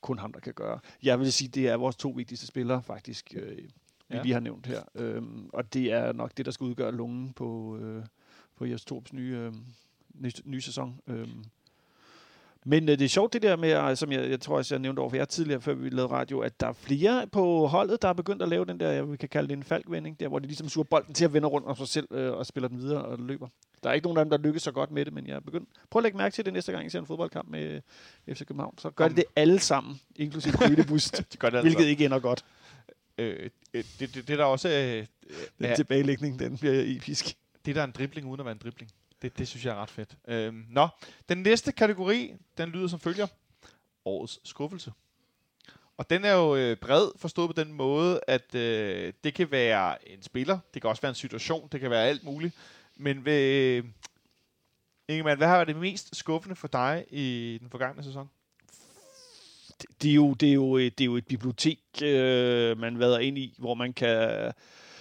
kun ham, der kan gøre. Jeg vil sige, det er vores to vigtigste spillere, faktisk, øh, vi Ja. ja. lige har nævnt her. Øhm, og det er nok det, der skal udgøre lungen på, øh, på Jes Torps nye, øh, nye, nye sæson. Øhm. Men øh, det er sjovt det der med, øh, som jeg, jeg tror også, jeg nævnte over for jer tidligere, før vi lavede radio, at der er flere på holdet, der er begyndt at lave den der, vi kan kalde det en falkvending, der hvor de ligesom suger bolden til at vende rundt om sig selv øh, og spiller den videre og løber. Der er ikke nogen af dem, der lykkes så godt med det, men jeg er begyndt. Prøv at lægge mærke til det næste gang, I ser en fodboldkamp med øh, FC København. Så gør de det alle sammen, inklusive Krydebust, Det gør det altså. hvilket ikke ender godt. Øh, øh, det, det, det, der også øh, Den er, tilbagelægning, den bliver episk. det der er en dribling uden at være en dribling. Det, det synes jeg er ret fedt. Øhm, nå, den næste kategori, den lyder som følger. årets skuffelse. Og den er jo øh, bred forstået på den måde, at øh, det kan være en spiller, det kan også være en situation, det kan være alt muligt. Men ved, Ingemann, hvad har været det mest skuffende for dig i den forgangne sæson? det, det, er jo, det, er jo, øh, det er jo et bibliotek, øh, man vader ind i, hvor man kan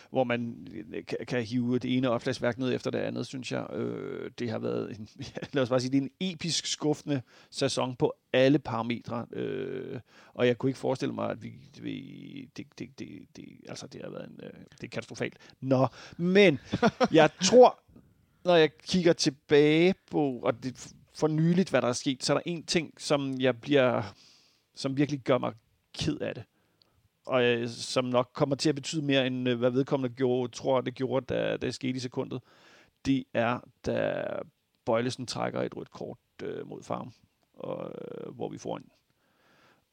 hvor man øh, kan, kan hive det ene opslagsværk ned efter det andet, synes jeg. Øh, det har været en, lad os bare sige, det er en episk skuffende sæson på alle parametre. Øh, og jeg kunne ikke forestille mig, at vi, vi det, det, det, det, altså det har været en, øh, det er katastrofalt. Nå, men jeg tror, når jeg kigger tilbage på, og det for nyligt, hvad der er sket, så er der en ting, som jeg bliver, som virkelig gør mig ked af det. Og øh, som nok kommer til at betyde mere, end øh, hvad vedkommende gjorde, tror det gjorde, da, det skete i sekundet. Det er, da Bøjlesen trækker et rødt kort øh, mod farm, og, øh, hvor vi får en.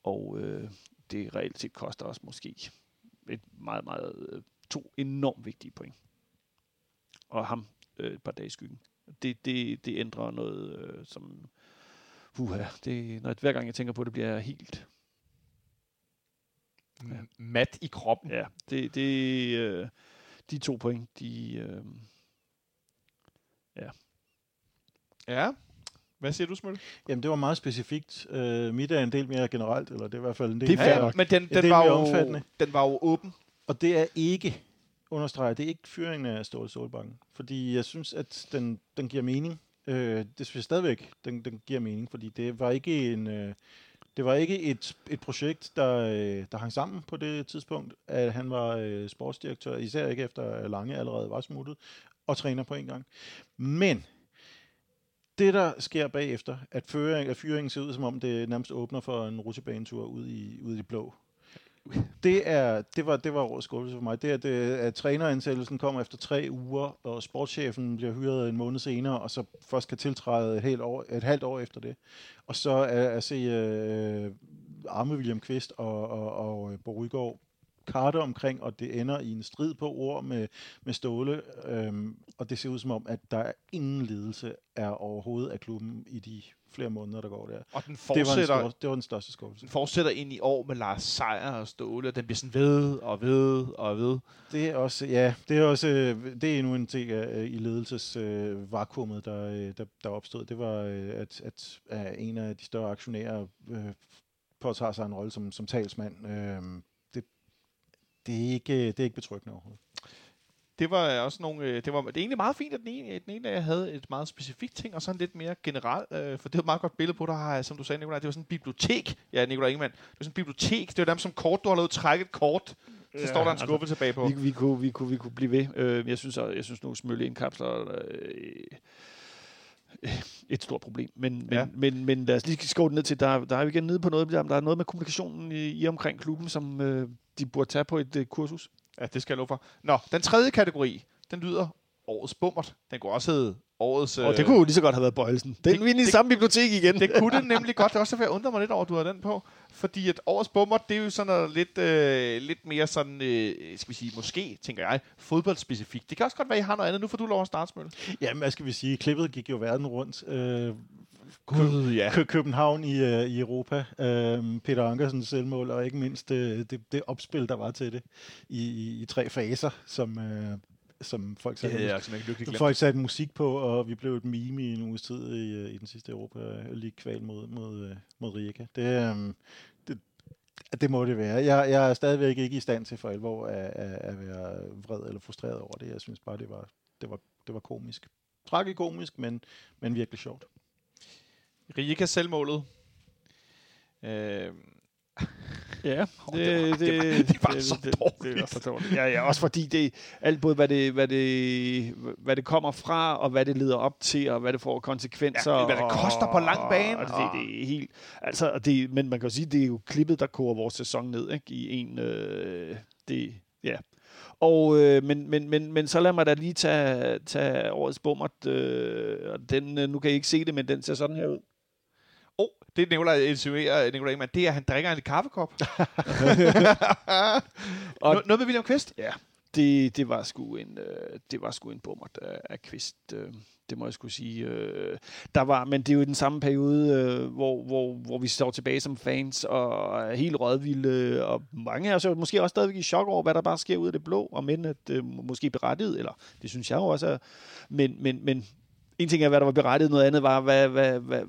Og øh, det reelt set koster os måske et meget, meget, øh, to enormt vigtige point. Og ham øh, et par dage i skyggen. Det, det, det ændrer noget, øh, som... Uha, det, når, hver gang jeg tænker på det, bliver jeg helt... Ja. Mat i kroppen. Ja, det, det, øh, de to point, de... Øh, Ja. Hvad siger du, Smølle? Jamen, det var meget specifikt. Øh, mit er en del mere generelt, eller det er i hvert fald en del Det er mere- men den, Ja, den, var mere jo, omfattende. den var jo åben. Og det er ikke, understreger, det er ikke fyringen af Ståle Solbakken. Fordi jeg synes, at den, den giver mening. Øh, det synes jeg stadigvæk, den, den giver mening, fordi det var ikke en... Øh, det var ikke et, et projekt, der, øh, der hang sammen på det tidspunkt, at han var øh, sportsdirektør, især ikke efter Lange allerede var smuttet, og træner på en gang. Men det, der sker bagefter, at, føring, at fyringen ser ud, som om det nærmest åbner for en rutsjebanetur ud i, ud i det blå. Det, er, det, var, det var årets skuffelse for mig. Det er, det, at træneransættelsen kommer efter tre uger, og sportschefen bliver hyret en måned senere, og så først kan tiltræde et, helt år, et halvt år efter det. Og så at, at se øh, Arme William Kvist og, og, og Bo Rygaard karte omkring, og det ender i en strid på ord med, med Ståle, øhm, og det ser ud som om, at der er ingen ledelse er overhovedet af klubben i de flere måneder, der går der. Og den Det var, en fortsætter, stor, det var den største skuffelse. den fortsætter ind i år med Lars Seier og Ståle, og den bliver sådan ved og ved og ved. Det er også, ja, det er også, øh, det er endnu en ting øh, i ledelses øh, vakuumet, der, der, der opstod. Det var, at, at, at en af de større aktionærer øh, påtager sig en rolle som, som talsmand. Øh, det, er ikke, det er ikke betryggende overhovedet. Det var også nogle, øh, det var det er egentlig meget fint, at den ene, den ene af jer havde et meget specifikt ting, og så en lidt mere generelt, øh, for det var et meget godt billede på, der har, som du sagde, Nikolaj, det var sådan et bibliotek. Ja, Nikolaj Ingemann. Det var sådan et bibliotek. Det var dem som kort, du har lavet træk et kort, så ja, står der en altså, skuffelse bagpå. vi, vi, kunne, vi, kunne, vi kunne blive ved. Øh, jeg synes, jeg synes nu, Smølle indkapsler øh, et stort problem. Men, men, Ja. ja. men, men lad os lige skåre det ned til, der, der er vi igen nede på noget, der, der er noget med kommunikationen i, i omkring klubben, som øh, de burde tage på et øh, kursus. Ja, det skal jeg love for. Nå, den tredje kategori, den lyder årets bummert. Den kunne også hedde årets... Og det kunne jo lige så godt have været Bøjelsen. Den er vi i det- samme bibliotek igen. Det kunne det nemlig godt. Det er også derfor, jeg undrer mig lidt over, at du har den på. Fordi at årets bummer, det er jo sådan noget lidt, øh, lidt mere sådan, øh, skal vi sige, måske, tænker jeg, fodboldspecifikt. Det kan også godt være, at I har noget andet. Nu får du lov at starte, Smølle. Jamen, hvad skal vi sige? Klippet gik jo verden rundt. Øh, Gud, ja. Kø- København i, øh, i Europa, øh, Peter Ankersens selvmål, og ikke mindst øh, det, det opspil, der var til det i, i, i tre faser, som, øh, som folk satte, jeg simpelthen lykkelig som glemt. folk satte musik på, og vi blev et meme i en uges tid i, øh, i den sidste Europa League kval mod, mod, øh, mod Rijeka. Det, øh, det, det må det være. Jeg, jeg er stadigvæk ikke i stand til for alvor at, at, at være vred eller frustreret over det. Jeg synes bare, det var, det var, det var komisk. Tragikomisk, men, men virkelig sjovt. Rijeka selvmålet. Øh, Ja, det var- det var- det var så Det, dårligt. det, er så dårligt. Ja, ja, også fordi det alt både hvad det, hvad det, hvad det kommer fra, og hvad det leder op til, og hvad det får konsekvenser. Ja, hvad det koster på lang bane, Og det, og- det er helt, altså, og det, men man kan jo sige, det er jo klippet, der koger vores sæson ned, ikke? I en, øh, det, ja. Og, øh, men, men, men, men så lad mig da lige tage, tage årets bummert. Øh, og den, øh, nu kan I ikke se det, men den ser sådan her ud. oh, det Nikolaj insinuerer, Nikolaj Ingemann, det er, at han drikker en kaffekop. Og- Nå- noget med William Kvist? Ja. det, det var sgu en, øh, det var sgu en bummert af, af Kvist. Øh, det må jeg skulle sige. Øh, der var, men det er jo den samme periode, øh, hvor, hvor, hvor vi står tilbage som fans og er helt rådvilde, og mange af os er måske også stadigvæk i chok over, hvad der bare sker ud af det blå, og men at øh, måske berettiget, eller det synes jeg jo også er, men, men, men en ting er, hvad der var berettiget, noget andet var, hvad, hvad, hvad,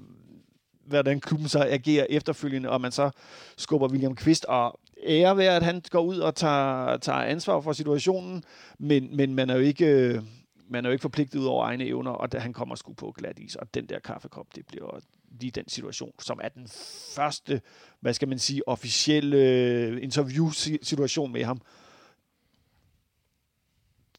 hvordan klubben så agerer efterfølgende, og man så skubber William Kvist, og ære ved, at han går ud og tager, tager ansvar for situationen, men, men man er jo ikke... man er jo ikke forpligtet ud over egne evner, og da han kommer sgu på glat is, og den der kaffekop, det bliver lige den situation, som er den første, hvad skal man sige, officielle øh, interview-situation med ham.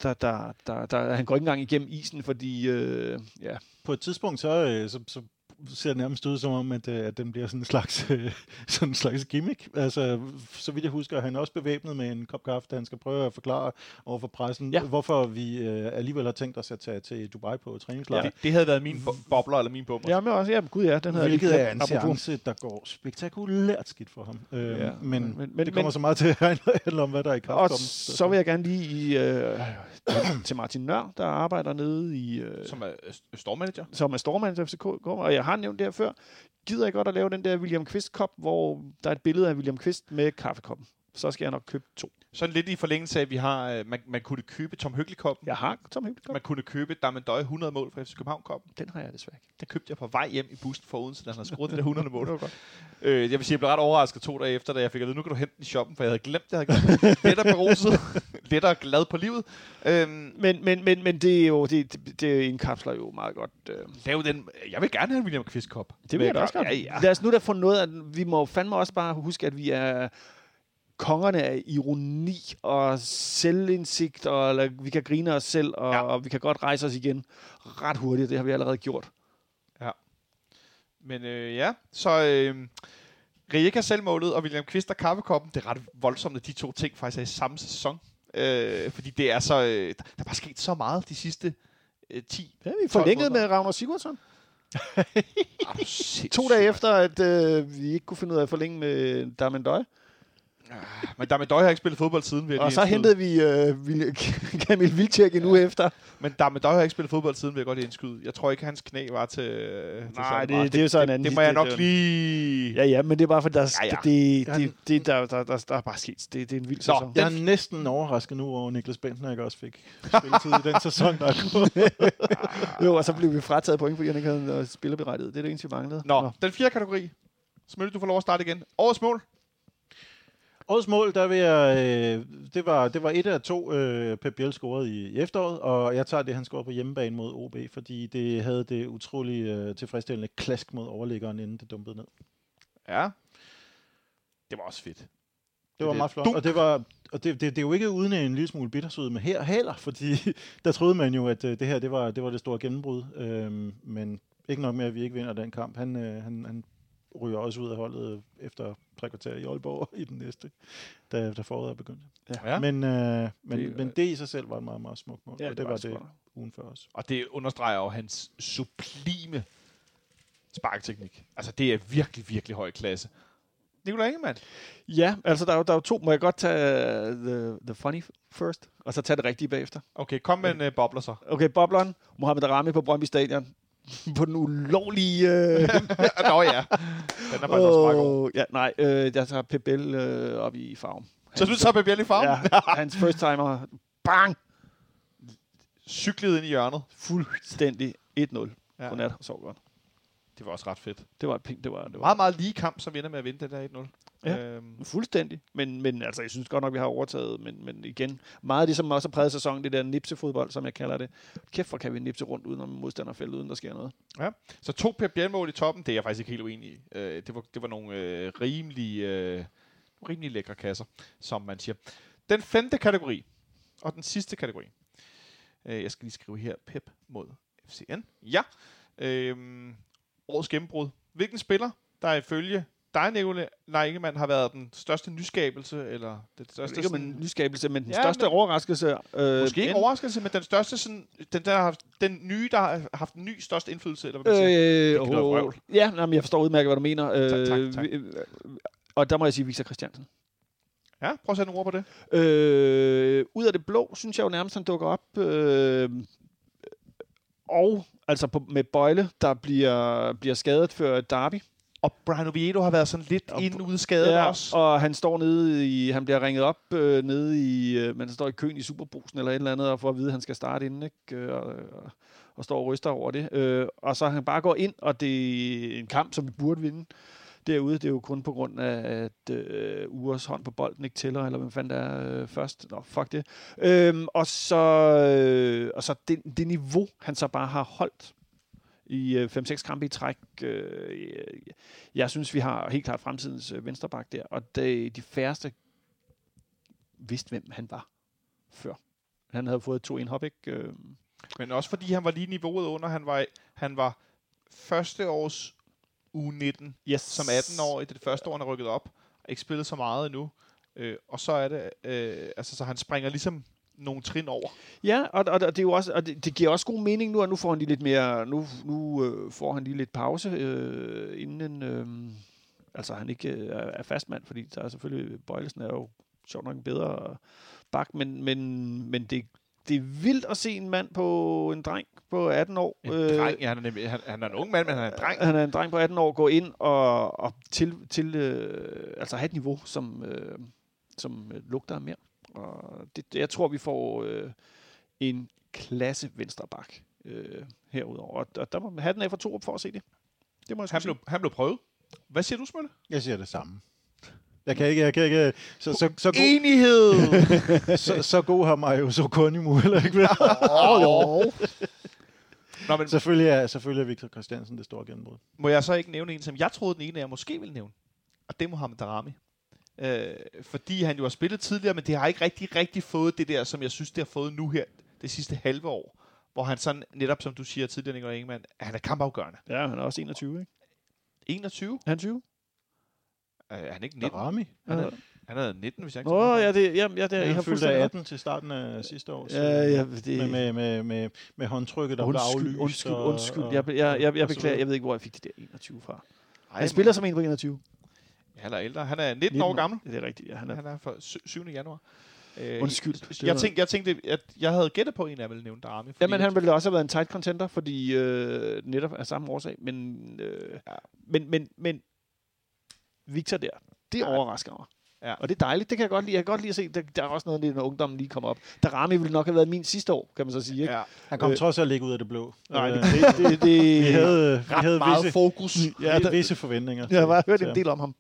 Der, der, der, der, han går ikke engang igennem isen, fordi, øh, ja, På et tidspunkt, så, øh, så, så ser nærmest ud som om, at, øh, at den bliver sådan en slags, øh, sådan en slags gimmick. Altså, så vidt jeg husker, er han også bevæbnet med en kop kaffe, da han skal prøve at forklare over for pressen, Ja. ja. hvorfor vi øh, alligevel har tænkt os at tage til Dubai på træningslejr. Det, det havde været min bo- bobler eller min bummer. ja, men også, ja, gud ja, den havde Hvilket er en seance, der går spektakulært skidt for ham. Øh, Ja, ja, men, men- men, det kommer men- så meget til at handle om, hvad der er i Og kampkoppen. så vil jeg gerne lige i, øh, til Martin Nør, der arbejder nede i, øh, Som er øh, stormanager. som er stormand til FCK, og jeg har nævnt det her før, gider jeg godt at lave den der William Kvist-kop, hvor der er et billede af William Kvist med kaffekoppen. Så skal jeg nok købe to. Sådan lidt i forlængelse af, at vi har, øh, man, man kunne købe Tom Høgli-koppen. Jeg har Tom Høgli Man kunne købe Damendøj 100 mål fra FC København-koppen. Den har jeg desværre ikke. Den købte jeg på vej hjem i bussen for Odense, da han havde scoret det der 100 mål. Det godt. Øh, jeg vil sige, jeg blev ret overrasket to dage efter, da jeg fik at vide, nu kan du hente den i shoppen, for jeg havde glemt det. Jeg havde glemt. Let og beruset. Let og glad på livet. Øhm, Men, men, men, men det er jo, det, det, indkapsler jo meget godt. Øh. lav den. Jeg vil gerne have en William Kvist kop. Det vil jeg da også godt. Ja, ja. Lad os nu da få noget af den. Vi må fandme også bare huske, at vi er kongerne af ironi og selvindsigt, og eller, vi kan grine os selv, og, Ja. ja. og vi kan godt rejse os igen ret hurtigt. Det har vi allerede gjort. Men øh, ja, så øh, Rijeka selvmålet og William Kvist og kaffekoppen, det er ret voldsomt, at de to ting faktisk er i samme sæson. Øh, fordi det er så, øh, der er bare sket så meget de sidste øh, 10 Ja, vi 12 forlængede måneder. med Ragnar Sigurdsson. To dage efter, at øh, vi ikke kunne finde ud af at forlænge med Damendøj. Men Damendøj har ikke spillet fodbold siden. Jeg Og så hentede vi øh, Vil- Kamil Vilcek en uge efter. Men Damendøj har ikke spillet fodbold siden, vil jeg godt indskyde. Jeg tror ikke, hans knæ var til, til Nej, sådan det- meget. det er jo så en det, anden det må jeg nok historie. lige... Ja, ja, men det er bare for, der, Ja, ja. Det, det, det, der, der, der, der er bare sket. Det, det er en vild sæson. Jeg er næsten overrasket nu over, Niklas Bentner ikke også fik spilletid i den sæson, der er gået. Jo, og så blev vi frataget point, fordi han ikke havde spillerberettiget. Det er det eneste, vi manglede. Nå, den fjerde kategori. Smølle, du får lov at starte igen. Årets mål. Årets mål, der vil jeg, øh, det, var, det var et af to, øh, Pep Biel scorede i, efteråret, og jeg tager det, han scorede på hjemmebane mod OB, fordi det havde det utrolig øh, tilfredsstillende klask mod overliggeren, inden det dumpede ned. Ja. Det var også fedt. Det var det meget flot, dunk. og det var og det, det, det er jo ikke uden en lille smule bittersød med her heller, fordi der troede man jo, at øh, det her det var, det var det store gennembrud, øhm, men ikke nok med, at vi ikke vinder den kamp. Han, øh, han, han ryger også ud af holdet efter tre kvarter i Aalborg i den næste, da, da foråret er begyndt. Ja. Men, øh, men, Det- det, men det i sig selv var et meget, meget smukt mål, ja, og det var sgu det godt. ugen før også. Og det understreger jo hans sublime sparkteknik. Altså, det er virkelig, virkelig høj klasse. Nikolaj Ingemann. Ja, altså der er, jo, der er jo to. Må jeg godt tage uh, the, the funny first, og så tage det rigtige bagefter? Okay, kom med en uh, bobler så. Okay, bobleren. Mohamed Rami på Brøndby Stadion. På den ulovlige... Øh, Nå ja, den er faktisk også meget god. Ja, nej, øh, jeg tager Pep Biel øh, op i farven. Så du tager Pep Biel i farven? Ja, hans first timer. Bang! Cyklede ind i hjørnet. Fuldstændig 1-0. Ja. Godnat, så godt. Det var også ret fedt. Det var, et pænt- det var, det var Meget, meget lige kamp, som vi ender med at vinde den der 1-0. Ja. Øhm, Fuldstændig. Men, men altså, jeg synes godt nok, vi har overtaget. Men, men igen, meget af det, som også har præget sæsonen, det der nipsefodbold, som jeg kalder det. Kæft, hvor kan vi nipse rundt uden om modstanderfældet, uden der sker noget. så to Pep Biel-mål i toppen, det er jeg faktisk ikke helt uenig i. Øh, det, var, det var nogle øh, rimelig, øh, rimelig lækre kasser, som man siger. Den femte kategori, og den sidste kategori. Øh, jeg skal lige skrive her, Pep mod FCN. Ja. Øhm, årets gennembrud. Hvilken spiller, der ifølge dig, Nicolaj Ingemann, har været den største nyskabelse, eller det største... ikke en nyskabelse, men den Ja, største men- overraskelse. Øh, Måske ikke end- overraskelse, men den største, sådan, den, der har den nye, der har haft en ny størst indflydelse, eller hvad man siger. Øh, Det ja, nej, men jeg forstår udmærket, hvad du mener. Øh, Tak, tak, tak. vi- øh, Og der må jeg sige Victor Christiansen. Ja, prøv at sætte nogle ord på det. Øh, ud af det blå, synes jeg jo nærmest, han dukker op. Øh, og altså på, med Bøjle, der bliver, bliver skadet før Derby. Og Brian Oviedo har været sådan lidt Og- ind ude skadet ja, også. og han står nede i, han bliver ringet op øh, nede i, øh, man står i køen i Superbrusen eller et eller andet, og får at vide, at han skal starte inden, ikke? Øh, og, og, og står og ryster over det. Øh, og så han bare går ind, og det er en kamp, som vi burde vinde derude. Det er jo kun på grund af, at øh, Ures hånd på bolden ikke tæller, eller hvem fanden der er øh, først. Nå, fuck det. Øhm, og så, øh, og så det, det niveau, han så bare har holdt i øh, 5-6 kampe i træk. Øh, jeg synes, vi har helt klart fremtidens øh, vensterbak der, og det, de færreste vidste, hvem han var før. Han havde fået to indhop, ikke? Øh, Men også fordi han var lige niveauet under. Han var, han var første års U19 yes. som 18-årig. Det er det første år, han er rykket op. Ikke spillet så meget endnu. Øh, og så er det, øh, altså så han springer ligesom nogle trin over. Ja, og, og, og det er jo også, og det, det giver også god mening nu, og nu får han lige lidt mere, nu, nu øh, får han lige lidt pause, øh, inden øh, altså han ikke øh, er, fastmand, fordi der er selvfølgelig, Bøjlesen er jo sjovt nok en bedre bak, men, men, men det, det er vildt at se en mand på en dreng på 18 år. En øh, dreng, ja, han er, nemlig, han, han er en ung mand, men han er en dreng. Han er en dreng på 18 år, gå ind og, og til, til øh, altså have et niveau, som, øh, som øh, lugter mere. Og det, jeg tror, vi får øh, en klasse venstreback øh, herudover. Og, og der må have den af for to for at se det. Det må jeg Han blev, han blev prøvet. Hvad siger du, Smølle? Jeg siger det samme. Jeg kan ikke, jeg kan ikke, så, så, så, god, Enighed! så, så god har Mario så kun imod heller ikke været. oh, jo. Nå, men Selvfølgelig er, selvfølgelig er Victor Christiansen det store gennembrud. må jeg så ikke nævne en, som jeg troede, den ene af jer måske ville nævne? Og det er Mohamed Darami. Øh, fordi han jo har spillet tidligere, men det har ikke rigtig, rigtig fået det der, som jeg synes, det har fået nu her, det sidste halve år. Hvor han sådan, netop som du siger tidligere, Nicolai Ingemann, han er kampafgørende. Ja, han er også 21, ikke? 21? Han er 20? Øh, er han ikke 19? Rami. Han er, han er 19, hvis jeg ikke tager oh, ja, det, ja, ja, det, jeg Han har fuldstændig ret. 18 til starten af sidste år. så- Ja, ja, det, med, med, med, med, med håndtrykket, der blev undskyld, aflyst. undskyld, og- undskyld. og- Jeg, jeg, jeg, jeg beklager, jeg ved ikke, hvor jeg fik det der 21 fra. Ej, Han spiller som en på 21. Han er ældre. Han er 19 år gammel. Det er rigtigt, ja. Han er, Han er fra sy- 7. januar. Øh, undskyld. Jeg tænkte, jeg tænkte, at jeg havde gættet på en, jeg ville nævne Darami. Jamen, han ville også have været en tight contender, fordi øh, netop af samme årsag. Men, øh, Ja. men, men, men Victor der, det Ja. overrasker mig. Ja. Og det er dejligt, det kan jeg godt lide. Jeg kan godt lide at se, der, der er også noget, af det, når ungdommen lige kommer op. Darami ville nok have været min sidste år, kan man så sige. Ikke? Ja, Han kom Øh, trods alt ikke ud af det blå. Nej, Øh, det, det, det, det vi havde, vi havde meget visse, fokus. ja, der, visse forventninger. jeg har bare hørt en del om ham.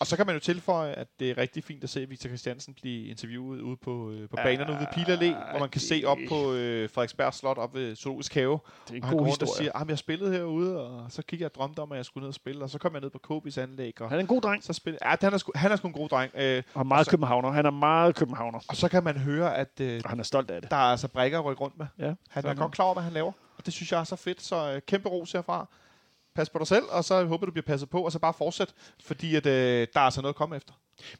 Og så kan man jo tilføje, at det er rigtig fint at se Victor Christiansen blive interviewet ude på, øh, på banerne ude ved Pila Allé, hvor man kan se op på øh, Frederiksberg Slot op ved Zoologisk Have. Det er en Og han god rundt og historie. siger, at jeg spillede herude, og så kiggede jeg og drømte om, at jeg skulle ned og spille. Og så kom jeg ned på Kobis anlæg, og Han er en god dreng, så spillede ja, han er, sgu, han er sgu en god dreng. Øh, og meget så- københavner. Han er meget københavner, og så kan man høre, at øh, og han er stolt af det. der er altså brækker at rykke rundt med. Ja, Han er godt klar over, hvad han laver. Og det synes jeg er så fedt, så øh, kæmpe ros herfra. Pas på dig selv, og så håber du bliver passet på, og så bare fortsæt, fordi at, øh, der er altså noget at komme efter.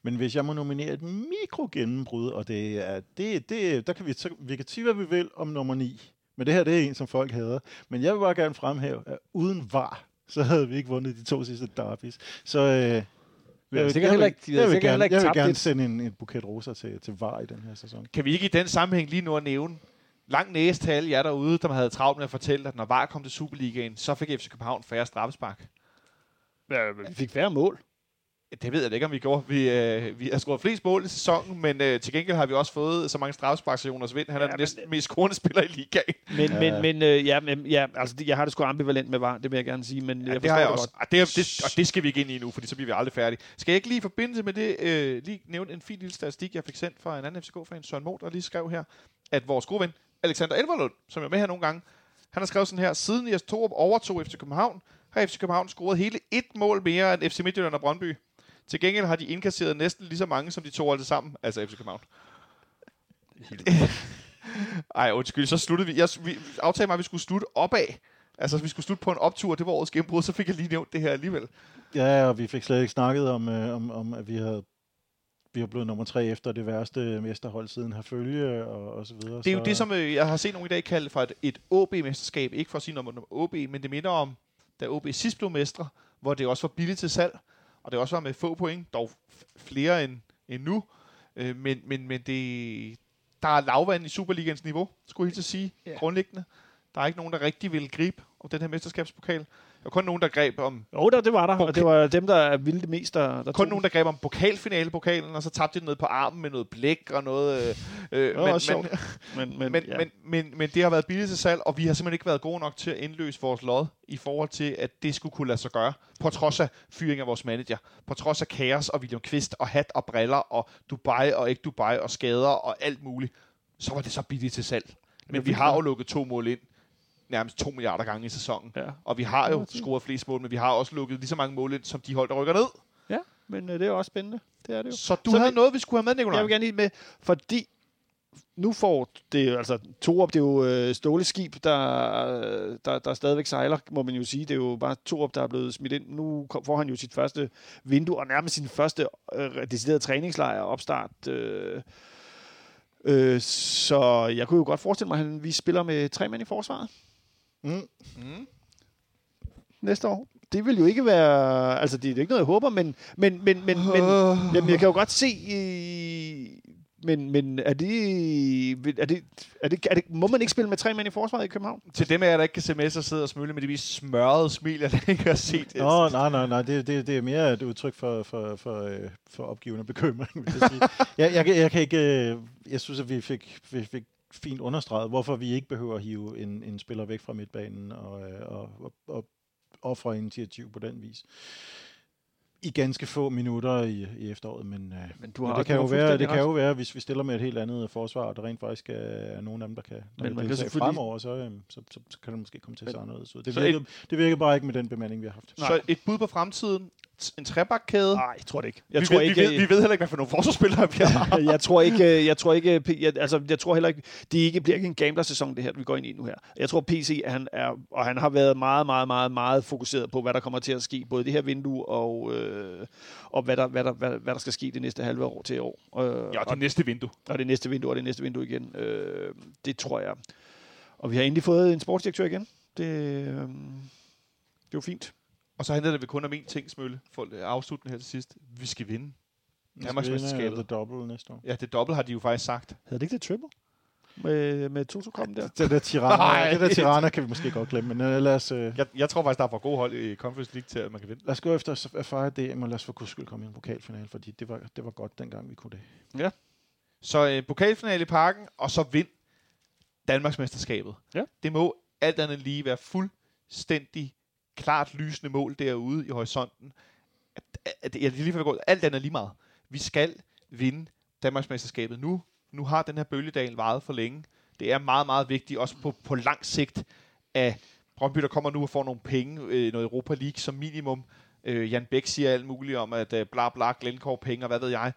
Men hvis jeg må nominere et mikrogennembrud, og det er, det, det, der kan vi, så, vi kan sige, hvad vi vil om nummer 9. Men det her, det er en, som folk hader. Men jeg vil bare gerne fremhæve, at uden var, så havde vi ikke vundet de to sidste derbys. Så øh, jeg vil, sikkert jeg heller vil, ikke- de havde jeg vil gerne, jeg vil gerne sende en, en buket roser til, til var i den her sæson. Kan vi ikke i den sammenhæng lige nu at nævne, lang næse til alle jer derude, der havde travlt med at fortælle, at når VAR kom til Superligaen, så fik FC København færre straffespark. Vi fik færre mål. Det ved jeg ikke, om vi gjorde. Vi, øh, vi har scoret flest mål i sæsonen, men øh, til gengæld har vi også fået så mange straffespark til Jonas Vind. Han er Ja, den men- næsten mest scorende spiller i ligaen. Men, Ja. men, men øh, ja, men, ja, altså, det- jeg har det sgu ambivalent med var, det vil jeg gerne sige, men Ja, jeg det har jeg forstår også. Og det, det, og det skal vi ikke ind i nu, fordi så bliver vi aldrig færdige. Skal jeg ikke lige i forbindelse med det øh, lige nævne en fin lille statistik, jeg fik sendt fra en anden FCK-fan, Søren Moth, der lige skrev her, at vores gode ven, Alexander Elverlund, som er med her nogle gange, han har skrevet sådan her, siden Jes Torup overtog FC København, har FC København scoret hele et mål mere end FC Midtjylland og Brøndby. Til gengæld har de indkasseret næsten lige så mange, som de to holdt sammen, altså FC København. Ej, undskyld, så sluttede vi. Jeg, vi aftalte mig, at vi skulle slutte opad. Altså, vi skulle slutte på en optur, det var årets gennembrud, så fik jeg lige nævnt det her alligevel. Ja, og vi fik slet ikke snakket om, øh, om, om at vi havde vi har blevet nummer tre efter det værste mesterhold siden Herfølge og, og så videre. Det er jo så, det, som øh, jeg har set nogle i dag kalde for et, et OB-mesterskab. Ikke for at sige noget om OB, men det minder om, da OB sidst blev mestre, hvor det også var billigt til salg, og det også var med få point, dog flere end endnu. Øh, men, men, men det, der er lavvand i Superligans niveau, skulle jeg helt sige, Ja. grundlæggende. Der er ikke nogen, der rigtig vil gribe om den her mesterskabspokal. Er kun nogen, der greb om Jo, der, det var der, og det var dem, der ville det mest, der, der kun tog nogen, der greb om pokalfinale-pokalen, og så tabte de ned på armen med noget blæk og noget... Øh, øh, var også men, men, men, ja. men, men, men det har været billigt til salg, og vi har simpelthen ikke været gode nok til at indløse vores lod i forhold til, at det skulle kunne lade sig gøre, på trods af fyring af vores manager, på trods af kaos og William Kvist og hat og briller og Dubai og ikke Dubai og skader og alt muligt, så var det så billigt til salg. Men vi har jo lukket to mål ind, nærmest to milliarder gange i sæsonen. Ja. Og vi har jo scoret flest mål, men vi har også lukket lige så mange mål ind, som de hold, der rykker ned. ja, men øh, det er jo også spændende. Det er det jo. Så du Så havde vi- noget, vi skulle have med, Nicolaj. Jeg vil gerne lige med, fordi nu får det altså Torup, det er jo øh, Ståleskib, der, der, der stadigvæk sejler, må man jo sige. Det er jo bare Torup, der er blevet smidt ind. Nu kom- får han jo sit første vindue, og nærmest sin første øh, deciderede træningslejr og opstart. Øh, øh, så jeg kunne jo godt forestille mig, at han- vi spiller med tre mænd i forsvaret Mm. Mm. næste år. Det vil jo ikke være... Altså, det er jo ikke noget, jeg håber, men, men, men, men, men jamen, jeg kan jo godt se... Øh, men, men er det, er det, er det, er det, må man ikke spille med tre mænd i forsvaret i København? Til dem af jer, der ikke kan se med, så sidder og smølle med de mest smørrede smil, jeg ikke har set. Nå, nej, nej, nej, det, det, det er mere et udtryk for, for, for, øh, for opgivende bekymring, vil jeg sige. jeg, jeg, kan- jeg kan ikke... øh, Jeg synes, at vi fik, vi fik fint understreget, hvorfor vi ikke behøver at hive en, en spiller væk fra midtbanen og, øh, og, og, og ofre initiativ på den vis. I ganske få minutter i, i efteråret, men, øh, Men du men har det også- kan jo være, det kan jo være, hvis vi stiller med et helt andet forsvar, og der rent faktisk er nogen af dem, der kan, der Men man kan deltage selvfølgelig- fremover, så, øh, så, så, så, kan det måske komme til at se Men- anderledes ud. Det Så virkede, det virkede bare ikke med den bemanding, vi har haft. Så et bud på fremtiden. En trebakkæde. Nej, jeg tror det ikke. Jeg vi, tror ved, ikke, vi, ved, vi ved heller ikke, hvad for nogle forsvarsspillere vi har. jeg tror ikke, jeg tror ikke, P- jeg, altså, jeg tror heller ikke, det ikke bliver ikke en gambler-sæson, det her, vi går ind i nu her. Jeg tror, PC, han er, og han har været meget, meget, meget, meget fokuseret på, hvad der kommer til at ske, både det her vindue og, øh, og hvad, der, hvad, der, hvad, hvad der skal ske det næste halve år til år. Øh, Ja, og, det næste vindue. og det næste vindue, og det næste vindue igen. Øh, det tror jeg. Og vi har endelig fået en sportsdirektør igen. Det, øh, det er jo fint. Og så handler det vel kun om én ting, Smølle, for at afslutte den her til sidst. Vi skal vinde. Danmarksmesterskabet. The double næste år. Ja, det dobbelt har de jo faktisk sagt. Havde det ikke det triple? Med, med Toto-koppen der? Det der Tirana, Nej. det der Tirana kan vi måske godt glemme, men uh, lad, os, uh, Jeg, jeg tror faktisk, der er for gode hold i Conference League til, at man kan vinde. lad os gå efter at fejre det, men lad os for guds skyld komme i en pokalfinale, fordi det var, det var godt dengang, vi kunne det. Så øh, pokalfinale i parken, og så vind Danmarksmesterskabet. Ja. Det må alt andet lige være fuldstændig klart lysende mål derude i horisonten. At, at, at, jeg lige vil alt andet lige meget. Vi skal vinde Danmarksmesterskabet nu. Nu har den her bølgedal varet for længe. Det er meget, meget vigtigt, også på, på lang sigt, at Brøndby, der kommer nu og får nogle penge, øh, noget Europa League som minimum. Øh, Jan Bæk siger alt muligt om, at øh, bla bla, Glencore penge og hvad ved jeg.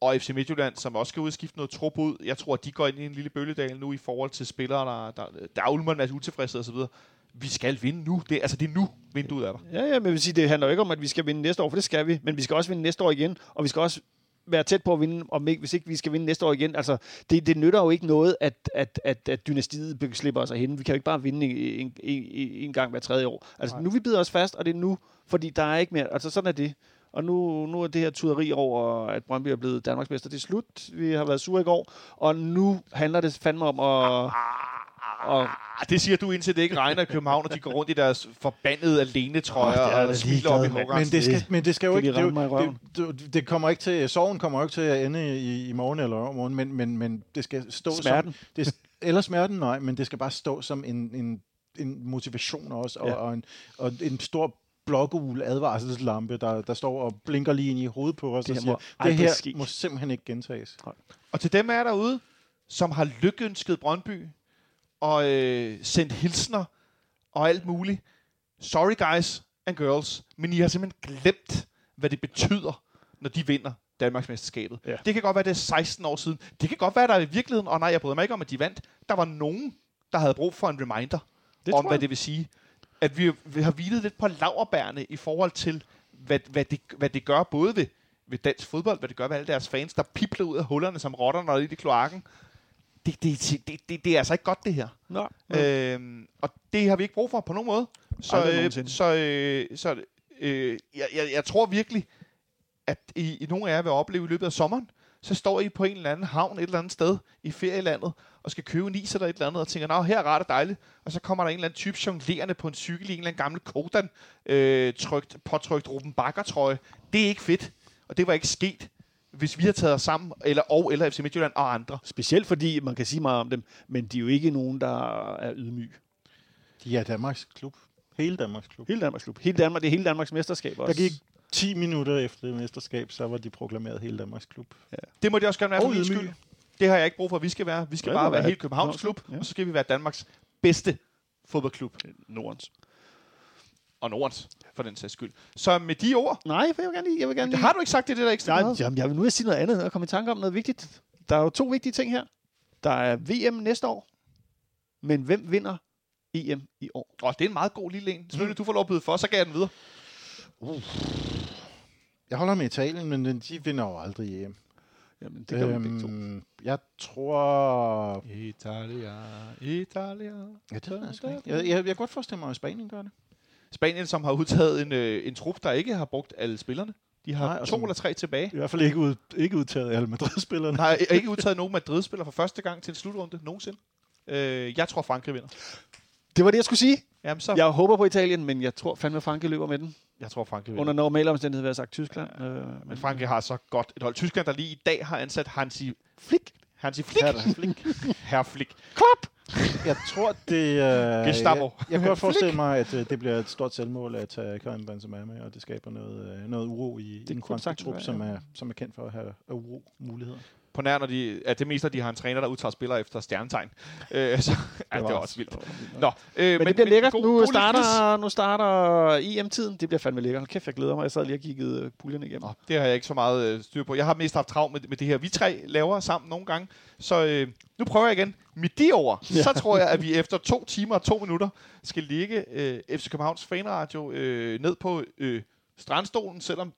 Og FC Midtjylland, som også skal udskifte noget trup ud. Jeg tror, at de går ind i en lille bølgedal nu i forhold til spillere, der, der, der er ulmer en masse utilfredshed osv. Vi skal vinde nu. Det, altså, det er nu, vinduet er der. Ja, ja, men jeg vil sige, det handler jo ikke om, at vi skal vinde næste år, for det skal vi. Men vi skal også vinde næste år igen, og vi skal også være tæt på at vinde, om ikke, hvis ikke vi skal vinde næste år igen. Altså, det, det nytter jo ikke noget, at, at, at, at dynastiet slipper os af hende. Vi kan jo ikke bare vinde en, en, en, gang hver tredje år. Altså, Nej. nu vi bider os fast, og det er nu, fordi der er ikke mere. Altså, sådan er det. Og nu, nu er det her tuderi over, at Brøndby er blevet Danmarksmester. Det er slut. Vi har været sure i går, og nu handler det fandme om at... Og, Ah, det siger du indtil det ikke regner i København, og de går rundt i deres forbandede alene-trøjer er og smiler op i håret. Men det, skal, men det skal jo ikke... Det, det, det, det kommer ikke til... Sorgen kommer jo ikke til at ende i, i morgen eller overmorgen, men, men, men det skal stå Smerten. som... Det, eller smerten, nej, men det skal bare stå som en, en, en motivation også, og, Ja. og, en, og en stor blågul advarselslampe, der, der står og blinker lige ind i hovedet på os Det og her må siger, det her ske." må simpelthen ikke gentages. Og til dem er derude, som har lykønsket Brøndby og øh, sendt hilsner og alt muligt. Sorry guys and girls, men I har simpelthen glemt, hvad det betyder, når de vinder Danmarksmesterskabet. Ja. Det kan godt være, det er 16 år siden. Det kan godt være, der i virkeligheden, og nej, jeg bryder mig ikke om, at de vandt. Der var nogen, der havde brug for en reminder Det om, hvad det vil sige. At vi, vi har hvilet lidt på laverbærene i forhold til, hvad, hvad, det, hvad det gør både ved, ved dansk fodbold, hvad det gør ved alle deres fans, der pipler ud af hullerne som rotter, når de er i kloakken. Det, det, det, det, det er altså ikke godt, det her. Nå, Øhm, og det har vi ikke brug for på nogen måde. Så, øh, så, øh, så øh, jeg, jeg, jeg tror virkelig, at I, I nogle af jer vil opleve i løbet af sommeren, så står I på en eller anden havn et eller andet sted i ferielandet, og skal købe en is eller et eller andet, og tænker, nå, her er ret og dejligt. Og så kommer der en eller anden type jonglerende på en cykel i en eller anden gammel Kodan, øh, trykt, påtrykt Ruben Bakker trøje. Det er ikke fedt, og det var ikke sket, hvis vi har taget os sammen, eller, og eller FC Midtjylland og andre. Specielt fordi, man kan sige meget om dem, men de er jo ikke nogen, der er ydmyge. De er Danmarks klub. Hele Danmarks klub. Hele Danmarks klub. Hele Danmark, det er hele Danmarks mesterskab også. Der gik 10 minutter efter det mesterskab, så var de proklameret hele Danmarks klub. Det må det også gerne være for Og min ydmyge. skyld. Det har jeg ikke brug for, at vi skal være. Vi skal Ja, bare være var helt Københavns klub, Ja. og så skal vi være Danmarks bedste fodboldklub. Nordens. Og Nordens, for den sags skyld. Så med de ord, Nej, for jeg vil gerne lige... Jeg vil gerne det lige... har du ikke sagt det, det der ekstra Nej, jamen, jeg vil nu sige noget andet, og komme i tanke om noget vigtigt. Der er jo to vigtige ting her. Der er VM næste år, men hvem vinder EM i år? Åh, det er en meget god lille en. Selvfølgelig, du får lov at byde for, så gav jeg den videre. Jeg holder med Italien, men de vinder jo aldrig EM. Jamen, det kan øhm, begge to. Jeg tror... Italia, Italia. Ja, det ved jeg sgu ikke. Jeg, jeg, jeg kan godt forestille mig, at Spanien gør det. Spanien, som har udtaget en, øh, en trup, der ikke har brugt alle spillerne. De har Nej, Nej, og to som- eller tre tilbage. I hvert fald ikke, ud, ikke udtaget alle Madrid-spillerne. har ikke udtaget nogen Madrid-spiller for første gang til en slutrunde nogensinde. Øh, jeg tror, Frankrig vinder. Det var det, jeg skulle sige. Jamen, så, Jeg håber på Italien, men jeg tror fandme, Frankrig løber med den. jeg tror, Frankrig vinder. Under normale omstændigheder vil jeg sagt Tyskland. Øh, Men Frankrig har så godt et hold. Tyskland, der lige i dag har ansat Hansi Flick. Hansi Flick. Herr Flick. Herr Flick. Klop! Jeg tror, det er... Gestapo. Jeg, jeg kan godt forestille mig, at øh, det bliver et stort selvmål at tage Karim Benzema med, og det skaber noget, øh, noget uro i, i den kunne franske sagtens trup, være, som ja. er, som er kendt for at have uro-muligheder. På nær, når de, at det meste, de har en træner, der udtager spillere efter stjernetegn. Øh, så, ja, det var også- vildt. Nå, øh, Men, det bliver lækkert. god- nu, god starter, nu starter EM-tiden. Det bliver fandme lækkert. Kæft, jeg glæder mig. Jeg sad lige og kiggede øh, puljerne igennem. Nå, det har jeg ikke så meget øh, styr på. Jeg har mest haft travlt med, med det her. Vi tre laver sammen nogle gange. Så øh, nu prøver jeg igen. Med de ord, ja. så tror jeg, at vi efter to timer og to minutter skal ligge øh, FC Københavns fanradio øh, ned på øh, strandstolen, selvom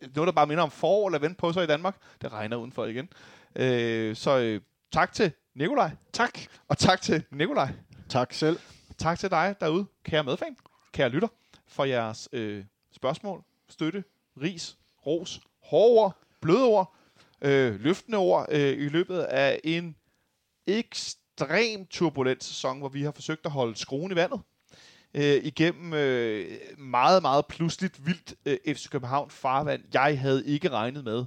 noget, der bare minder om forår eller vente på sig i Danmark, det regner udenfor igen. Øh, så øh, tak til Nikolaj. Tak. Og tak til Nikolaj. Tak selv. Tak til dig derude, kære medfan, kære lytter, for jeres øh, spørgsmål, støtte, ris, ros, hårde ord, bløde ord, øh, løftende ord øh, i løbet af en ekstrem turbulent sæson, hvor vi har forsøgt at holde skruen i vandet. Øh, igennem øh, meget, meget pludseligt vildt øh, FC København farvand. Jeg havde ikke regnet med,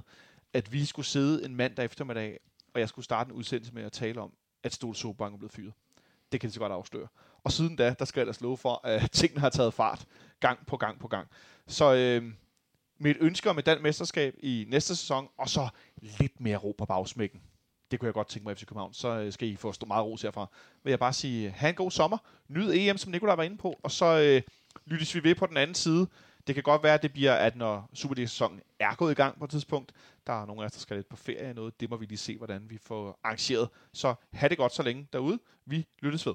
at vi skulle sidde en mandag eftermiddag, og jeg skulle starte en udsendelse med at tale om, at Stol Sobang er blevet fyret. Det kan det så godt afsløre. Og siden da, der skal jeg ellers love for, at tingene har taget fart gang på gang på gang. Så øh, mit ønske om et dansk mesterskab i næste sæson, og så lidt mere ro på bagsmækken. Det kunne jeg godt tænke mig, FC København. Så øh, skal I få stå meget ros herfra. Vil jeg bare sige, have en god sommer. Nyd EM, som Nikolaj var inde på. Og så øh, lyttes vi ved på den anden side. Det kan godt være, at det bliver, at når Superliga-sæsonen er gået i gang på et tidspunkt, der er nogle af os, der skal lidt på ferie eller noget. Det må vi lige se, hvordan vi får arrangeret. Så have det godt så længe derude. Vi lyttes ved.